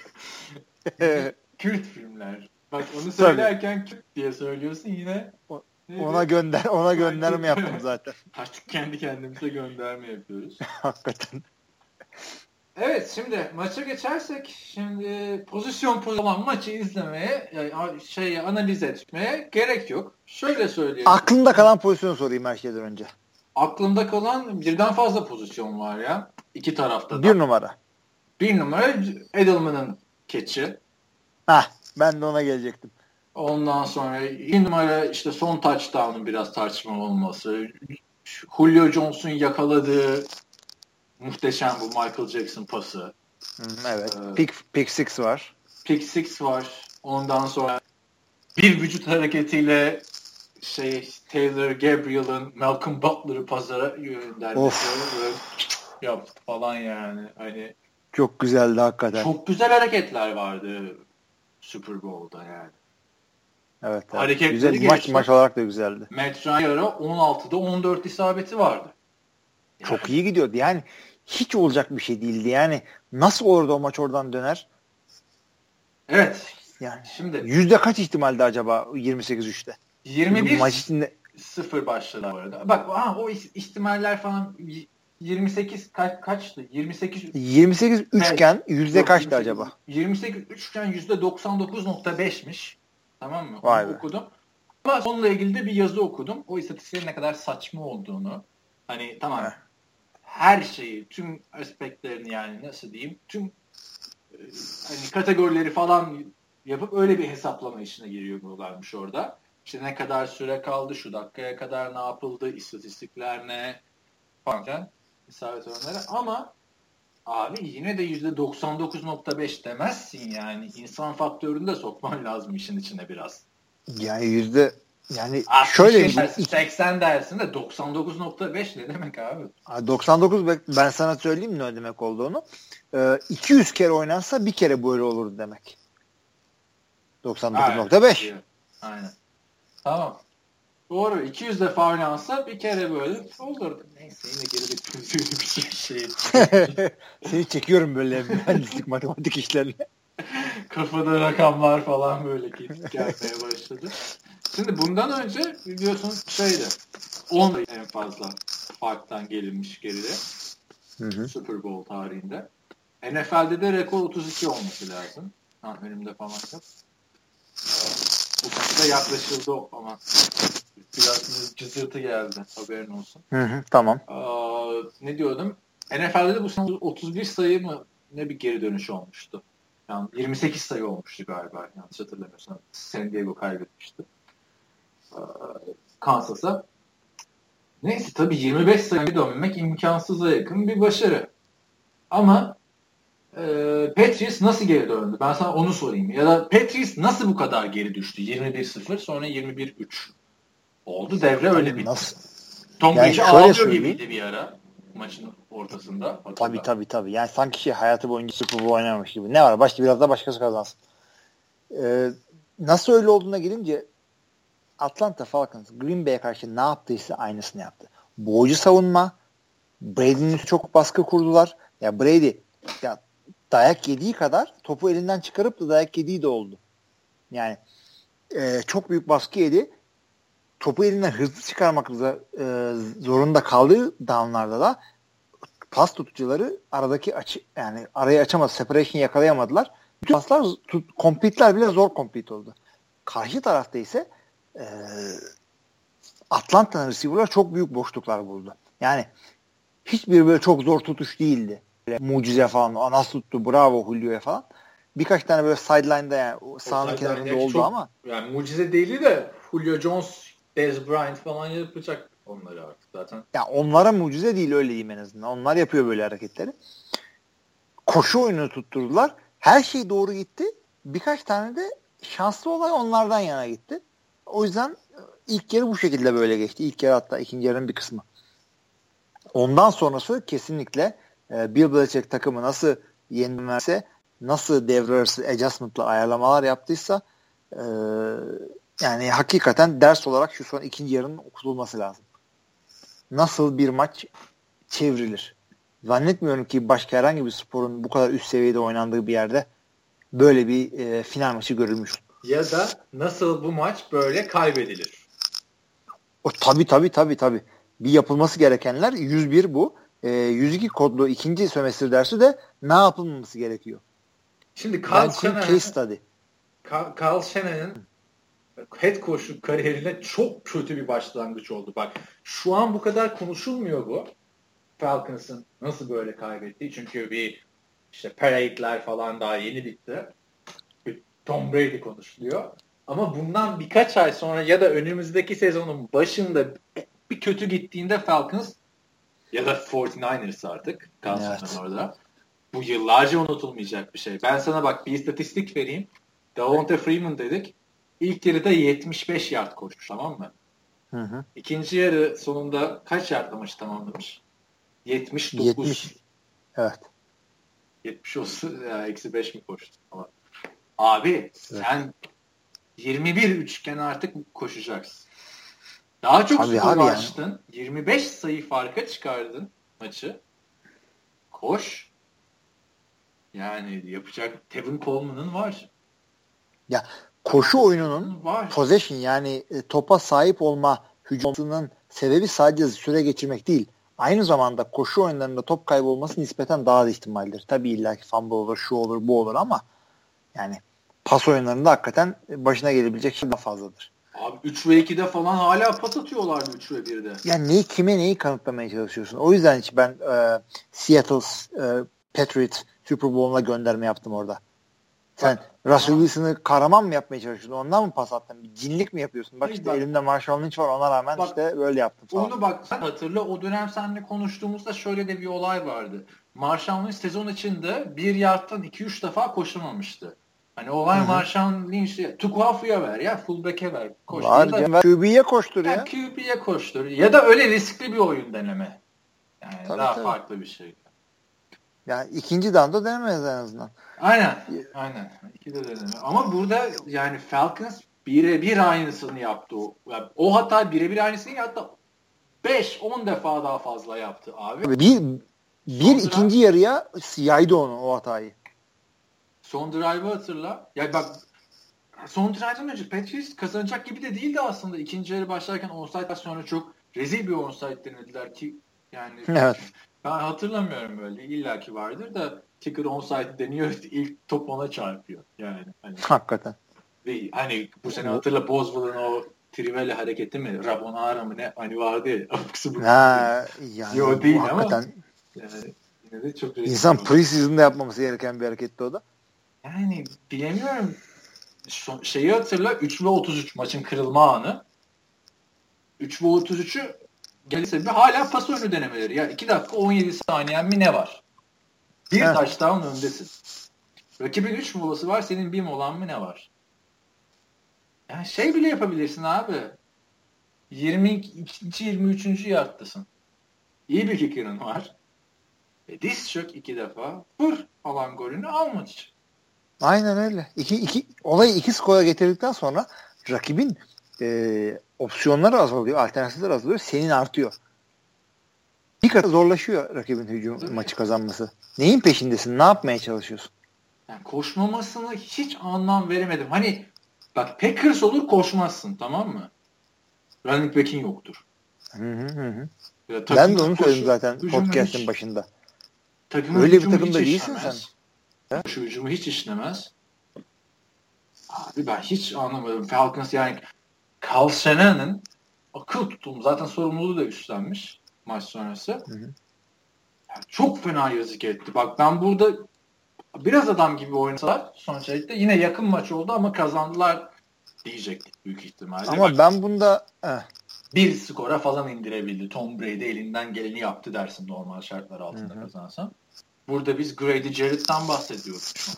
kült filmler. Bak onu söylerken kült diye söylüyorsun yine. O, ona gönder ona gönderme yaptım zaten. Artık kendi kendimize gönderme yapıyoruz. Hakikaten. Evet şimdi maça geçersek şimdi pozisyon pozisyon maçı izlemeye şey analiz etmeye gerek yok. Şöyle söyleyeyim. Aklında kalan pozisyonu sorayım her şeyden önce. Aklımda kalan birden fazla pozisyon var ya. iki tarafta da. Bir numara. Bir numara Edelman'ın keçi. Hah ben de ona gelecektim. Ondan sonra bir numara işte son touchdown'un biraz tartışma olması. Julio Jones'un yakaladığı muhteşem bu Michael Jackson pası. Evet. Ee, pick, pick six var. Pick six var. Ondan sonra bir vücut hareketiyle şey Taylor Gabriel'ın Malcolm Butler'ı pazara göndermesi yaptı falan yani. Hani çok güzeldi hakikaten. Çok güzel hareketler vardı Super Bowl'da yani. Evet. evet. Hareketleri güzel geçti. maç maç olarak da güzeldi. Matt Ryan'a 16'da 14 isabeti vardı. Yani. Çok iyi gidiyordu. Yani hiç olacak bir şey değildi. Yani nasıl olurdu o maç oradan döner? Evet. Yani şimdi yüzde kaç ihtimalde acaba 28-3'te? 21 maç içinde 0 başladı bu arada. Bak ha, o ihtimaller falan 28 kaç kaçtı? 28 28 üçgen evet. yüzde kaçtı acaba? 28 üçgen yüzde 99.5'miş. Tamam mı? Vay Onu be. okudum. Ama onunla ilgili de bir yazı okudum. O istatistiklerin ne kadar saçma olduğunu. Hani tamam. Heh. Her şeyi, tüm aspektlerini yani nasıl diyeyim? Tüm e, hani kategorileri falan yapıp öyle bir hesaplama işine giriyorlarmış orada. İşte ne kadar süre kaldı, şu dakikaya kadar ne yapıldı, istatistikler ne falan filan isabet oranları. Ama abi yine de yüzde 99.5 demezsin yani. İnsan faktörünü de sokman lazım işin içine biraz. Yani yüzde yani şöyle dersin, 80 dersin de 99.5 ne demek abi? 99 ben sana söyleyeyim ne demek olduğunu. 200 ee, kere oynansa bir kere böyle olur demek. 99.5. Aynen. Tamam. Doğru. 200 defa oynansa bir kere böyle olurdu. Neyse yine geride bir şey. şey. Seni çekiyorum böyle mühendislik matematik işlerine. Kafada rakamlar falan böyle gelmeye başladı. Şimdi bundan önce biliyorsun şeydi 10 en fazla farktan gelinmiş geride. Hı hı. Super Bowl tarihinde. NFL'de de rekor 32 olması lazım. Ha, önümde falan yok. Bu yaklaşıldı ama biraz cızırtı geldi haberin olsun. Hı hı, tamam. Aa, ne diyordum? NFL'de de bu sene 31 sayı mı ne bir geri dönüş olmuştu. Yani 28 sayı olmuştu galiba yanlış hatırlamıyorsam. San Diego kaybetmişti. Kansas'a. Neyse tabii 25 sayı dönmek imkansıza yakın bir başarı. Ama e, Patriots nasıl geri döndü? Ben sana onu sorayım. Ya da Patriots nasıl bu kadar geri düştü? 21-0 sonra 21-3 Oldu devre öyle bir. Nasıl? Tom yani Brady ağlıyor gibiydi bir ara maçın ortasında. Hatırla. Tabii tabii tabii. Yani sanki şey hayatı boyunca Super Bowl oynamamış gibi. Ne var? Başta biraz da başkası kazansın. Ee, nasıl öyle olduğuna gelince Atlanta Falcons Green Bay'e karşı ne yaptıysa aynısını yaptı. Boğucu savunma Brady'nin çok baskı kurdular. Ya Brady ya dayak yediği kadar topu elinden çıkarıp da dayak yediği de oldu. Yani e, çok büyük baskı yedi. Topu elinden hızlı çıkarmak e, zorunda kaldığı downlarda da pas tutucuları aradaki açı yani arayı açamadı. Separation yakalayamadılar. Bütün paslar tut, complete'ler bile zor complete oldu. Karşı tarafta ise e, Atlanta'nın receiver'lar çok büyük boşluklar buldu. Yani hiçbir böyle çok zor tutuş değildi. Böyle mucize falan. Nasıl tuttu bravo Julio'ya falan. Birkaç tane böyle sideline'da yani sahanın kenarında oldu çok, ama. Yani mucize değildi de Julio Jones, Dez Bryant falan yapacak onları artık zaten. Ya onlara mucize değil öyle diyeyim en azından. Onlar yapıyor böyle hareketleri. Koşu oyunu tutturdular. Her şey doğru gitti. Birkaç tane de şanslı olay onlardan yana gitti. O yüzden ilk yarı bu şekilde böyle geçti. İlk yarı hatta ikinci yarının bir kısmı. Ondan sonrası kesinlikle e, Bill Belichick takımı nasıl yenilmezse nasıl devre arası adjustment'la ayarlamalar yaptıysa e, yani hakikaten ders olarak şu son ikinci yarının okutulması lazım. Nasıl bir maç çevrilir? Zannetmiyorum ki başka herhangi bir sporun bu kadar üst seviyede oynandığı bir yerde böyle bir e, final maçı görülmüş. Ya da nasıl bu maç böyle kaybedilir? O tabii tabii tabii tabii. Bir yapılması gerekenler 101 bu. E, 102 kodlu ikinci sömestr dersi de ne yapılması gerekiyor? Şimdi Carl Shannon'ın case study. Carl Shannon'ın head coach'luk kariyerine çok kötü bir başlangıç oldu. Bak şu an bu kadar konuşulmuyor bu. Falcons'ın nasıl böyle kaybettiği. Çünkü bir işte parade'ler falan daha yeni bitti. Bir Tom Brady konuşuluyor. Ama bundan birkaç ay sonra ya da önümüzdeki sezonun başında bir kötü gittiğinde Falcons ya da 49ers artık kalsın evet. orada. Bu yıllarca unutulmayacak bir şey. Ben sana bak bir istatistik vereyim. Davante Freeman dedik. İlk yarıda 75 yard koşmuş tamam mı? Hı hı. İkinci yarı sonunda kaç yardlamış tamamlamış? 79. 70. Evet. 70 olsun ya eksi 5 mi koştu falan. Abi evet. sen 21 üçgen artık koşacaksın. Daha çok Tabii skor açtın. Yani. 25 sayı farka çıkardın maçı. Koş. Yani yapacak Tevin Coleman'ın var. Ya koşu oyununun var. possession yani e, topa sahip olma hücumunun sebebi sadece süre geçirmek değil. Aynı zamanda koşu oyunlarında top kaybolması nispeten daha da ihtimaldir. Tabii illaki fumble olur, şu olur, bu olur ama yani pas oyunlarında hakikaten başına gelebilecek şey daha fazladır. Abi 3 ve 2'de falan hala pas atıyorlardı 3 ve 1'de. Yani neyi kime neyi kanıtlamaya çalışıyorsun? O yüzden hiç ben e, Seattle e, Patriots Super Bowl'una gönderme yaptım orada. Sen bak, Russell Wilson'ı kahraman mı yapmaya çalışıyorsun? Ondan mı pas attın? Bir cinlik mi yapıyorsun? Bak işte bak, elimde Marshall Lynch var ona rağmen bak, işte böyle yaptım falan. Onu bak sen hatırla o dönem seninle konuştuğumuzda şöyle de bir olay vardı. Marshall Lynch sezon içinde bir yardtan 2-3 defa koşamamıştı. Hani olay Hı-hı. Marshall Lynch'e Tukuafu'ya ver ya fullback'e ver. Koştur da, QB'ye koştur ya. ya. QB'ye koştur. Ya da öyle riskli bir oyun deneme. Yani tabii, daha tabii. farklı bir şey. Yani ikinci down'da denemez en azından. Aynen. Aynen. İki de deneme. Ama burada yani Falcons birebir aynısını yaptı. O, yani o hata birebir aynısını yaptı. 5-10 defa daha fazla yaptı abi. Bir, bir Sonra, ikinci yarıya yaydı onu o hatayı. Son drive'ı hatırla. Ya bak son drive'dan önce Patriots kazanacak gibi de değildi aslında. İkinci yarı başlarken onside sonra çok rezil bir onside denediler ki yani evet. Ben hatırlamıyorum böyle. İlla ki vardır da kicker onside deniyor ilk top ona çarpıyor. Yani hani, Hakikaten. Ve hani bu sene hatırla Boswell'ın o Trivela hareketi mi? Rabonara mı ne? Hani vardı ya. Ha, yani Yo, değil hakikaten. ama. Yani, yine de çok İnsan preseason'da yapmaması gereken bir hareketti o da. Yani bilemiyorum. Son, şeyi hatırla 3 ve 33 maçın kırılma anı. 3 ve 33'ü gelirse bir hala pas oyunu denemeleri. Ya 2 dakika 17 saniyen mi ne var? Bir evet. touchdown öndesin. Rakibin 3 molası var, senin bir molan mı ne var? Yani şey bile yapabilirsin abi. 22. 23. yardtasın. İyi bir kicker'ın var. E, diz çök iki defa. Vur alan golünü al. Aynen öyle. İki, iki, olayı iki skora getirdikten sonra rakibin e, opsiyonları azalıyor, alternatifler azalıyor, senin artıyor. Bir kat zorlaşıyor rakibin hücum Tabii. maçı kazanması. Neyin peşindesin? Ne yapmaya çalışıyorsun? Yani koşmamasını hiç anlam veremedim. Hani bak Packers olur koşmazsın tamam mı? Running back'in yoktur. Hı hı hı. Ben de onu koşu, söyledim zaten podcast'in hiç, başında. Öyle bir takımda değilsin sen. Koşu hücumu hiç işlemez. Abi ben hiç anlamadım. Falcons yani Carl Shannon'ın akıl tutum zaten sorumluluğu da üstlenmiş maç sonrası. Hı hı. Yani çok fena yazık etti. Bak ben burada biraz adam gibi oynasalar sonuçta yine yakın maç oldu ama kazandılar diyecektik büyük ihtimalle. Ama Bak, ben bunda eh. bir skora falan indirebildi. Tom Brady elinden geleni yaptı dersin normal şartlar altında Hı-hı. kazansa. Burada biz Grady Jarrett'tan bahsediyoruz şu an.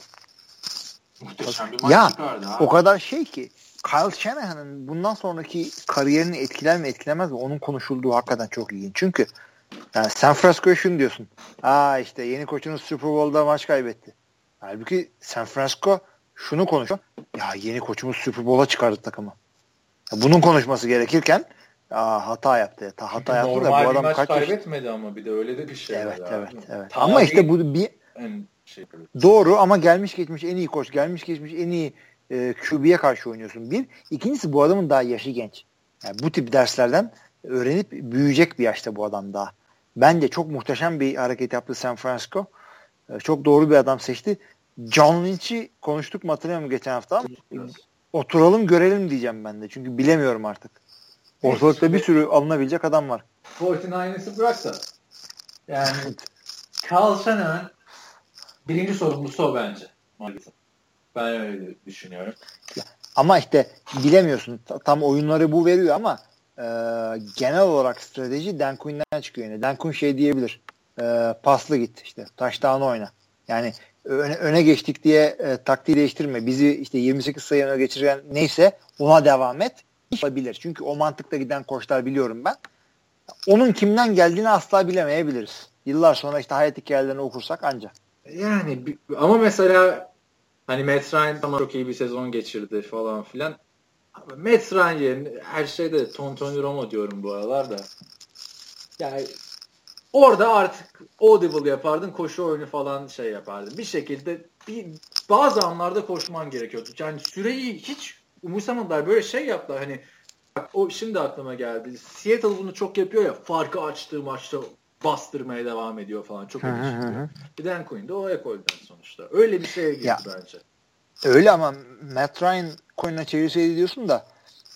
Muhteşem bir maç ya, çıkardı. Abi. O kadar şey ki Kyle Shanahan'ın bundan sonraki kariyerini etkiler mi etkilemez mi onun konuşulduğu hakikaten çok ilginç. Çünkü yani San Francisco'ya şunu diyorsun. Aa işte yeni koçunuz Super Bowl'da maç kaybetti. Halbuki San Francisco şunu konuşuyor. Ya yeni koçumuz Super Bowl'a çıkardı takımı. Ya bunun konuşması gerekirken aa, hata yaptı. Ta, hata yaptı Normal da bu adam kaç kaybetmedi yaş... ama bir de öyle de bir şey evet, var. Evet evet evet. Ama işte bu bir şey doğru ama gelmiş geçmiş en iyi koç, gelmiş geçmiş en iyi e, QB'ye karşı oynuyorsun. Bir. İkincisi bu adamın daha yaşı genç. Yani bu tip derslerden öğrenip büyüyecek bir yaşta bu adam daha. Bence çok muhteşem bir hareket yaptı San Francisco. E, çok doğru bir adam seçti. John Lynch'i konuştuk mu hatırlıyorum geçen hafta ama oturalım görelim diyeceğim ben de. Çünkü bilemiyorum artık. Ortalıkta bir sürü alınabilecek adam var. 49ers'ı bıraksa yani Carl Shanahan birinci sorumlusu o bence. Maalesef. Ben öyle düşünüyorum. Ama işte bilemiyorsun. Tam oyunları bu veriyor ama e, genel olarak strateji Dan Quinn'den çıkıyor yine. Dan Quinn şey diyebilir. E, paslı git işte. Taştağını oyna. Yani öne, öne geçtik diye e, taktiği değiştirme. Bizi işte 28 sayı öne geçiren neyse ona devam et. Olabilir. Çünkü o mantıkla giden koçlar biliyorum ben. Onun kimden geldiğini asla bilemeyebiliriz. Yıllar sonra işte hayat hikayelerini okursak ancak. Yani ama mesela hani Matt Ryan tamam çok iyi bir sezon geçirdi falan filan. Matt Ryan yerine her şeyde Ton Tony Romo diyorum bu aralar da. Yani Orada artık audible yapardın, koşu oyunu falan şey yapardın. Bir şekilde bir bazı anlarda koşman gerekiyordu. Yani süreyi hiç umursamadılar. Böyle şey yaptılar hani bak, o şimdi aklıma geldi. Seattle bunu çok yapıyor ya farkı açtığı maçta bastırmaya devam ediyor falan. Çok ilginç. Bir Dan Quinn de o ekolden sonuçta. Öyle bir şeye girdi bence. Öyle ama Matt Ryan Quinn'e çevirseydi diyorsun da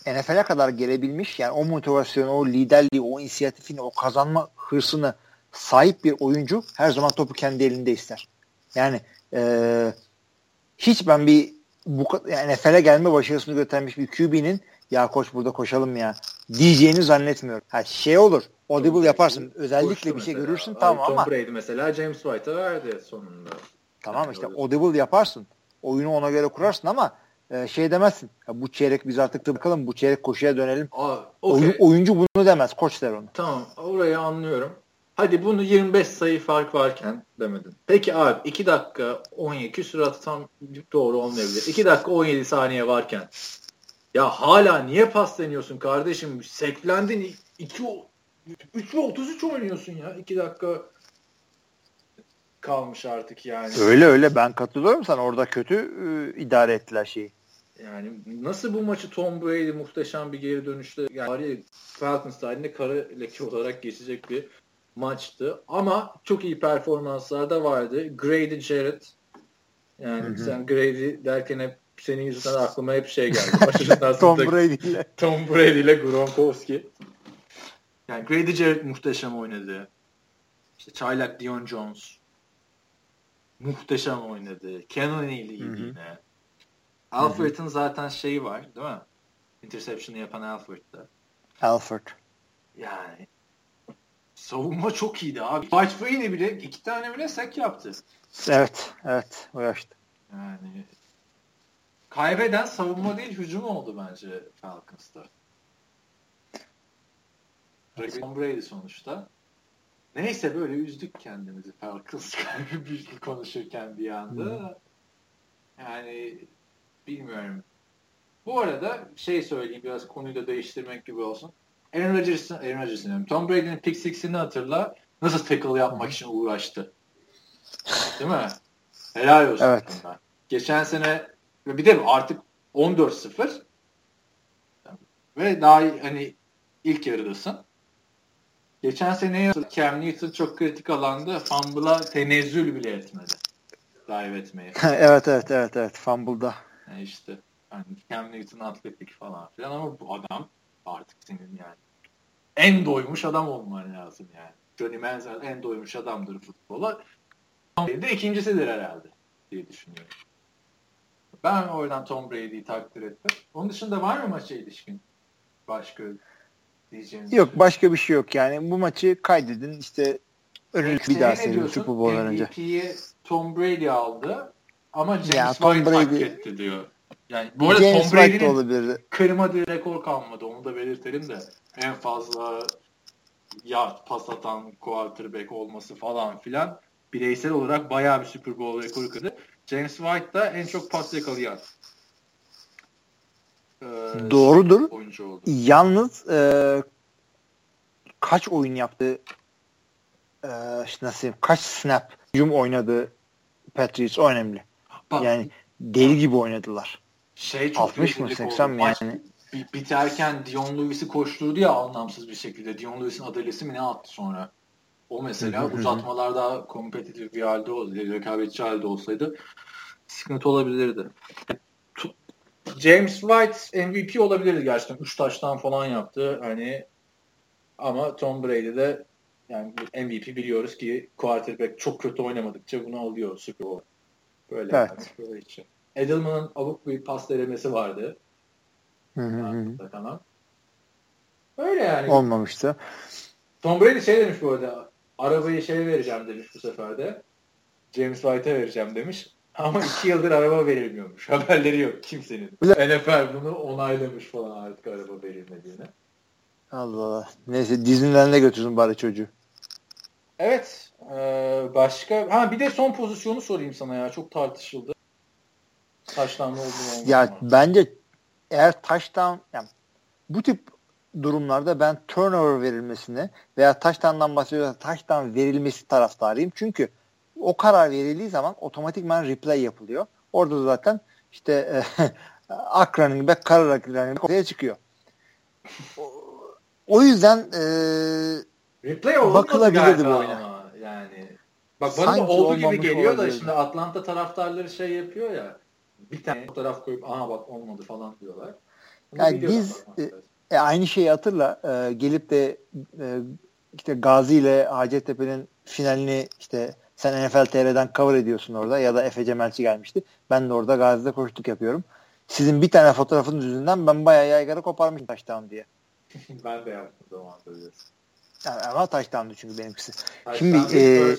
NFL'e kadar gelebilmiş yani o motivasyonu, o liderliği, o inisiyatifini, o kazanma hırsını sahip bir oyuncu her zaman topu kendi elinde ister. Yani e, hiç ben bir bu yani NFL'e gelme başarısını göstermiş bir QB'nin ya koç burada koşalım ya diyeceğini zannetmiyorum. Ha şey olur. Audible yaparsın. Özellikle bir şey mesela. görürsün Abi, tamam Tom ama. Tom Brady mesela James White'a verdi sonunda. Tamam yani işte audible yaparsın. Oyunu ona göre kurarsın ama e, şey demezsin. Ya bu çeyrek biz artık da bakalım bu çeyrek koşuya dönelim. Aa, okay. Oyun, oyuncu bunu demez. Koç der onu. Tamam. Orayı anlıyorum. Hadi bunu 25 sayı fark varken demedin. Peki abi 2 dakika 17 süratı tam doğru olmayabilir. 2 dakika 17 saniye varken ya hala niye pas deniyorsun kardeşim? Seklendin 2 3 ve 33 oynuyorsun ya. 2 dakika kalmış artık yani. Öyle öyle ben katılıyorum sana. Orada kötü e, idare ettiler şeyi. Yani nasıl bu maçı Tom Brady muhteşem bir geri dönüşle yani Falcons tarihinde kara leke olarak geçecek bir maçtı. Ama çok iyi performanslar da vardı. Grady Jarrett yani hı hı. sen Grady derken hep senin yüzünden aklıma hep şey geldi. Tom Brady ile. Tom Brady ile Gronkowski. Yani Grady Jarrett muhteşem oynadı. İşte çaylak Dion Jones muhteşem oynadı. Cannon iyiydi yine. Alfred'in zaten şeyi var değil mi? Interception'ı yapan Alfred'da. Alfred. Yani savunma çok iyiydi abi. White bile iki tane bile sek yaptı. Evet, evet. Yaşta. Yani kaybeden savunma değil hücum oldu bence Falcons'ta. Tom Brady sonuçta. Neyse böyle üzdük kendimizi Falcons bir konuşurken bir anda. Hmm. Yani bilmiyorum. Bu arada şey söyleyeyim biraz konuyu da değiştirmek gibi olsun. Aaron Rodgers'ın, Aaron Rodgers'ın Tom Brady'nin pick six'ini hatırla. Nasıl tackle yapmak için uğraştı. Değil mi? Helal olsun. Evet. Geçen sene bir de artık 14-0 ve daha hani ilk yarıdasın. Geçen sene Cam Newton çok kritik alanda fumble'a tenezzül bile etmedi. Dive etmeye. evet evet evet evet fumble'da. Yani işte yani Cam Newton atletik falan filan ama bu adam artık senin yani en doymuş adam olman lazım yani. Johnny Manziel en doymuş adamdır futbola. Tom Brady de ikincisidir herhalde diye düşünüyorum. Ben oradan Tom Brady'yi takdir ettim. Onun dışında var mı maça ilişkin başka diyeceğiniz Yok şey? başka bir şey yok yani. Bu maçı kaydedin işte önümüzdeki bir daha seyredin Super Bowl'dan önce. MVP'yi Tom Brady aldı ama James ya, Tom White Brady, etti diyor. Yani bu arada James Tom Brady'nin kırmadığı rekor kalmadı. Onu da belirtelim de en fazla yard pas atan quarterback olması falan filan bireysel olarak bayağı bir Super Bowl rekoru kırdı. James White da en çok pas yakalayan Doğrudur. oyuncu oldu. Yalnız e, kaç oyun yaptı e, işte nasıl diyeyim, kaç snap hücum oynadı Patriots o önemli. Bak, yani deli gibi oynadılar. Şey çok 60 mı 80 mi yani? Biterken Dion Lewis'i koşturdu ya anlamsız bir şekilde. Dion Lewis'in adalesi mi ne attı sonra? O mesela uzatmalarda kompetitif bir halde olsaydı, rekabetçi halde olsaydı sıkıntı olabilirdi. James White MVP olabilirdi gerçekten. 3 taştan falan yaptı. Hani ama Tom Brady de yani MVP biliyoruz ki quarterback çok kötü oynamadıkça bunu alıyor Super Bowl. Böyle evet. yani. Böyle için. Edelman'ın abuk bir pas denemesi vardı. Hı hı. Tamam. Öyle yani. Olmamıştı. Tom Brady şey demiş bu arada. Arabayı şey vereceğim demiş bu sefer de. James White'a vereceğim demiş. Ama iki yıldır araba verilmiyormuş. Haberleri yok kimsenin. NFL bunu onaylamış falan artık araba verilmediğini. Allah Allah. Neyse Disneyland'e götürsün bari çocuğu. Evet. Ee, başka. Ha bir de son pozisyonu sorayım sana ya. Çok tartışıldı. Taştan oldu mu? Ya ama. bence eğer taştan yani bu tip durumlarda ben turnover verilmesine veya taştandan bahsediyorsa taştan verilmesi taraftarıyım. Çünkü o karar verildiği zaman otomatikman replay yapılıyor. Orada da zaten işte e, ak running back, kara running ortaya çıkıyor. O, o yüzden e, replay bakılabilirdi bu oyuna. Yani bak bana Sanki olduğu gibi geliyor da şimdi Atlanta taraftarları şey yapıyor ya bir tane fotoğraf koyup aha bak olmadı falan diyorlar. Bunu yani biz e, e, aynı şeyi hatırla e, gelip de e, işte Gazi ile Hacettepe'nin finalini işte sen NFL TR'den cover ediyorsun orada ya da Efe Cemelçi gelmişti. Ben de orada Gazi'de koştuk yapıyorum. Sizin bir tane fotoğrafın yüzünden ben bayağı yaygara koparmışım taştan diye. ben de yaptım söylüyorsun. Yani ama taştandı çünkü benimkisi. Taştan Şimdi e,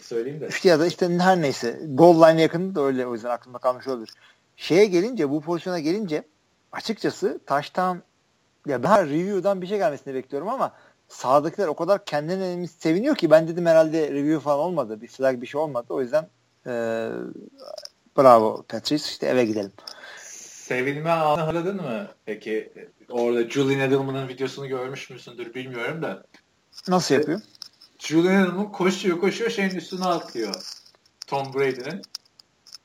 söyleyeyim de. İşte ya da işte her neyse goal line yakında da öyle o yüzden aklımda kalmış olabilir. Şeye gelince bu pozisyona gelince açıkçası taştan ya ben review'dan bir şey gelmesini bekliyorum ama sağdakiler o kadar kendilerine seviniyor ki ben dedim herhalde review falan olmadı. Bir flag bir şey olmadı. O yüzden e, bravo Patrice işte eve gidelim. Sevinme anı hatırladın mı? Peki orada Julian Edelman'ın videosunu görmüş müsündür bilmiyorum da. Nasıl yapıyor? Julian Edelman koşuyor koşuyor şeyin üstüne atlıyor. Tom Brady'nin.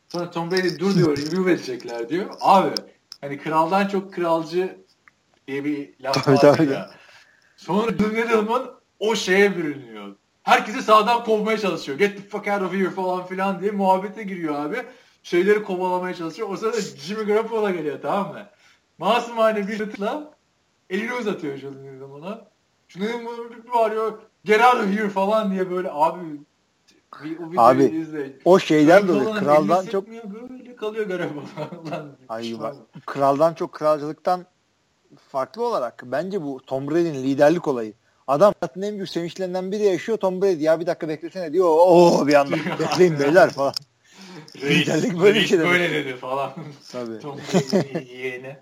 Sonra Tom Brady dur diyor review verecekler diyor. Abi hani kraldan çok kralcı diye bir laf var ya. Sonra Julian Edelman o şeye bürünüyor. Herkesi sağdan kovmaya çalışıyor. Get the fuck out of here falan filan diye muhabbete giriyor abi. Şeyleri kovalamaya çalışıyor. O sırada Jimmy Garoppolo geliyor tamam mı? Masumane bir şutla elini uzatıyor Julian Edelman'a. Julian Edelman bağırıyor. Get out of here falan diye böyle abi o abi izle. o şeyden dolayı kraldan çok böyle kalıyor Garoppolo. Ay bak, kraldan çok kralcılıktan farklı olarak bence bu Tom Brady'nin liderlik olayı. Adam hayatının en büyük sevinçlerinden biri yaşıyor Tom Brady. Ya bir dakika beklesene diyor. Oo bir anda bekleyin beyler falan. Reis, liderlik böyle bir şey Böyle dedi falan. Tabii. Tom Brady'nin yeğeni.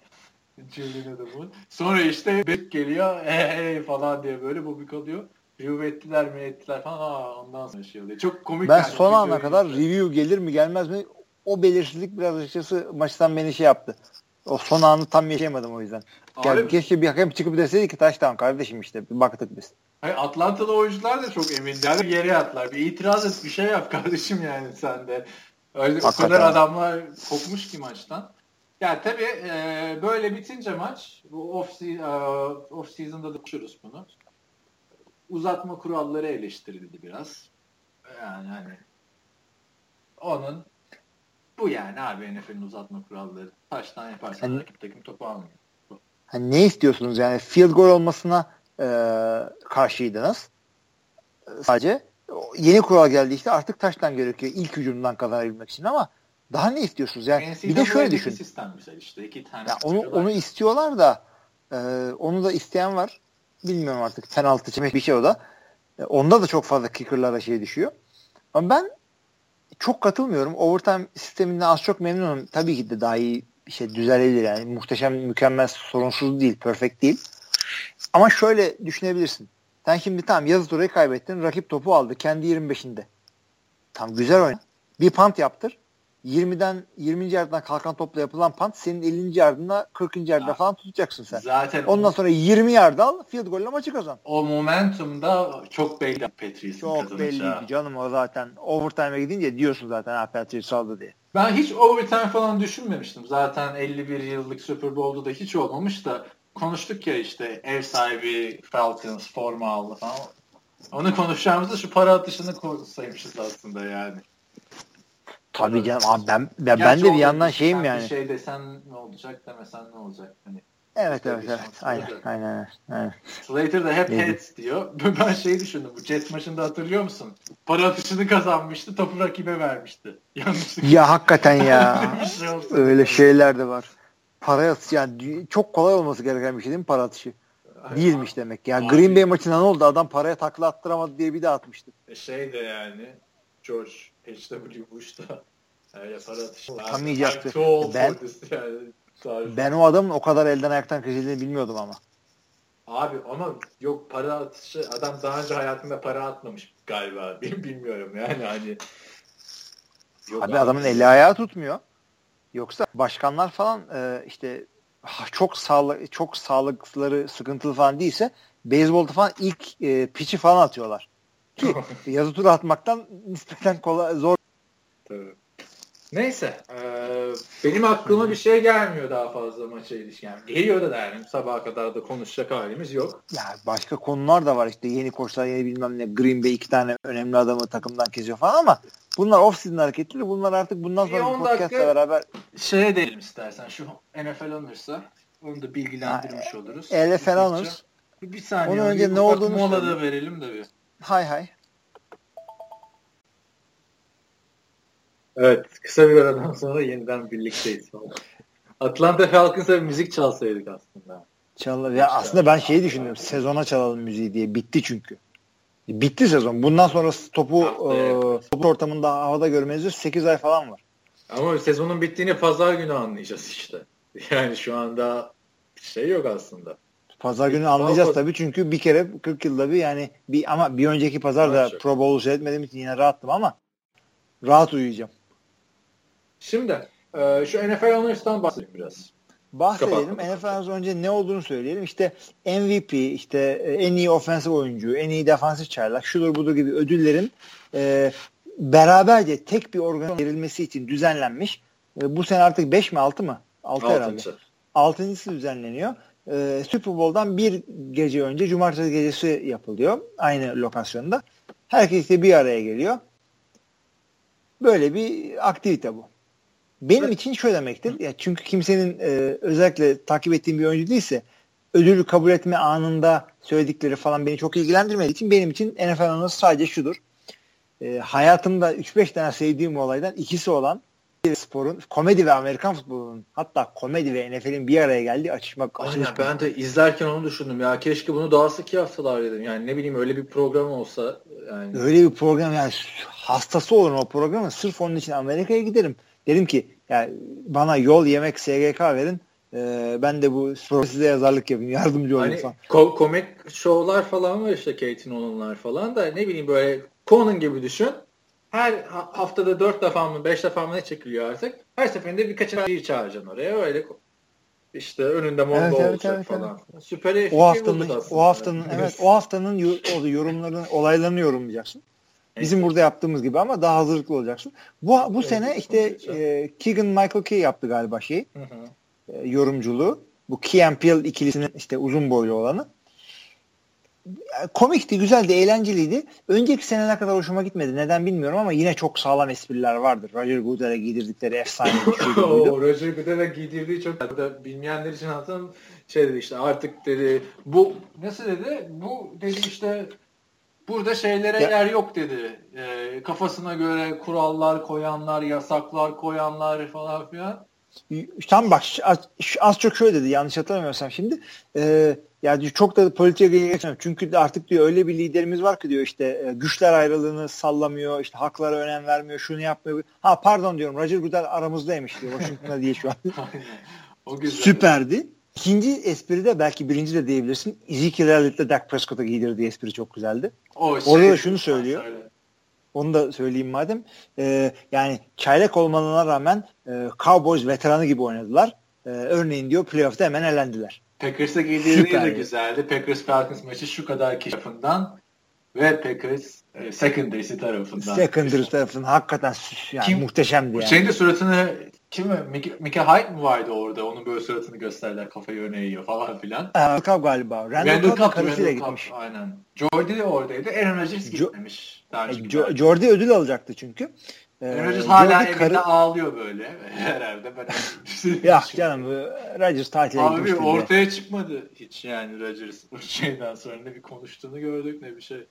Julian Edelman. Sonra işte Beck geliyor hey, hey falan diye böyle bu kalıyor. Review ettiler mi ettiler falan Aa, ondan sonra şey oluyor. Çok komik. Ben yani, son ana kadar işte. review gelir mi gelmez mi o belirsizlik biraz açıkçası maçtan beni şey yaptı. O son anı tam yaşayamadım o yüzden. Abi, yani keşke bir hakem çıkıp deseydi ki taş tamam kardeşim işte bir baktık biz. Hayır, Atlantalı oyuncular da çok emin. Yani yere atlar. Bir itiraz et bir şey yap kardeşim yani sen de. Öyle o kadar adamlar kopmuş ki maçtan. Yani tabii e, böyle bitince maç bu off, e, off season'da da konuşuruz bunu. Uzatma kuralları eleştirildi biraz. Yani hani onun bu yani abi NFL'in uzatma kuralları. Taştan yaparsan rakip takım topu almıyor. Hani ne istiyorsunuz yani field goal olmasına e, karşıydınız. Sadece yeni kural geldi işte artık taştan gerekiyor ilk hücumdan kazanabilmek için ama daha ne istiyorsunuz yani? NCAA bir de şöyle düşün. Sistem güzel işte iki tane. Ya onu onu istiyorlar da e, onu da isteyen var. Bilmiyorum artık penaltı çemek bir şey o da. E, onda da çok fazla kicker'lara şey düşüyor. Ama ben çok katılmıyorum. Overtime sisteminden az çok memnunum. Tabii ki de daha iyi şey düzelebilir yani. Muhteşem, mükemmel, sorunsuz değil, perfect değil. Ama şöyle düşünebilirsin. Sen şimdi tamam yazı turayı kaybettin. Rakip topu aldı. Kendi 25'inde. Tam güzel oyna. Bir punt yaptır. 20'den 20. yerden kalkan topla yapılan punt senin 50. yardına 40. yerde falan tutacaksın sen. Zaten Ondan sonra 20 yard al field golle maçı kazan. O momentumda çok belli Patriots'ın Çok belliydi canım o zaten. Overtime'e gidince diyorsun zaten ha Patriots aldı diye. Ben hiç overtime falan düşünmemiştim. Zaten 51 yıllık Super Bowl'da da hiç olmamış da konuştuk ya işte ev sahibi Falcons forma aldı falan. Onu konuşacağımızda şu para atışını saymışız aslında yani. Tabii canım abi ben ben, ben de bir yandan şeyim yani. Bir şey desen ne olacak demesen ne olacak hani. Evet evet evet. Aynen, aynen aynen. Slater da hep heads diyor. Ben şey düşündüm. Bu Jets maçında hatırlıyor musun? Para atışını kazanmıştı. Topu rakibe vermişti. Yanlışlıkla. Ya hakikaten ya. şey Öyle şeyler de var. Para atış yani çok kolay olması gereken bir şey değil mi para atışı? Değilmiş demek. Yani. Green Bay maçında ne oldu? Adam paraya takla attıramadı diye bir de atmıştı. E şey de yani George H.W. Bush da öyle para atışı. Atamayacaktı. Ben, yani, ben o adamın o kadar elden ayaktan kesildiğini bilmiyordum ama. Abi ama yok para atışı adam daha önce hayatında para atmamış galiba. Bilmiyorum yani hani. Yok abi, abi adamın eli ayağı tutmuyor. Yoksa başkanlar falan e, işte çok sağlık çok sağlıkları sıkıntılı falan değilse beyzbolda falan ilk e, piçi falan atıyorlar. Ki yazı tura atmaktan nispeten kolay zor. Tabii. Neyse. E, benim aklıma bir şey gelmiyor daha fazla maça ilişkin. Yani geliyor da yani sabaha kadar da konuşacak halimiz yok. Ya başka konular da var işte yeni koçlar yeni bilmem ne Green Bay iki tane önemli adamı takımdan kesiyor falan ama bunlar off-season hareketleri. Bunlar artık bundan sonra podcast'la beraber şeye değilim istersen şu NFL alırsa onu da bilgilendirmiş ha, oluruz. NFL alır. Bir saniye. Onun önce ne olduğunu mola da verelim de bir. Hay hay. Evet. Kısa bir aradan sonra yeniden birlikteyiz. Atlanta Falcons'a bir müzik çalsaydık aslında. Çal ya aslında ben şeyi düşündüm. Sezona çalalım müziği diye. Bitti çünkü. Bitti sezon. Bundan sonra topu e, topu ortamında havada görmeniz 8 ay falan var. Ama sezonun bittiğini pazar günü anlayacağız işte. Yani şu anda şey yok aslında. Pazar günü anlayacağız tabii çünkü bir kere 40 yılda bir yani bir ama bir önceki pazar da Pro Bowl'u seyretmediğim için yine rahattım ama rahat uyuyacağım. Şimdi e, şu NFL Honors'tan bahsedelim biraz. Bahsedelim. NFL'den önce ne olduğunu söyleyelim. İşte MVP, işte e, en iyi ofensif oyuncu, en iyi defansif çaylak, şudur budur gibi ödüllerin e, beraberce tek bir organa verilmesi için düzenlenmiş. E, bu sene artık 5 mi 6 mı? 6 herhalde. Altıncısı düzenleniyor. E, Super Bowl'dan bir gece önce cumartesi gecesi yapılıyor. Aynı lokasyonda. Herkes de bir araya geliyor. Böyle bir aktivite bu. Benim evet. için şöyle demektir. Ya çünkü kimsenin e, özellikle takip ettiğim bir oyuncu değilse ödülü kabul etme anında söyledikleri falan beni çok ilgilendirmediği için benim için NFL anısı sadece şudur. E, hayatımda 3-5 tane sevdiğim olaydan ikisi olan sporun komedi ve Amerikan futbolunun hatta komedi ve NFL'in bir araya geldiği açışmak. Aynen ben de izlerken onu düşündüm ya keşke bunu daha sık yapsalar dedim. Yani ne bileyim öyle bir program olsa yani. Öyle bir program yani hastası olurum o programın sırf onun için Amerika'ya giderim. Dedim ki yani bana yol yemek SGK verin e, ben de bu size yazarlık yapayım yardımcı olayım hani, falan. Ko- komik şovlar falan var işte Kate Nolan'lar falan da ne bileyim böyle Conan gibi düşün. Her haftada dört defa mı beş defa mı ne çekiliyor artık. Her seferinde birkaç bir çağıracaksın oraya öyle işte önünde Mongo evet, evet, olacak evet, falan. Evet. Süper o haftanın o haftanın evet o haftanın yorumlarını olaylarını yorumlayacaksın. Bizim evet. burada yaptığımız gibi ama daha hazırlıklı olacaksın. Bu bu evet, sene işte e, Keegan Michael Key yaptı galiba şey. Hı hı. E, yorumculuğu. Bu Key and Peele ikilisinin işte uzun boylu olanı komikti, güzeldi, eğlenceliydi. Önceki seneler kadar hoşuma gitmedi. Neden bilmiyorum ama yine çok sağlam espriler vardır. Roger Goodell'e giydirdikleri efsane bir şey Roger Goodell'e giydirdiği çok da bilmeyenler için anlatan şey dedi işte artık dedi bu nasıl dedi? Bu dedi işte burada şeylere ya. yer yok dedi. E, kafasına göre kurallar koyanlar, yasaklar koyanlar falan filan. Tam bak az, az çok şöyle dedi yanlış hatırlamıyorsam şimdi. E, yani çok da politiğe geçmiyorum. Çünkü artık diyor öyle bir liderimiz var ki diyor işte e, güçler ayrılığını sallamıyor, işte haklara önem vermiyor, şunu yapmıyor. Ha pardon diyorum Roger Goodell aramızdaymış diyor Washington'da diye şu an. o güzel. Süperdi. İkinci espri de belki birinci de diyebilirsin. Ezekiel Elliott'la Dak Prescott'a giydirdiği espri çok güzeldi. O şey, Orada da şunu söylüyor. Onu da söyleyeyim madem. Ee, yani çaylak olmalarına rağmen e, Cowboys veteranı gibi oynadılar. Ee, örneğin diyor playoff'ta hemen elendiler. Packers'a girdiği de güzeldi. Packers Falcons maçı şu kadar kişi tarafından ve Packers e, secondary'si tarafından. Secondary tarafından hakikaten yani Kim, muhteşemdi yani. Şeyin de suratını kim mi? Mika Hyde mı vardı orada? Onun böyle suratını gösterdiler. Kafayı öne eğiyor falan filan. Randall Cobb galiba. Randall, Randall Cobb karısıyla gitmiş. Aynen. Jordy de oradaydı. Aaron Rodgers gitmemiş. Jo- Jordy ödül alacaktı çünkü. Ee, Rodgers hala evinde karı... ağlıyor böyle herhalde. Ben ya canım Rodgers tatile Abi gitmiştir ortaya diye. çıkmadı hiç yani Rodgers bu şeyden sonra ne bir konuştuğunu gördük ne bir şey.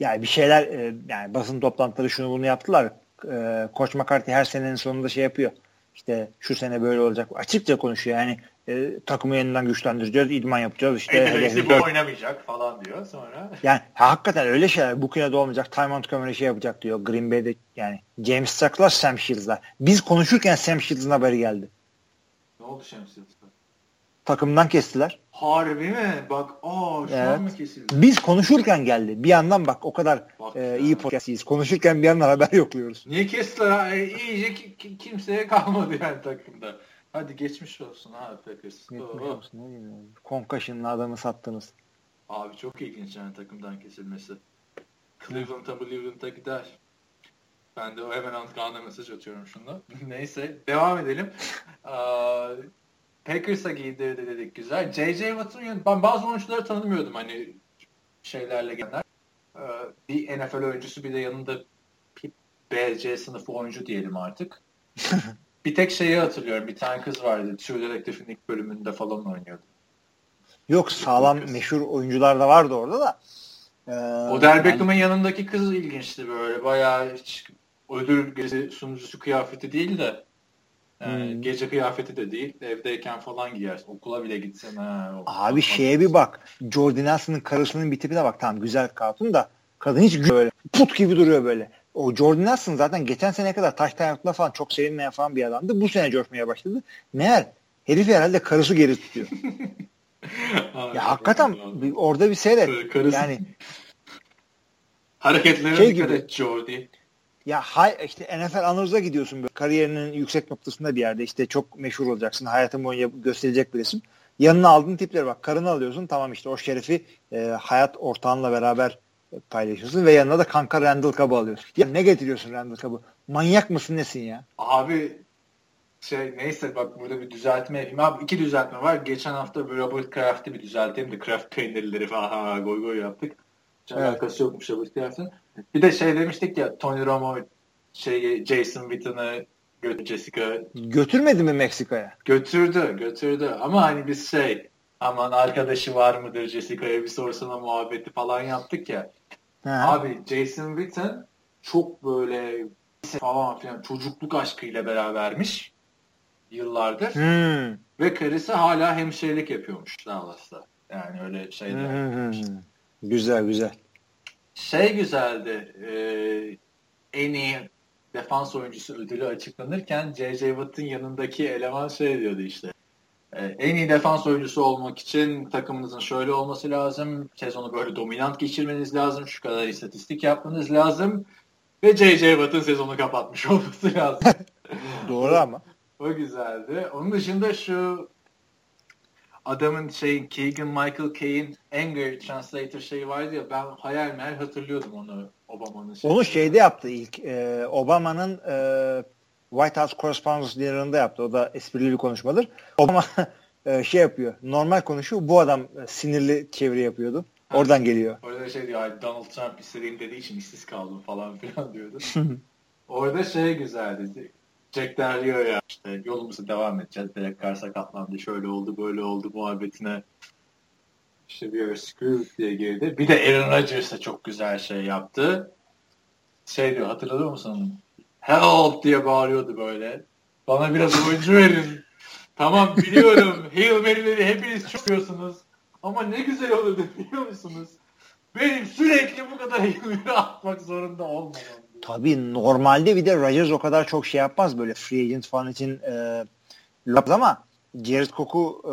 Yani bir şeyler e, yani basın toplantıları şunu bunu yaptılar. E, Koç McCarthy her senenin sonunda şey yapıyor. İşte şu sene böyle olacak. Açıkça konuşuyor yani e, takımı yeniden güçlendireceğiz, idman yapacağız. İşte Hedefli bu oynamayacak falan diyor sonra. Yani hakikaten öyle şeyler. Bu kine de olmayacak. Ty Montgomery şey yapacak diyor. Green Bay'de yani James Stark'lar, Sam Shields'lar. Biz konuşurken Sam Shields'ın haberi geldi. Ne oldu Sam Shields'la? Takımdan kestiler. Harbi mi? Bak aa şu evet. an mı kesildi? Biz konuşurken geldi. Bir yandan bak o kadar bak e, iyi podcast'iyiz. Konuşurken bir yandan haber yokluyoruz. Niye kestiler? E, iyice kimseye kalmadı yani takımda. Hadi geçmiş olsun abi Packers. Geçmiş oh. olsun. Ne diyeyim adamı sattınız. Abi çok ilginç yani takımdan kesilmesi. Cleveland'a Cleveland'a gider. Ben de o hemen Antkan'a mesaj atıyorum şunda. Neyse devam edelim. Packers'a giydirdi dedik güzel. J.J. Watt'ın ben bazı oyuncuları tanımıyordum hani şeylerle gelenler. Bir NFL oyuncusu bir de yanında BC sınıfı oyuncu diyelim artık. Bir tek şeyi hatırlıyorum. Bir tane kız vardı. True Detective'in ilk bölümünde falan oynuyordu. Yok sağlam kız. meşhur oyuncular da vardı orada da. Ee, Odell Beckham'ın yanındaki kız ilginçti böyle. Bayağı hiç ödül gezi sunucusu kıyafeti değil de yani hmm. gece kıyafeti de değil. Evdeyken falan giyersin. Okula bile gitsen. Ha, Abi şeye bir bak. Jordan Nelson'ın karısının bir tipine bak. Tamam güzel katun da kadın hiç böyle put gibi duruyor böyle o Jordan Nelson zaten geçen sene kadar taş taşla falan çok sevinmeyen falan bir adamdı. Bu sene coşmaya başladı. Meğer herif herhalde karısı geri tutuyor. ya hakikaten bir, orada bir seyret. Karısı. Yani hareketlerine şey dikkat gibi, et Jordi. Ya hay, işte NFL Honors'a gidiyorsun böyle kariyerinin yüksek noktasında bir yerde işte çok meşhur olacaksın. Hayatın boyunca gösterecek bir resim. Yanına aldığın tipleri bak. Karını alıyorsun tamam işte o şerefi e, hayat ortağınla beraber paylaşıyorsun ve yanına da kanka Randall Cobb'ı alıyorsun. Ya ne getiriyorsun Randall Cobb'ı? Manyak mısın nesin ya? Abi şey neyse bak burada bir düzeltme yapayım. Abi iki düzeltme var. Geçen hafta bir Robert Kraft'ı bir düzelteyim de Kraft peynirleri falan ha, goy goy yaptık. Hiç evet. alakası yokmuş Robert Kraft'ın. Bir de şey demiştik ya Tony Romo şey Jason Witten'ı götür Jessica. Götürmedi mi Meksika'ya? Götürdü, götürdü. Ama hani biz şey aman arkadaşı var mıdır Jessica'ya bir sorsana muhabbeti falan yaptık ya. Ha. Abi Jason Witten çok böyle falan filan çocukluk aşkıyla berabermiş yıllardır. Hmm. Ve karısı hala hemşirelik yapıyormuş Dallas'ta. Yani öyle şeyler. Hmm. Güzel güzel. Şey güzeldi. E, en iyi defans oyuncusu ödülü açıklanırken J.J. Watt'ın yanındaki eleman şey diyordu işte. E, en iyi defans oyuncusu olmak için takımınızın şöyle olması lazım. Sezonu böyle dominant geçirmeniz lazım. Şu kadar istatistik yapmanız lazım. Ve J.J. Watt'ın sezonu kapatmış olması lazım. Doğru ama. O güzeldi. Onun dışında şu adamın şey Keegan Michael Kay'in Anger Translator şeyi vardı ya ben hayal meyal hatırlıyordum onu Obama'nın şeyi. Onu şeyde yaptı ilk. E, Obama'nın e, White House Correspondence yanında yaptı. O da esprili bir konuşmadır. Obama e, şey yapıyor. Normal konuşuyor. Bu adam e, sinirli çeviri yapıyordu. Oradan geliyor. Orada şey diyor Donald Trump istediğim dediği için işsiz kaldım falan filan diyordu. Orada şey güzeldi. Jack Derriyor ya işte yolumuza devam edeceğiz. Derek Carr sakatlandı. Şöyle oldu böyle oldu muhabbetine. İşte bir ara Screw diye girdi. Bir de Aaron Rodgers da çok güzel şey yaptı. Şey diyor hatırlıyor musun? Help diye bağırıyordu böyle. Bana biraz oyuncu verin. tamam biliyorum. Hail Mary'leri hepiniz çok biliyorsunuz. Ama ne güzel olurdu biliyor musunuz? Benim sürekli bu kadar Hail Mary atmak zorunda olmamam. Tabii normalde bir de Rodgers o kadar çok şey yapmaz böyle free agent falan için e, laf ama Jared Cook'u e,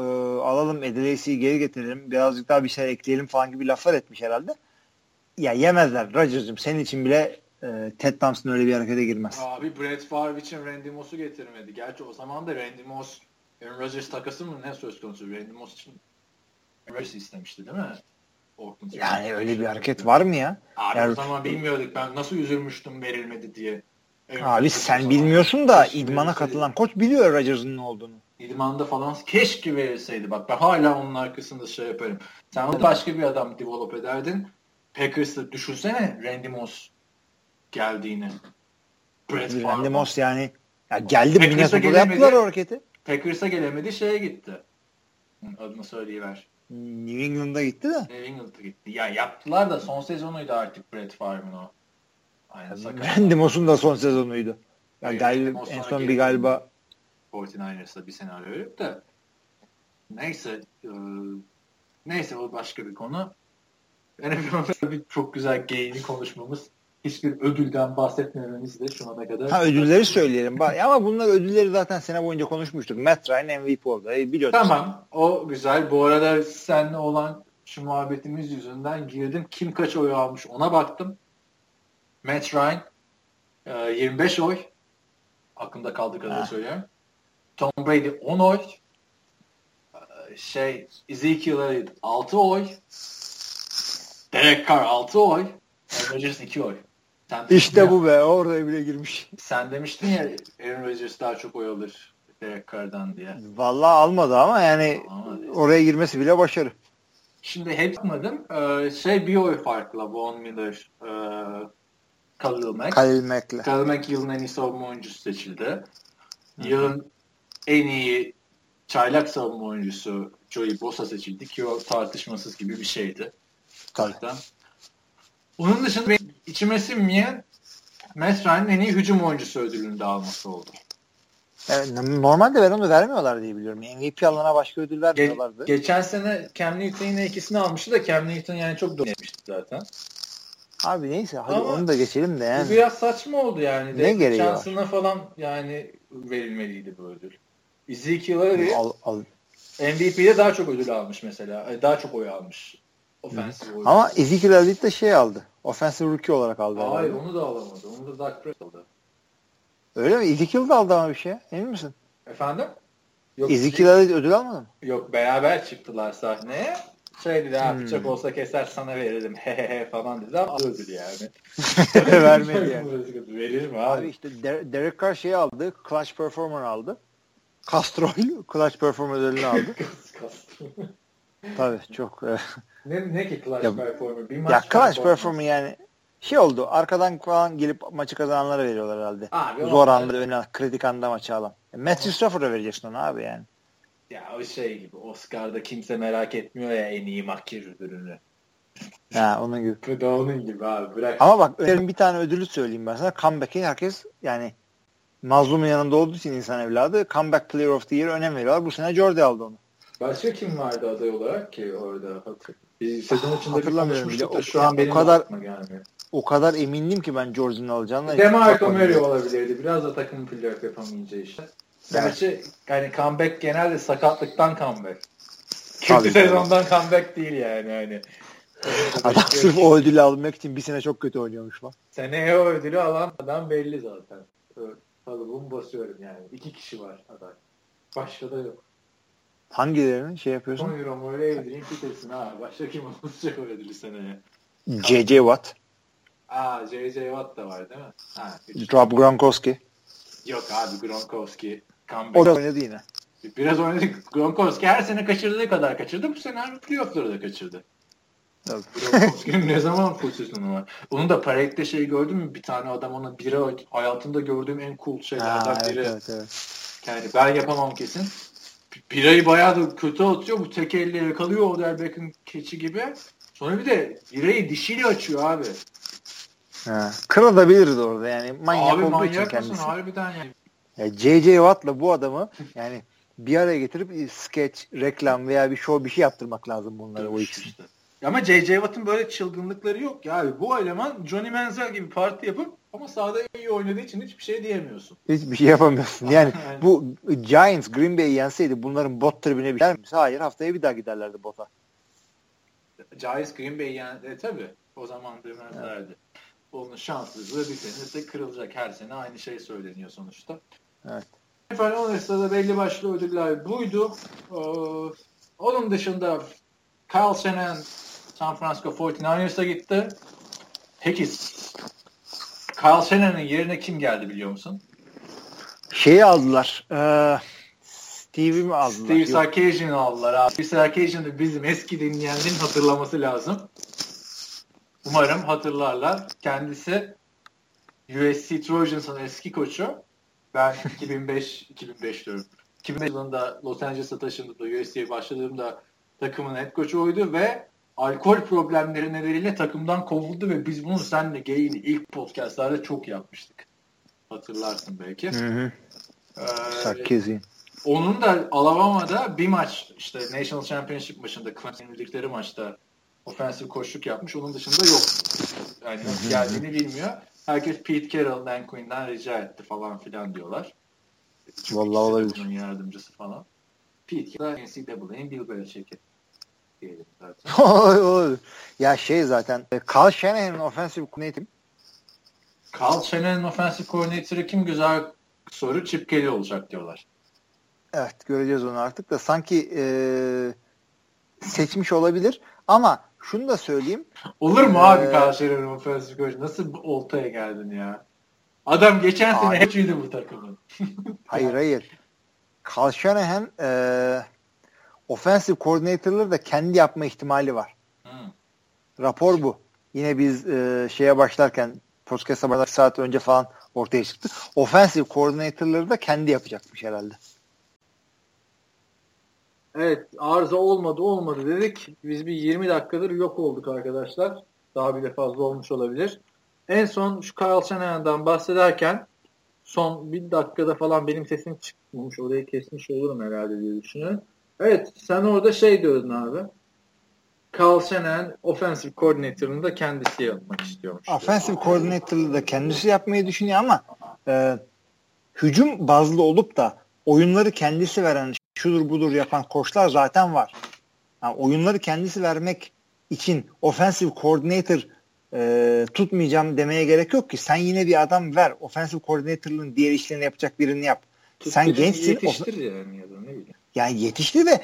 alalım Edeleysi'yi geri getirelim birazcık daha bir şey ekleyelim falan gibi laflar etmiş herhalde. Ya yemezler Rodgers'cığım senin için bile e, Ted Thompson öyle bir harekete girmez. Abi Brett Favre için Randy Moss'u getirmedi. Gerçi o zaman da Randy Moss Aaron Rodgers takası mı ne söz konusu? Randy Moss için Rodgers istemişti değil mi? Oakland yani öyle bir hareket var mı ya? Abi yani, o zaman bilmiyorduk. Ben nasıl üzülmüştüm verilmedi diye. Evet, abi sen bilmiyorsun da idmana katılan koç biliyor Rodgers'ın ne olduğunu. İdmanda falan keşke verilseydi. Bak ben hala onun arkasında şey yaparım. Sen başka bir adam develop ederdin. Packers'ı düşünsene Randy Moss geldiğini. Brett Randy Moss yani ya geldi Minnesota'da yaptılar o hareketi. Packers'a gelemedi şeye gitti. Adını söyleyiver. New England'a gitti de. New England'a gitti. Ya yaptılar da son sezonuydu artık Brett Favre'ın o. Aynen. Randy Moss'un da son sezonuydu. Yani galiba, en son bir galiba 49ers'da bir senaryo yok da neyse e, neyse o başka bir konu. NFL'de çok güzel geyini konuşmamız hiçbir ödülden bahsetmememiz de şu ana kadar. Ha ödülleri söyleyelim. Ama bunlar ödülleri zaten sene boyunca konuşmuştuk. Matt Ryan MVP oldu. E, biliyorduk. Tamam. O güzel. Bu arada seninle olan şu muhabbetimiz yüzünden girdim. Kim kaç oy almış ona baktım. Matt Ryan 25 e, oy. Aklımda kaldığı kadar söylüyorum. Tom Brady 10 oy. E, şey Ezekiel 6 oy. Derek Carr 6 oy. Rodgers 2 oy. Sen işte ya, bu be. Orada bile girmiş. Sen demiştin ya Aaron Rodgers daha çok oy alır Derek Carr'dan diye. Vallahi almadı ama yani almadı. oraya girmesi bile başarı. Şimdi hep yapmadım. Ee, şey bir oy farkla Von Miller e, Khalil Mack. Khalil Mack'le. Khalil Mack yılın en iyi savunma oyuncusu seçildi. Yılın en iyi çaylak savunma oyuncusu Joey Bosa seçildi ki o tartışmasız gibi bir şeydi. Tabii. Onun dışında içime sinmeyen Matt Ryan'ın en iyi hücum oyuncusu ödülünü de alması oldu. Evet, normalde ver onu vermiyorlar diye biliyorum. MVP alana başka ödül vermiyorlardı. Ge- geçen sene Cam Newton yine ikisini almıştı da Cam Newton yani çok dominmişti zaten. Abi neyse hadi Ama onu da geçelim de yani. Bu biraz saçma oldu yani. Ne gereği şansına var? falan yani verilmeliydi bu ödül. Ezekiel'e al, al. MVP'de daha çok ödül almış mesela. Daha çok oy almış. Offensive. Ama Ezekiel Elliott de şey aldı. Offensive rookie olarak aldı. Hayır onu da alamadı. Onu da Dak Prescott aldı. Öyle mi? Ezekiel de aldı ama bir şey. Emin misin? Efendim? Yok, Ezekiel Elliott ödül almadı mı? Yok beraber çıktılar sahneye. Şey dedi hmm. bıçak olsa keser sana veririm hehehe falan dedi ama ödül yani. Vermedi yani. Verir mi abi? Abi işte Derek Carr şeyi aldı. Clutch Performer aldı. Castro Clutch Performer ödülünü aldı. Tabii çok. Ne, ne ki Clutch ya, Performer? Bir maç ya Clutch Performer yani şey oldu. Arkadan falan gelip maçı kazananlara veriyorlar herhalde. Abi, Zor anda öne kritik anda maçı alan. E, Matthew Stafford'a vereceksin onu abi yani. Ya o şey gibi Oscar'da kimse merak etmiyor ya en iyi makyaj ödülünü. Ha onun gibi. Bu da onun gibi abi. Bırak. Ama bak bir tane ödülü söyleyeyim ben sana. Comeback'e herkes yani mazlumun yanında olduğu için insan evladı Comeback Player of the Year önem veriyorlar. Bu sene Jordi aldı onu. Başka kim vardı aday olarak ki orada? Bir sezon içinde Hatırlamıyorum bile. O, şu an benim o kadar gelmiyor. O kadar emindim ki ben Jordan'ı alacağını. Demarco Murray olabilirdi. Biraz da takım playoff yapamayınca işte. Gerçi evet. yani comeback genelde sakatlıktan comeback. Kötü sezondan comeback değil yani. yani. Adam sırf o ödülü almak için bir sene çok kötü oynuyormuş lan. Seneye o ödülü alan adam belli zaten. Kalıbımı basıyorum yani. İki kişi var aday. Başka da yok. Hangilerini şey yapıyorsun? 10 euro mu öyle evdireyim fitesin ha. Başka kim olacak ödülü seneye? J.J. Watt. Aa J.J. Watt da var değil mi? Ha, Rob Gronkowski. Yok abi Gronkowski. O da oynadı yine. Biraz oynadı. Gronkowski her sene kaçırdığı kadar kaçırdı. Bu sene abi playoff'ları da kaçırdı. Gronkowski'nin ne zaman pozisyonu var? Onun da Parade'de şey gördün mü? Bir tane adam ona bira hayatında gördüğüm en cool şeylerden ha, biri. Evet, evet. Yani ben yapamam kesin. Birayı bayağı da kötü atıyor. Bu tek elle yakalıyor Odell Beckham keçi gibi. Sonra bir de birayı dişiyle açıyor abi. Ha, kırılabilirdi orada yani. Manyak abi, manyak için kendisi. harbiden yani. Ya J.J. Watt'la bu adamı yani bir araya getirip sketch, reklam veya bir show bir şey yaptırmak lazım bunlara o ikisi. Işte. Ama J.J. Watt'ın böyle çılgınlıkları yok ya abi. Bu eleman Johnny Manziel gibi parti yapıp ama sahada iyi oynadığı için hiçbir şey diyemiyorsun. Hiçbir şey yapamıyorsun. Yani bu Giants Green Bay'i yenseydi bunların bot tribüne bir mi? Hayır haftaya bir daha giderlerdi bota. Giants Green Bay'i yen e, tabii o zaman demezlerdi. Evet. Onun şanssızlığı bir sene de kırılacak. Her sene aynı şey söyleniyor sonuçta. Evet. Efendim o belli başlı ödüller buydu. Ee, onun dışında Kyle Shanahan San Francisco 49ers'a gitti. Peki Kyle Shanahan'ın yerine kim geldi biliyor musun? Şeyi aldılar. Ee, Steve'i mi aldılar? Steve Sarkisian'ı aldılar abi. Steve Sarkisian'ı bizim eski dinleyenlerin hatırlaması lazım. Umarım hatırlarlar. Kendisi USC Trojans'ın eski koçu. Ben 2005 2005 diyorum. 2005 yılında Los Angeles'a taşındığımda USC'ye başladığımda takımın head koçu oydu ve alkol problemleri nedeniyle takımdan kovuldu ve biz bunu senle Gay'in ilk podcastlarda çok yapmıştık. Hatırlarsın belki. Hı hı. Ee, Onun da Alabama'da bir maç işte National Championship maçında Clemson'ın maçta ofensif koşluk yapmış. Onun dışında yok. Yani nasıl geldiğini bilmiyor. Herkes Pete Carroll, Dan Quinn'den rica etti falan filan diyorlar. Çünkü Vallahi olabilir. yardımcısı falan. Pete Carroll NCAA'nin Bill Belichick'i diyelim ya şey zaten e, Carl Shanahan'ın offensive coordinator Carl Shanahan'ın offensive coordinator'ı kim güzel soru Chip Kelly olacak diyorlar. Evet göreceğiz onu artık da sanki e, seçmiş olabilir ama şunu da söyleyeyim. Olur mu ee, abi Carl Shanahan'ın offensive coordinator? Nasıl oltaya geldin ya? Adam geçen sene hep bu takımın. hayır hayır. Carl Shanahan e, offensive coordinator'ları da kendi yapma ihtimali var. Hmm. Rapor bu. Yine biz e, şeye başlarken podcast'a başlarken saat önce falan ortaya çıktı. Offensive coordinator'ları da kendi yapacakmış herhalde. Evet arıza olmadı olmadı dedik. Biz bir 20 dakikadır yok olduk arkadaşlar. Daha bile fazla olmuş olabilir. En son şu Kyle Shanahan'dan bahsederken son bir dakikada falan benim sesim çıkmamış. Orayı kesmiş olurum herhalde diye düşünüyorum. Evet sen orada şey diyordun abi. Carl Shanahan offensive coordinator'ını da kendisi yapmak istiyormuş. Offensive coordinator'ı da kendisi yapmayı düşünüyor ama e, hücum bazlı olup da oyunları kendisi veren şudur budur yapan koçlar zaten var. Yani oyunları kendisi vermek için offensive coordinator e, tutmayacağım demeye gerek yok ki. Sen yine bir adam ver. Offensive coordinator'ın diğer işlerini yapacak birini yap. Tut Sen gençsin. Yetiştir yani ya da ne bileyim. Yani yetişti ve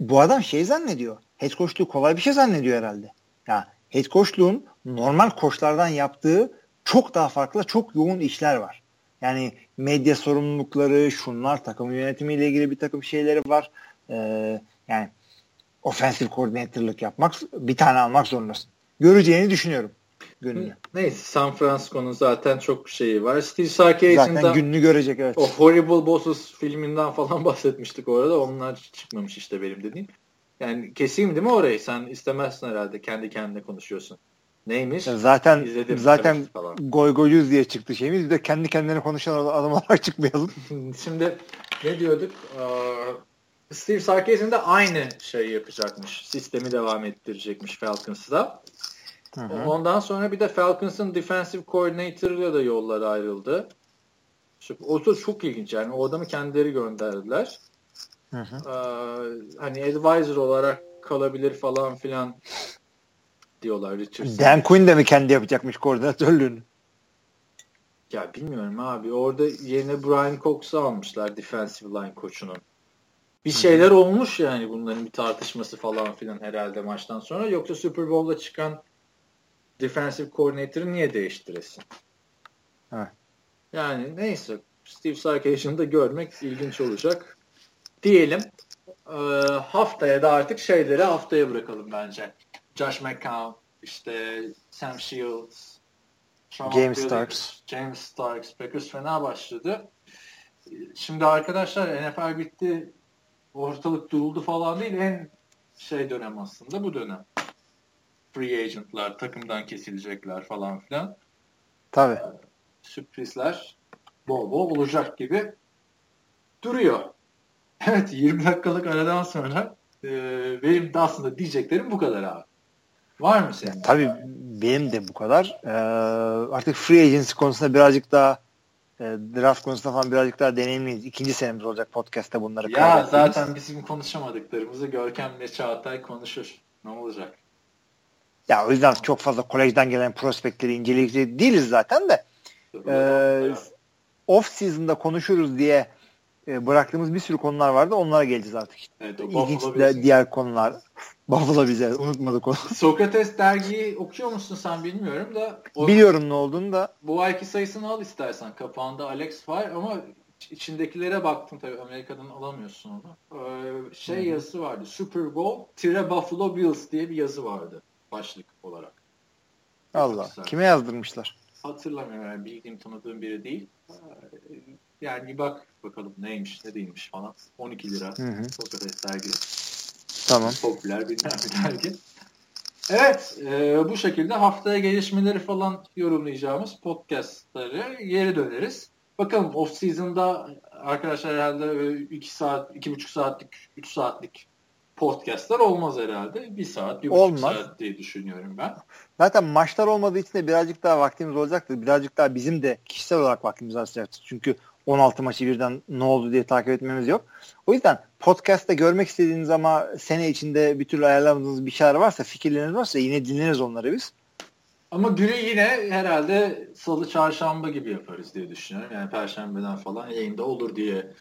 bu adam şey zannediyor. Head coachluğu kolay bir şey zannediyor herhalde. Ya head coachluğun normal koçlardan yaptığı çok daha farklı, çok yoğun işler var. Yani medya sorumlulukları, şunlar, takım yönetimiyle ilgili bir takım şeyleri var. Ee, yani offensive coordinator'lık yapmak, bir tane almak zorundasın. Göreceğini düşünüyorum gününü. Neyse San Francisco'nun zaten çok şeyi var. Steve Sarkisian'da zaten gününü görecek evet. O Horrible Bosses filminden falan bahsetmiştik orada. Onlar çıkmamış işte benim dediğim. Yani keseyim değil mi orayı? Sen istemezsin herhalde. Kendi kendine konuşuyorsun. Neymiş? Ya zaten İzledim zaten goy goyuz diye çıktı şeyimiz. Bir de kendi kendine konuşan adam olarak çıkmayalım. Şimdi ne diyorduk? Steve Sarkisian de aynı şeyi yapacakmış. Sistemi devam ettirecekmiş Falcons'da. Hı hı. Ondan sonra bir de Falcons'ın defensive coordinator'ıyla da yollar ayrıldı. O da çok ilginç yani. O adamı kendileri gönderdiler. Hı hı. Ee, hani advisor olarak kalabilir falan filan diyorlar Richardson. Dan Quinn de mi kendi yapacakmış koordinatörlüğünü? Ya bilmiyorum abi. Orada yerine Brian Cox'u almışlar defensive line koçunun. Bir şeyler hmm. olmuş yani bunların bir tartışması falan filan herhalde maçtan sonra. Yoksa Super Bowl'da çıkan defensive coordinator'ı niye değiştiresin? Evet. Yani neyse Steve Sarkisian'ı da görmek ilginç olacak. Diyelim. Ee, haftaya da artık şeyleri haftaya bırakalım bence. Josh McCown, işte Sam Shields, James Phillips, Starks. James Starks. Packers fena başladı. Şimdi arkadaşlar NFL bitti. Ortalık duruldu falan değil. En şey dönem aslında bu dönem. Free agentlar, takımdan kesilecekler falan filan. Tabii. Sürprizler bol bol olacak gibi duruyor. Evet 20 dakikalık aradan sonra e, benim de aslında diyeceklerim bu kadar abi. Var mı senin? Tabii benim de bu kadar. Ee, artık free agency konusunda birazcık daha e, draft konusunda falan birazcık daha deneyimliyiz. İkinci senemiz olacak podcast'te bunları Ya zaten bizim konuşamadıklarımızı Görkem ve Çağatay konuşur. Ne olacak? Ya o yüzden çok fazla kolejden gelen prospektleri inceleyecek değiliz zaten de. Ee, off season'da konuşuruz diye e, bıraktığımız bir sürü konular vardı. Onlara geleceğiz artık. Evet, İlginç de diğer konular. Buffalo bize unutmadık onu. Sokrates dergiyi okuyor musun sen bilmiyorum da. O, Biliyorum ne olduğunu da. Bu ayki sayısını al istersen. Kapağında Alex var ama içindekilere baktım tabii Amerika'dan alamıyorsun onu. Ee, şey hmm. yazısı vardı. Super Bowl tire Buffalo Bills diye bir yazı vardı başlık olarak. Allah. Kime yazdırmışlar? Hatırlamıyorum yani bildiğim tanıdığım biri değil. Ee, yani bir bak bakalım neymiş ne değilmiş falan. 12 lira Sokrates dergi. Tamam. Popüler bir dergi. Evet e, bu şekilde haftaya gelişmeleri falan yorumlayacağımız podcastları geri döneriz. Bakalım off season'da arkadaşlar herhalde 2 saat, 2,5 saatlik, 3 saatlik podcastlar olmaz herhalde. Bir saat, bir olmaz. buçuk saat diye düşünüyorum ben. Zaten maçlar olmadığı için de birazcık daha vaktimiz olacaktır. Birazcık daha bizim de kişisel olarak vaktimiz artacaktır. Çünkü 16 maçı birden ne oldu diye takip etmemiz yok. O yüzden podcast'ta görmek istediğiniz ama sene içinde bir türlü ayarlamadığınız bir şeyler varsa, fikirleriniz varsa yine dinleriz onları biz. Ama günü yine herhalde salı çarşamba gibi yaparız diye düşünüyorum. Yani perşembeden falan yayında olur diye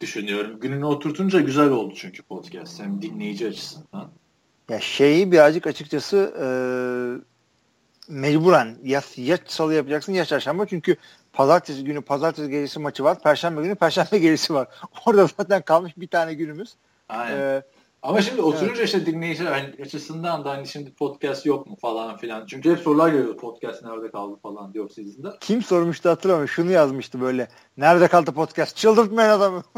düşünüyorum. Gününü oturtunca güzel oldu çünkü podcast. Hem dinleyici açısından. Ya şeyi birazcık açıkçası e, mecburen ya, ya salı yapacaksın ya çarşamba çünkü pazartesi günü pazartesi gecesi maçı var. Perşembe günü perşembe gecesi var. Orada zaten kalmış bir tane günümüz. Aynen. Ee, ama şimdi oturunca evet. işte dinleyiciler açısından da hani şimdi podcast yok mu falan filan. Çünkü hep sorular geliyor podcast nerede kaldı falan diyor sizin Kim sormuştu hatırlamıyorum. Şunu yazmıştı böyle. Nerede kaldı podcast? Çıldırtmayın adamı.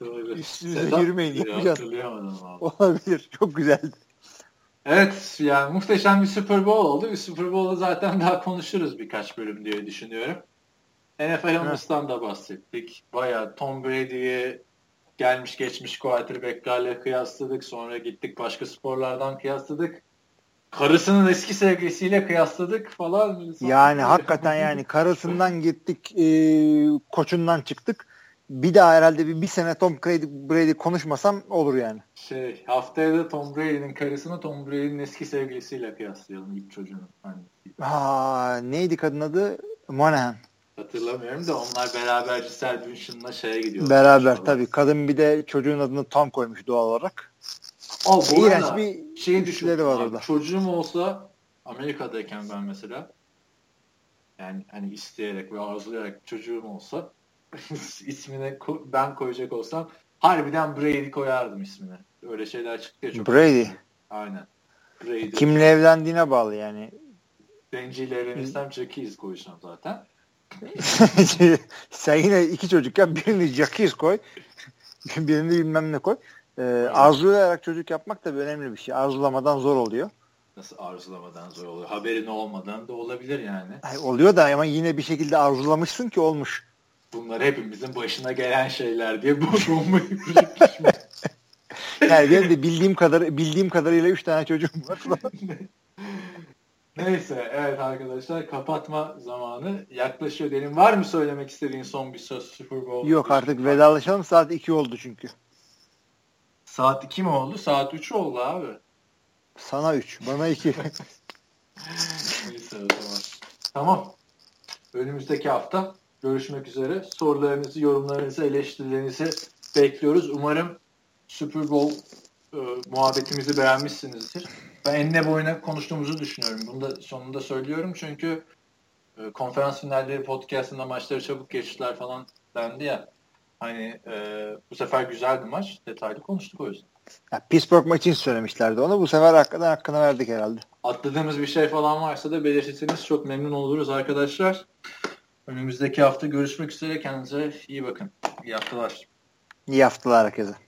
Üstünüze yürümeyin. Yapacağız. Olabilir. Çok güzeldi. Evet yani muhteşem bir Super Bowl oldu. Bir Super Bowl'u zaten daha konuşuruz birkaç bölüm diye düşünüyorum. NFL Honest'tan da bahsettik. Bayağı Tom Brady'yi gelmiş geçmiş quarterback'lerle kıyasladık. Sonra gittik başka sporlardan kıyasladık. Karısının eski sevgilisiyle kıyasladık falan. Yani hakikaten yani karısından gittik, e, koçundan çıktık bir daha herhalde bir, bir sene Tom Brady, Brady konuşmasam olur yani. Şey haftaya da Tom Brady'nin karısını Tom Brady'nin eski sevgilisiyle kıyaslayalım ilk çocuğunu. Hani. Ha, neydi kadın adı? Monahan. Hatırlamıyorum da onlar beraber Giselle Bündchen'la şeye gidiyor. Beraber tabii. Kadın bir de çocuğun adını Tom koymuş doğal olarak. Aa, bu İğrenç bir şey düşünleri var orada. Çocuğum olsa Amerika'dayken ben mesela yani hani isteyerek ve arzulayarak çocuğum olsa ismini ben koyacak olsam harbiden Brady koyardım ismini. Öyle şeyler çıktı ya çok. Brady. Aynen. Brady. Kimle evlendiğine bağlı yani. Benciyle evlenirsem Jackies koyacağım zaten. Sen yine iki çocukken birini Jackies koy. birini bilmem ne koy. Ee, arzulayarak çocuk yapmak da önemli bir şey. Arzulamadan zor oluyor. Nasıl arzulamadan zor oluyor? Haberin olmadan da olabilir yani. Ay, oluyor da ama yine bir şekilde arzulamışsın ki olmuş bunlar hepimizin başına gelen şeyler diye bu bombayı Yani benim de bildiğim kadar bildiğim kadarıyla üç tane çocuğum var. Neyse evet arkadaşlar kapatma zamanı yaklaşıyor diyelim. Var mı söylemek istediğin son bir söz Super Bowl? Yok artık vedalaşalım saat 2 oldu çünkü. Saat 2 mi oldu? Saat 3 oldu abi. Sana 3 bana 2. Neyse o zaman. Tamam. Önümüzdeki hafta görüşmek üzere. Sorularınızı, yorumlarınızı, eleştirilerinizi bekliyoruz. Umarım Super Bowl e, muhabbetimizi beğenmişsinizdir. Ben enine boyuna konuştuğumuzu düşünüyorum. Bunu da sonunda söylüyorum çünkü e, konferans finalleri podcastında maçları çabuk geçtiler falan dendi ya. Hani e, bu sefer güzeldi maç. Detaylı konuştuk o yüzden. Ya, Pittsburgh maçı söylemişlerdi onu. Bu sefer hakikaten hakkını verdik herhalde. Atladığımız bir şey falan varsa da belirtirseniz çok memnun oluruz arkadaşlar. Önümüzdeki hafta görüşmek üzere. Kendinize iyi bakın. İyi haftalar. İyi haftalar herkese.